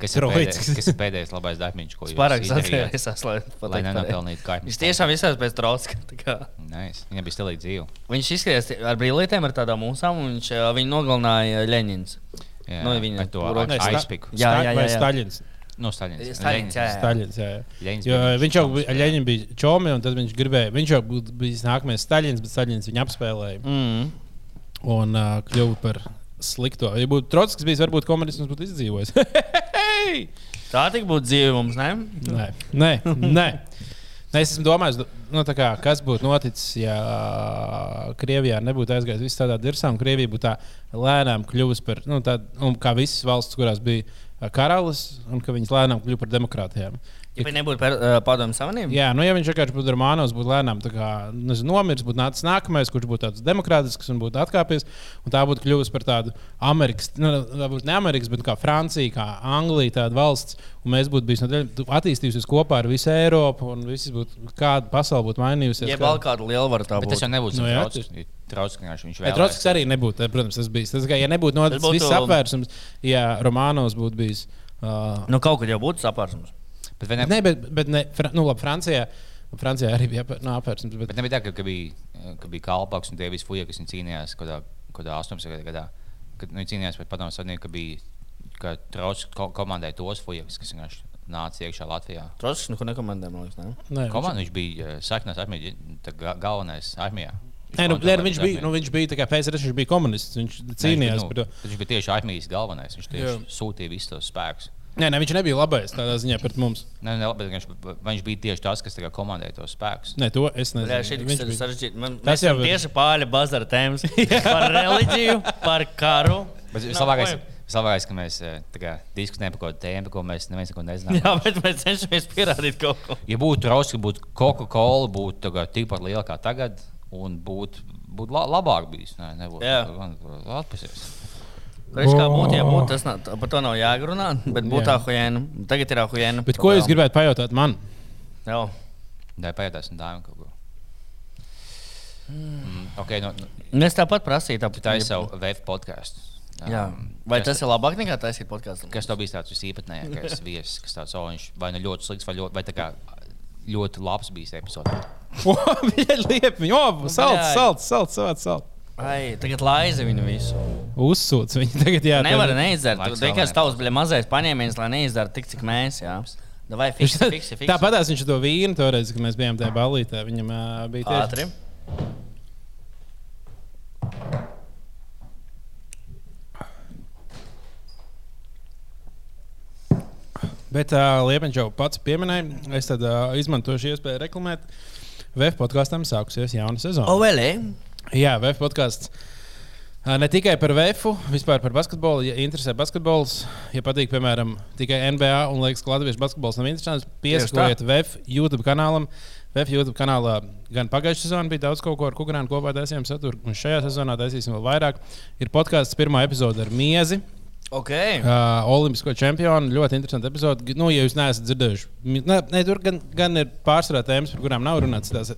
Kas ir, pēdējais, kas ir pēdējais labais darbs, ko jūs Pārāk atcerējies, lai nenopelnītu kaimiņu? Viņš tiešām izskatās pēc Trotska. Nice. Viņam bija stilīga dzīve. Viņš izskatījās ar brīvlietēm, ar tādām mūsām, un viņš, viņu nogalināja Leņņņins. Jā, Nu, viņa to aizpiku. Jā, jā, jā, jā. Staļins? No Staļins. Staļins, jā, jā. Staļins, jā. jā. Jo, bija viņš jau bija. Ļeņķis bija čomi, un tad viņš gribēja. Viņš jau bijis nākamais Staļins, bet Staļins viņu apspēlēja Mm. un uh, kļuva par slikto. Ja būtu Trotskis bijis, varbūt komunisms būtu izdzīvojis. <laughs> Hei! Tā tik būtu dzīve mums, ne? nē, nē, nē. Nē, Es domājis, nu, kā, kas būtu noticis, ja Krievijā nebūtu aizgājis viss tādā dirzā, un Krievija būtu tā lēnām kļuvusi par, nu, tādu, kā visas valsts, kurās bija karalis, un ka viņas lēnām kļuva par demokrātijām. Ja viņi nebūtu par, uh, padomu savienību, Jā, nu, ja viņš vienkārši būtu Romanovs, būtu lēnām tā kā, nezinu, nomiris, būtu nācis nākamais, kurš būtu tāds demokrātisks un būtu atkāpies. Un tā būtu kļuvusi par tādu Amerikas, nu, tā būtu ne Amerikas, bet kā Francija, kā Anglija, tāda valsts. Un mēs būtu bijuši no attīstījušies kopā ar visu Eiropu, un visi būtu, kāda pasaule būtu mainījusies. ja vēl kāda liela var tā Bet būt. tas jau nebūtu Nu, jā, Trotskis. Trotskis viņš Bet vēl. Trotskis arī nebūtu. tā, Protams, tas bija. Tas, kā, ja nebūtu noticis būtu- būtu... viss apvērsums, ja Romanovs būtu bijis. Uh, Nu, kaut kad jau būtu sapārsums. Bet, ne, ne, bet, bet ne, Fra, nu, labi, Francijā. Francijā arī bija apvēr- nu. Bet, bet nebija tā, ka, ka bija, ka bija kalpaks un tie visi fuja, kas cīnījās kaut kādā, kādā 18. gadā. Kad nu, viņi cīnījās pret padomu savienību, ka bija ka Trotskis ko komandēja tos fuja, kas vienkārši nāca iekšā Latvijā. Trotskis neko nekomendē, man liekas. Ne? Nē, Komanda viņš bija eh, saknās armijā, galvenais armijā. Nē, nu, nē, nu, viņš bija, nu, viņš bija PSRS, viņš bija komunists. Viņš cīnījās Nē, par to. Viņš bija tieši armijas galvenais. Viņš tieši Jā. sūtīja visus tos spēkus. Nē, nē, viņš nebija labais tādā ziņā pret mums. Nē, ne, bet viņš, viņš bija tieši tas, kas komandēja tos spēkus. Nē, to es šī nezinu. ir Viņš bija. sarežģīta. Man- Tas Mēs jau ir. tieši pāri bazara tēmas <laughs> par reliģiju, par karu. Bet vislabākais, vislabākais, ka mēs eh, kā, diskutējam par kaut kādu tēmu, ko mēs neviens neko nezinām. Jā, bet mēs cenšamies pierādīt kaut ko. Ja būtu Rauska, būtu Coca-Cola, būtu tikpat liela kā tagad, un būtu būt la labāk bijis. Nē, nebūtu atpūsties. Kā būtu, ja būtu, tas nav, par to nav jāgrunā, bet būtu Jā. ahujēna. Tagad ir ahujēna. Bet ko jūs gribētu pajautāt man? Jā. Nē, pajautāsim dāvim kaut ko. Mm, okay, no, no, Nu, Es tāpat prasīju, tāpat tā ir savu web podkāstu. Jā. Vai tas ir labāk nekā taisīt podkāstu? Kas tev bija tāds visīpatnējākais <laughs> viesis, kas tāds oh, viņš vai nu ļoti slikts, vai ļoti, vai tā kā ļoti labs bijis epizodē? <laughs> Viņa liep, viņa oh, salds, salds, salds, salds, salds. Ai, tagad laizi viņu visu. Uzsūc viņu tagad, jā. Nevar tev-. Laiks Tu ne. tavs bija mazais paņēmiens, lai neizdara tik, cik mēs. Jā. Vai fiksi, fiksi, fiksi. Tāpat viņš to vīnu toreiz, kad mēs bijām tajā ballītē. Viņam uh, bija tieši Ātri. Bet uh, Liepiņš jau pats pieminēja, es tad uh, izmantošu iespēju reklamēt. VF podkāstam sākusies jauna sezona. O, vēl, Jā, VF podkāsts Ne tikai par VF, vispār par basketbolu. Ja interesē basketbols, ja patīk, piemēram, tikai NBA un liekas, ka Latvijas basketbols nav interesants, piesakojiet VF YouTube kanālam. VF YouTube kanālā gan pagājušajā sezonā bija daudz ko, ar Kukurānu kopā taisījām saturu, un šajā sezonā taisīsim vēl vairāk. Ir podkāsts pirmā epizode ar Miezi. Ok. Uh, Olimpisko čempionu. Ļoti interesanti epizode. Nu, ja jūs neesat dzirdējuši, ne, ne, tur gan, gan ir pārsvarā tēmas, par kurām nav runāts. Tās,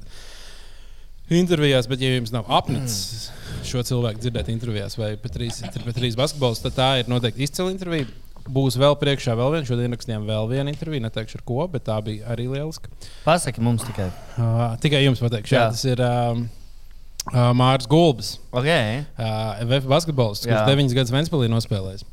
Intervijās, bet, ja jums nav apnicis šo cilvēku dzirdēt intervijās vai pat trīs, pat trīs basketbolus, tad tā ir noteikti izcila intervija. Būs vēl priekšā vēl viena. Šodien rakstījām vēl vienu interviju. Neteikšu ar ko, bet tā bija arī lieliska. Pasaki mums tikai. Uh, tikai jums pateikšu, jā. Jā. tas ir um, uh, Mārcis Gulbis. Ok. Uh, VF basketbolists, kurš Jā. deviņas gadus Ventspēlī nospēlējis.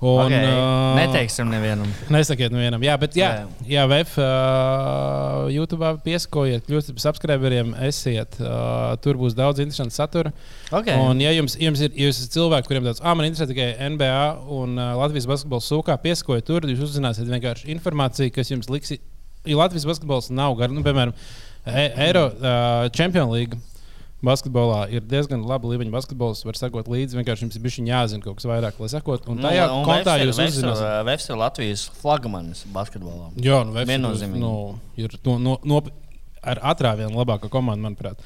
Un, okay. uh, Neteiksim nevienam. Nesakiet, nevienam. Jā, bet, jā, Jā. jā VF, uh, YouTube piesakojiet, kļūstiet par subscriberiem, esiet. Uh, tur būs daudz interesantu satura. Okay. Un, ja jums, jums ir jūs esat cilvēki, kuriem tāds, ah, man interesē tikai NBA un uh, Latvijas basketbols sūkā, piesakojiet tur, jūs uzzināsiet vienkārši informāciju, kas jums liks. Jo Latvijas basketbols nav gar, nu, piemēram, e Eiro uh, Champions League. Basketbolā ir diezgan laba līmeņa basketbols. Var sekot līdzi. Vienkārši jums ir bijis jāzina kaut kas vairāk, lai sekot. Un tajā Nu, un kontā Vefs ir- jūs uh, Vefs ir Latvijas flagmanis basketbolā. Jā, nu, Vefs ir, Viennozīmīgi. nu, ir no, no, no, ar atrāvienu labākā komanda, manuprāt.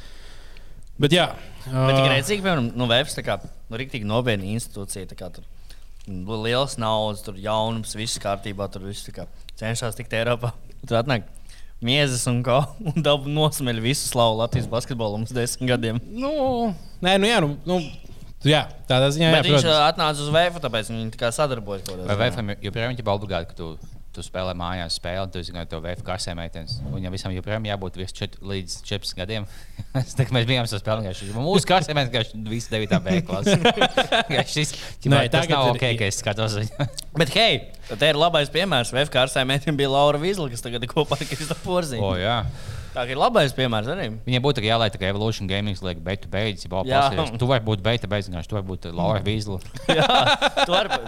Bet, jā, Bet tik ā, redzīgi, piemēram, nu, Vefs ir nu, rīktīgi nopietna institūcija. kā Tur nu, liels naudas, tur jaunums, viss kārtībā, tur viss kā cenšas tikt Eiropā. Tur atnāk miezas un ko, <laughs> un dabu nosmeļ visu slavu Latvijas basketbolam uz desmit gadiem. nu, nē, nu, jā, nu, nu, jā, tādā ziņā, jā, Bet viņš protams. ā, atnāca uz VF, tāpēc viņi tā kā sadarbojas. Vai. VFM joprojām ir obligāti, ka tu, tu spēlē mājās spēli, tu zini, ka to VF kasē meitenes. Un ja visam joprojām jābūt čet, līdz 14 gadiem, <laughs> teiktu, mēs bijām spēlējuši. Mūsu kasē mēs gājām visu 9. B klases. <laughs> Šis, Nē, tas nav ir- ok, ka es skatos. <laughs> Bet, hei, te ir labais piemērs. VF kārstā meitene bija Laura Vīsla, kas tagad ir kopā ar Kristu Porziņu. O, jā. Tā ir labais piemērs arī. Viņai būtu tikai jālaid tikai Evolution Gaming, liek, bet tu beidz, ja Jā. balsīs. Tu vari būt beigta vienkārši tu vari būt Laura Vīsla. <laughs> Jā, tu vari,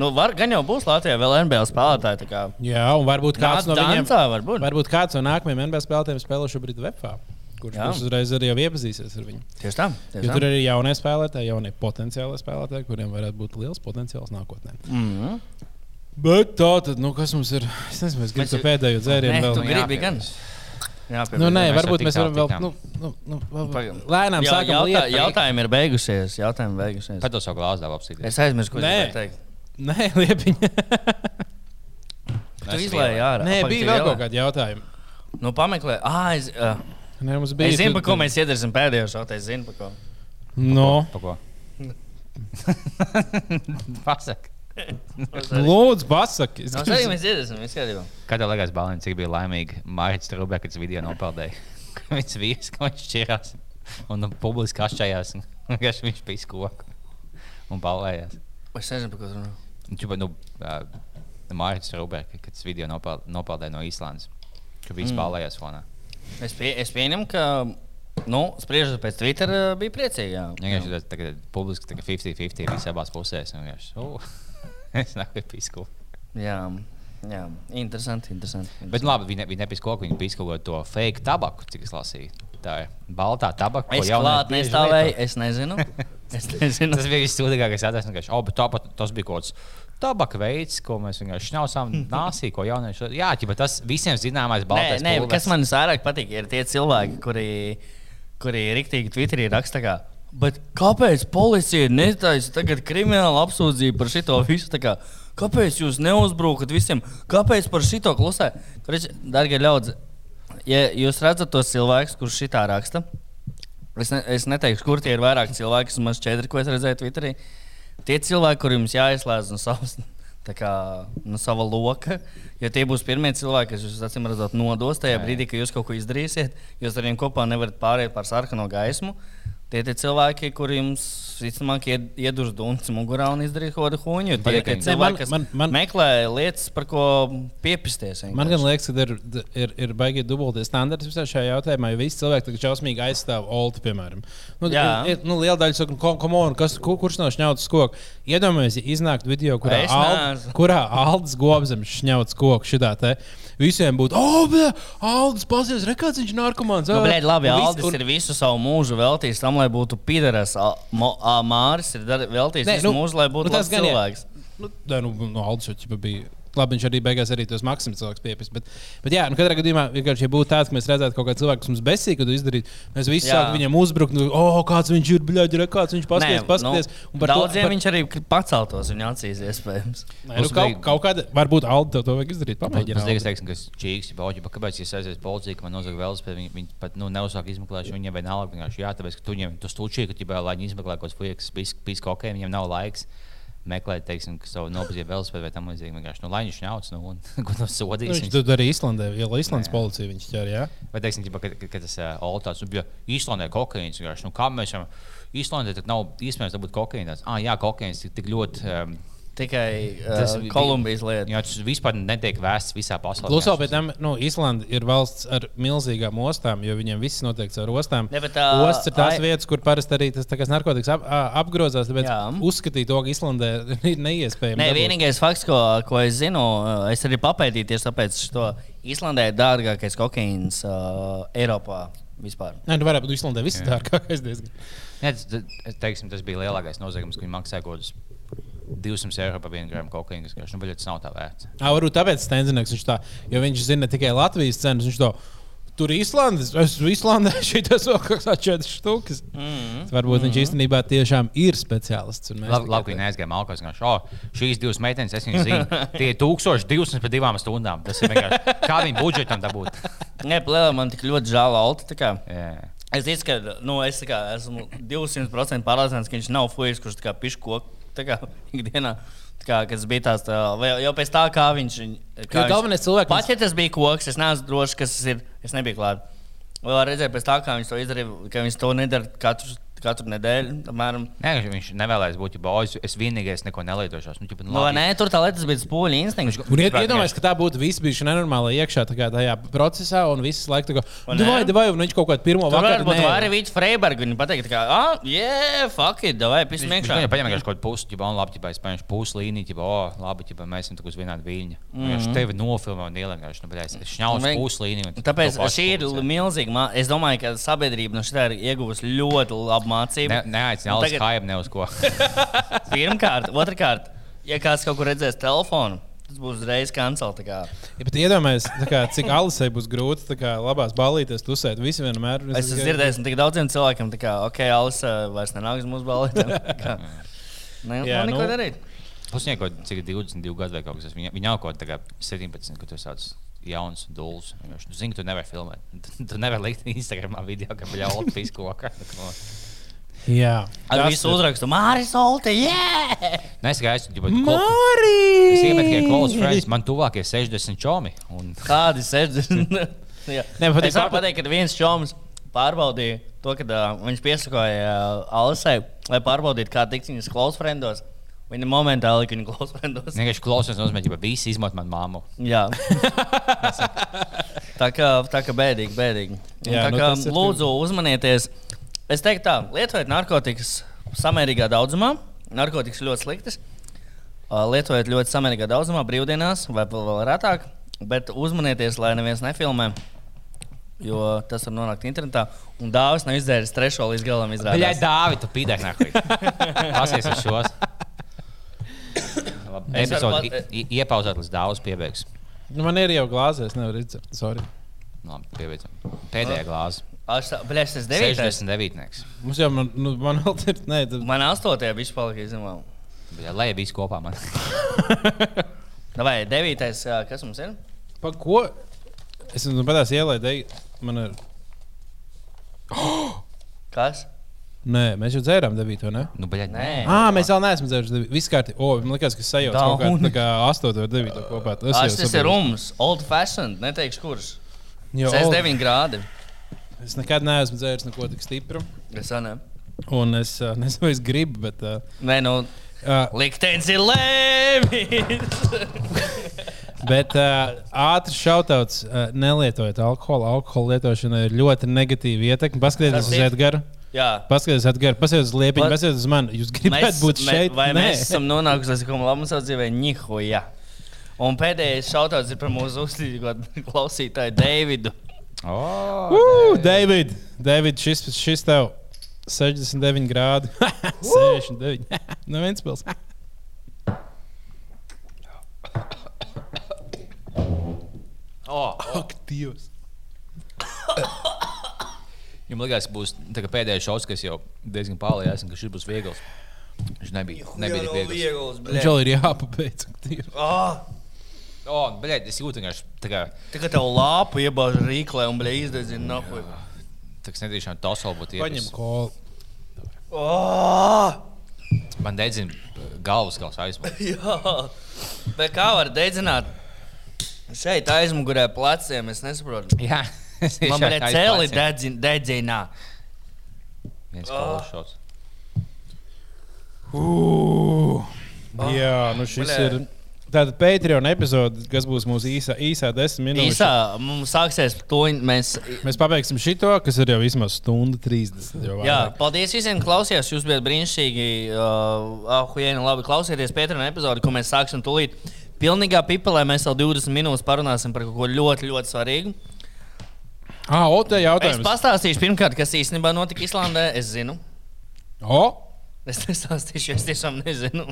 nu, var, gan jau būs Latvijā vēl NBA spēlētāji. tā kā Jā, un varbūt kāds no viņiem, Dancā varbūt. varbūt kāds no nākamajiem NBA spēlētājiem spēlē šobrīd VFā. Kurš Jā. būs uzreiz arī jau iepazīsies ar viņu? Tieši tā. Tieši Jo tā. tur ir arī jaunie spēlētāji, jaunie potenciāli spēlētāji, kuriem varētu būt liels potenciāls nākotnē. Mm -hmm. Bet tā tad, nu, kas mums ir? Es nezinu, es gribu pēdējo dzērienu vēl. tu gribi jā, gan. Jā, Nu, nē, Mēs varbūt mēs varam vēl. Nu, nu, nu, lēnām sākam jautā, jautājumi ir beigušies. Jautājumi beigušies. Pēc tam savu glāzi dāvā apsīties. Es aizmirsu, ko gribēju teikt. Nē, liepiņa. Tu izlaiž ārā. Nē, bija vēl kaut kādi jautājumi. Nu, pameklē. Ah, es, uh, Nē, mums bija. es zinu, par ko mēs iedarīsim pēdējo šautu. Es zinu, par ko. No. Pa ko? <laughs> <laughs> Pasaka. <laughs> Lūdzu, pasaki. Es gribu- arī mēs. Viss kārtībā. Kad tev liekas, Balēns, cik bija Strūbē, kad tas video nopeldēja? <laughs> Ka Viņš vīrs, ka viņš šķirās un publiski <laughs> Vienkārši viņš bija skoku un balējās. Es nezinu, par ko runā. Un Čipa, nu, uh, Mārcis Strūbē, kad tas video nopeld, nopeldēja no Īslandes, ka viss Mm. balējās fonā. Es, pie, es pieņemu, ka, nu, spriežot pēc Twitter, bija priecīgi. jā. Vienkārši tas tagad publiski tagad 50-50 visā abās pusēs. vienkārši, uh, Es nevaru pisku. Jā, jā, interesanti. interesanti. Bet labi, viņi, viņi nepiskoku, viņi piskokoja to fake tabaku, cik es lasīju. Tā ir baltā tabaka, Es klāt bieži nestāvēju, es nezinu. <laughs> Es nezinu. Tas bija vissūdīgākais atzīmes, ka oh, bet tāpat tas bija kaut kāds tabaka veids, ko mēs vienkārši šņausām <laughs> nāsī, ko jaunieši. Jā, ķipa, tas visiem zināmais Nē, baltais nē, pulvers. kas man vairāk patīk, ir tie cilvēki, kuri, kuri rīktīgi Twitterī raksta. Kā, Bet kāpēc policija netaisa tagad kriminālu apsūdzību par šito visu? Kāpēc jūs neuzbrukat visiem? Kāpēc par šito klusē? Darbie ļaudži, ja jūs redzat tos cilvēkus, kurš šitā raksta, es, ne, es neteikšu, kur tie ir vairāk cilvēki, vismaz četri, ko es redzēju Twitterī. Tie cilvēki, kuriem jums jāizslēdz no savas, tā kā, no sava loka, jo tie būs pirmie cilvēki, kas jūs acīm redzot nodos tajā Jā, jā. brīdī, kad jūs kaut ko izdarīsiet. Jūs ar viņiem kopā nevarat pāriet pār sarkano gaismu. Tie ir cilvēki, kuriem visticamāk ied- iedurs duncis mugurā un izdarīs kaut kādu huņu. Tie ir cilvēki, Man- kas man- man- meklē lietas, par ko piepisties. Man gan vienkārši. liekas, ka ir, ir, ir baigi dubultie standarti visā šajā jautājumā. Jo visi cilvēki tagad šausmīgi aizstāv Oltu, piemēram. Nu, Jā. ir, ir, nu, liela daļa saka, ko, ko, kas, kur, kurš no šņauts koku? Iedomājieties, ja iznāktu video, kurā, Ald, kurā Aldis Gobzems šņauts koku šitā te. Visiem būtu, oh, bļa, Aldis, pasies, rekāds viņš ir narkomāns. Nu, ā." blēd, labi, Aldis un- ir visu savu mūžu veltījis tam, lai būtu pīderas. Māris ir dar- veltījis Nē, nu, mūžu, lai būtu nu, tas gan jā. cilvēks. Nu, nē, nu, no Aldis jau bija. Labi, viņš arī beigās arī tos maksimums cilvēks piepildīs. Bet, bet, jā, nu, katrā gadījumā, vienkārši, ja būtu tāds, ka mēs redzētu kaut kādu cilvēku, kas mums besīk, kad izdarīt, mēs visi Jā. sākam viņam uzbrukt. Nu, oh, kāds viņš ir, bļaģi, re, kāds viņš paskaties, Nē, paskaties. nu, daudziem viņš arī paceltos viņa acīs, iespējams. Nē, nu, kaut, kaut kāda, varbūt Aldi tev to vajag izdarīt. Pamēģināt. ir teiksim, kas čīks, jau bauķi, kāpēc es aiziešu policijā, ka man nozaga vēl spēļu. Viņi, viņi pat nu, neuzsāk izmeklēšanu, viņiem vienalga vienkārši jā, tāpēc, ka tu viņiem tu stūčī, ka ģibā, lai viņi izmeklē kaut ko fujas, pīs kokiem, viņiem nav laiks. Meklēt, teiksim, savu nobezīju vēl spēļu, vai tam līdzīgi. Vienkārši, nu, lai viņš ņauc, nu, un <laughs> ko no sodīs. Viņš to darīja Islandē, jau Islandes Jā. policija viņš ķēra. Jā? Vai teiksim, ka, ka, ka tas uh, Oltāts, nu, bija Īslandē kokaīns. vienkārši, Nu, kā mēs varam? Īslandē tad nav iespējams dabūt kokaīnu. Ah, jā, kokaīns tik, tik ļoti. Um, Tikai Tas uh, bija- Kolumbijas lieta. jā, tas vispār netiek vēsts visā pasaulē. Plus, pēc tam, nu, Islanda ir valsts ar milzīgām ostām, jo viņiem viss notiek caur ostām. Ne, bet, ā, Ostas ir tās ai- vietas, kur parasti arī tas narkotikas ap, apgrozās. Tāpēc Jā. uzskatīt to, ka Islandē <laughs> ir neiespējami. Nē, dabūt. vienīgais fakts, ko, ko es zinu, uh, es arī papētīju tieši tāpēc, ka Islandē ir dārgākais kokaīns uh, Eiropā vispār. Nē, nu varētu būt Islandē viss dārgākais. Jā, tas, tas, teiksim, tas bija lielākais noziegums, ko viņi maksāja kaut kādus 200 eiro par vienu gramu kokaīnu. kas vienkārši, Nu, bet tas nav tā vērts. Ā, varbūt tāpēc Stenzinieks viņš tā, jo viņš zina tikai Latvijas cenas, viņš to. Tur ir Islandes, es esmu Islandē, <laughs> šī tas vēl kaut kāds četras štukas. Mm -hmm. Varbūt viņš īstenībā tiešām ir speciālists. un mēs Labi, labi ka viņi. Es vienkārši, oh, šīs divas meitenes, es viņas zinu, <laughs> tie ir 1200 par divām stundām. Tas ir vienkārši, kā viņi budžetam dabūt. Nē, plēlē, man tik ļoti žēl Alta. tā kā. Jā. Es ticu, ka nu, es tā kā, esmu 200% pārliecināts, ka viņš nav fujas, kurš pišķi koku <laughs> ikdienā. Kā, kas bija tāds, tā, jau pēc tā, kā viņš. Kā galvenais cilvēks- Pat ja tas bija koks, es neesmu drošs, kas tas ir. Es nebiju klāts. Vēl redzēju, pēc tā, kā viņš to izdarīja, ka viņš to nedara katru, katru nedēļu. Apmēram. Nē, viņš nevēlējās būt bojs. Es vienīgais neko nelietošos. Nu, ķipa, nu, Nu, labi. nē, tur tā lietas bija spoļi instinkts. Un iedomājieties, ka tā būtu viss bijis nenormāli iekšā tajā procesā, un viss laiku tā kā, Vai ne? vai, vai, un viņš kaut kādu pirmo vakaru. varētu būt nē. arī Vīts Freibergs. Viņa pateikt, ka, ah, yeah, fuck it, vai pis viņam paņēma vienkārši kaut kādu pusi, jau tādu labi, ja es paņēmu pusi līniju, jau oh, labi, ja mēs esam uz vienāda viļņa. Viņš tevi nofilmē un ielēkāšu, nu, bet es Vajag- pusi līniju. un Tāpēc šī ir milzīga. Es domāju, ka sabiedrība no šitā ir ieguvusi ļoti labu mācību. Ne, neaicināju Un uz tagad- kājām, ne uz ko. <laughs> Pirmkārt, otrkārt, ja kāds kaut kur redzēs telefonu, tas būs uzreiz kancel. tā kā. Ja, bet iedomājieties, cik Alisai būs grūti kā labās balītēs tusēt. Visi vienmēr Es esmu dzirdējis no tik daudziem cilvēkiem, ka, ok, Alisa vairs nenāk uz mūsu balīti. Nē, Jā, jā, neko nu. nu, darīt. Pusnieks kaut cik 22 gadu vai kaut kas tāds. Viņa, viņa jau kaut kādā 17, kad tu sāc jauns, dūls. Viņš nu, zina, tu nevari filmēt. Tu, <laughs> tu nevari likt Instagramā video, ka viņa jau ir piskokā. Jā, Ar Tas visu ir- uzrakstu Māris Olte, yeah! Nesagaistu, ja Mārī! Es iemetu tikai close friends, man tuvākie 60 čomi. Un Kādi 60? <laughs> Jā. Nē, man patīk es varu pateikt, ka viens čoms pārbaudīja to, ka uh, viņš piesakoja uh, Alisai, lai pārbaudītu, kā tikt viņas close friendos. Viņa momentāli lika viņu close friendos. vienkārši klausos, nozīmē, ka visi izmanto manu māmu. Jā. <laughs> tā kā, tā kā bēdīgi, bēdīgi. Un Jā, tā nu kā ir lūdzu uzmanieties. Es teiktu tā, lietojiet narkotikas samērīgā daudzumā. Narkotikas ļoti sliktas. Lietojiet ļoti samērīgā daudzumā, brīvdienās vai vēl, vēl retāk. Bet uzmanieties, lai neviens nefilmē. Jo tas var nonākt internetā. Un dāvis nav izdzēris trešo līdz galam. Bļaigi, izrādās. Dāvi, tu pīdēk nākamajā. <laughs> Pasies uz šos. I- iepauzēt līdz dāvas piebeigs. Nu, man ir jau glāzē, es nevaru redzēt. Sorry. Nu, Labi, piebeidzam. Pēdējā glāze. Aš tā- Bļa, es esmu devītais. 69. Mums jau, man, nu, man vēl ir, nē, tad, Man astotajā viņš palika izņemama. Jā, lai viss kopā man. <laughs> Vai devītais, ā, kas mums ir? pa ko? Es nu, patās ielaidu, man ir, <gasps> Kas? nē, mēs jau dzērām devīto, ne? Nu, bļaigi, Nē. Ā, mēs vēl neesam dzēruši devīto. Viss kārtībā. O, man liekas, ka sajauc kaut kā, tā kā astoto ar devīto kopā. Tas Tas, tas ir rums, old fashioned, neteikšu, kurš. Jo, Tas o, ir 9 grādi. Es nekad neesmu dzēris neko tik stipru. Es ne. Un es uh, <laughs> nezinu, vai es gribu, bet. Uh, Nē, nu, uh, liktenis ir lēmīgs. <laughs> Bet uh, ātrs šautauts, uh, nelietojiet alkoholu. Alkohola lietošana ir ļoti negatīva ietekme. Paskatieties uz Edgars. Jā. Paskatieties, Edgars, paskatieties uz liepiņu, paskatieties uz mani. Jūs gribētu būt mē- šeit? Vai Nē. mēs esam nonākuši līdz kaut kādam savā dzīvē? Nihuja. Un pēdējais šautauts ir par mūsu uzticīgo klausītāju Davidu. Oh, Uh, David, David, šis, šis tev 69 grādi. 69. no Ventspils. Oh, Ak, Dievs. Jums liekas, ka būs pēdējais šovs, kas jau diezgan pārliecināts, ka šis būs viegls. Viņš nebija, nebija tik viegls. Viņš jau ir jāpabeidz. ak, Dievs. Oh, O, bļaļ, es jūtu, ka tā kā Tagad tev lāpu iebāž rīklē un bļa izdedzina nahuj. tas nedrīkst tosol būt Paņem kolu. Oh, Man dedzina galvas gals aizmūgt. <laughs> jā. Bet kā var dedzināt? Šeit aizmugurē pleciem es nesaprotu. Jā, <laughs> es Man celi aizplācinu. dedzin- dedzinā. Viens kolas šots. Uh, jā, nu šis bļē. ir. Tātad Patreon epizode, kas būs mūsu īsā, īsā desmit minūšu. Īsā mums sāksies to mēs. Mēs pabeigsim šito, kas ir jau vismaz stunda 30. jau Jā, paldies visiem, ka klausījāties. Jūs bijat brīnišķīgi. Uh, Ahuēni, labi klausieties Pētera epizodi, ko mēs sāksim tūlīt. Pilnīgā pipelē mēs vēl 20 minūtes parunāsim par kaut ko ļoti, ļoti svarīgu. Ah, o, te Es jautājums. pastāstīšu pirmkārt, kas īstenībā notika Islandē. Es zinu. O, Es <laughs> nestāstīšu, es tiešām nezinu.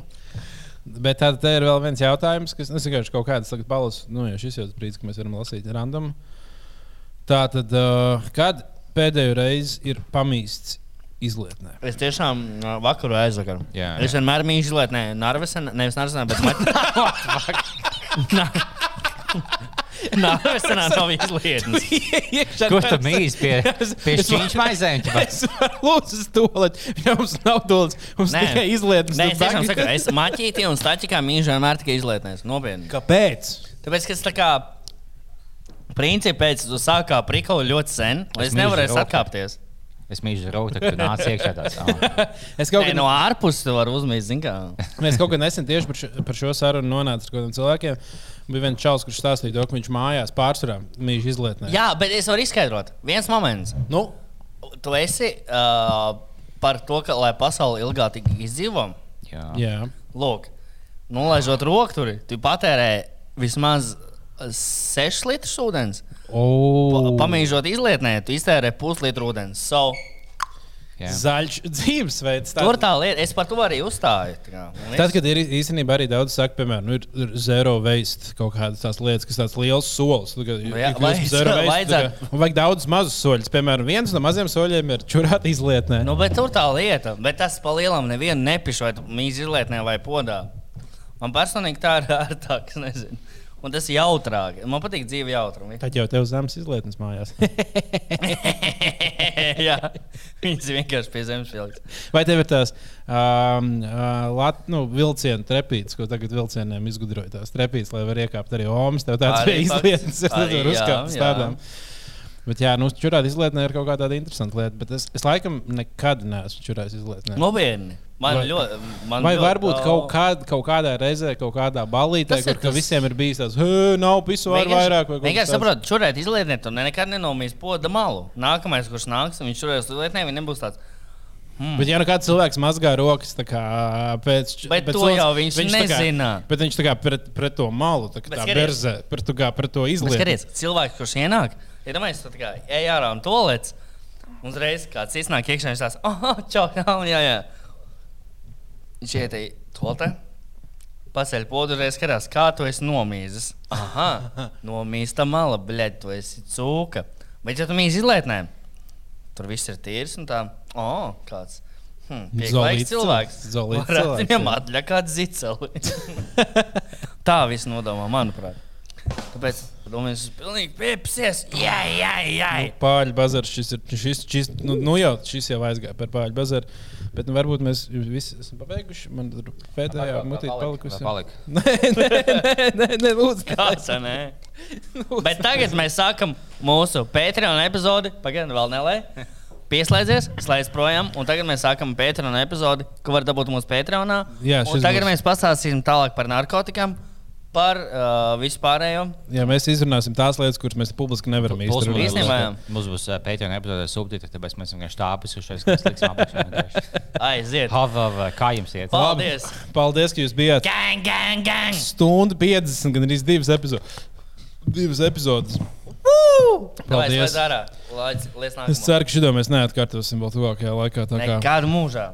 Bet tad te ir vēl viens jautājums, kas es vienkārši kaut kāds tagad palasu. Nu, ja šis jau ir brīdis, kad mēs varam lasīt random. Tā tad, uh, kad pēdējo reizi ir pamīsts izlietnē? Es tiešām uh, vakaru aizvakaru. Jā, Es vienmēr biju izlaižs, Narvesenā, nevis Narvesenā, bet <laughs> Maķis. <laughs> <laughs> Narvesenā nav izlaižs. Kur tu mīli pie, <laughs> pie šķīņš maizēm? Es varu lūdzu uz toleti. Mums nav dolets. Mums Nē. tikai izlietnes. Nē, es tiešām saku, es maķīti un staķikā mīlu vienmēr tikai izlietnēs. Nopietni. Kāpēc? Tāpēc, ka es tā kā principā pēc tam sākā prikalu ļoti sen, lai Es es nevarēju atkāpties. Es mīlu rautu, kad tu nāc iekšā tāds. ah. <laughs> Es kaut Nē, kā no ārpuses zin kā. <laughs> Mēs kaut kad nesen tieši par šo, par šo sarunu nonācām ar kādiem cilvēkiem. Bija viens čels, kurš stāstīja, to, ka viņš mājās pārsvarā mīļš izlietnē. Jā, bet es varu izskaidrot. Viens moments. Nu, Tu esi uh, par to, ka, lai pasaule ilgāk izdzīvo, Jā. jā. lūk, nolaižot rokturi, tu patērē vismaz 6 litrus ūdens. Pa, O, pamīžot izlietnē, tu iztērē puslitru ūdens. So, Jā. Zaļš dzīvesveids. tur tā lieta, es par to arī uzstāju. tā es- Tad, kad ir īstenībā arī daudz saka, piemēram, nu, ir, ir zero waste, kaut kādas tās lietas, kas tāds liels solis. Nu jā, par zero waste, tā kā- un vajag daudz mazus soļus. Piemēram, viens no maziem soļiem ir čurāt izlietnē. Nu, bet tur tā lieta, bet tas pa lielam nevienu nepišu vai mīzi izlietnē vai podā. Man personīgi tā ir ērtāk, es nezinu. Un tas ir jautrāk. Man patīk dzīve jautrumi. Tad jau tev zemes izlietnes mājās. <laughs> Jā, viņas vienkārši pie zemes pieliks. Vai tev ir tās um, uh, lat, nu, vilcienu trepītes, ko tagad vilcieniem izgudroja? Tās trepītes, lai var iekāpt arī omas, tev tāds Arī izlietnes, es nevaru uzkāpt uz tādām. Bet, jā, nu, čurāt izlietnē ir kaut kāda tāda interesanta lieta, bet es, es laikam nekad neesmu čurājis izlietnē. Nopietni. Man Vai- ļoti. Man Vai ļoti, varbūt o, kaut, kād, kaut kādā reizē, kaut kādā balītē, kur ka tas- visiem ir bijis tāds, "Hē, nav pisu ar Vienkārši- vairāk, vai Vienkārši kas tāds?" saprotu, šurēt izlietnē, tu ne- nekad nenomīs poda malu. Nākamais, kurš nāks, un viņš šurēs izlietnē, viņš nebūs tāds. Bet, ja nu kāds cilvēks mazgā rokas kā, pēc Bet pēc to jau viņš kā- nezina. Bet viņš tā kā pret, pret to malu, tā kā Bet tā berzē, pret, kā, pret to izlietni. Skaties, cilvēks, kurš ienāk, ir domājis, ka kā ej ārā un to lec. Uzreiz kāds iznāk iekšā, viņš tāds - ah, čau, <laughs> jā, jā, jā. Ej toltē, paceļ podu, uzreiz skatās, kā tu esi nomīzis. Aha, <laughs> nomīsta mala, bļaļ, tu esi cūka. Bet, ja tu mīzi izlietnē, tur viss ir tīrs un tā, o, oh, kāds. Hmm, Pieklājīgs cilvēks. zolīts cilvēks, Viņam jā. atļa kāds ziceli. <laughs> tā viss nodomā, manuprāt. Tāpēc tas ir pilnīgi piepsies. Jā, jā, jā. Pāļu bazars, šis ir, šis, šis, nu, nu jau, šis jau aizgāja par pāļu bazaru. Bet nu, varbūt mēs visi esam pabeiguši. Man tur pēdējā mutē palikusi. Palika. <laughs> Nē, nē, nē, nē, nē, lūdzu. Kāds, nē? <laughs> Bet tagad mēs sākam mūsu Patreon epizodi. Pagaidiet, vēl nelai. Pieslēdzies, slēdz projām, un tagad mēs sākam Patreon epizodi, ko var dabūt mūsu Patreonā. Jā, tagad būs- mēs pastāstīsim tālāk par narkotikām, par uh, vispārējo. Jā, mēs izrunāsim tās lietas, kuras mēs publiski nevaram īstenībā. mums Īstenībā, Mums būs uh, Patreon epizode subtitri, tāpēc mēs vienkārši šeit strādājam. Aiziet! Hava, kā jums iet? Paldies! Paldies, ka jūs bijāt Gang, gang, gang! stundu 50, gan arī divas epizodes. Divas epizodes. Paldies. slēdz ārā. Laic- Es ceru, ka šito mēs neatkārtosim vēl tuvākajā laikā. tā kā- Nekādu mūžā.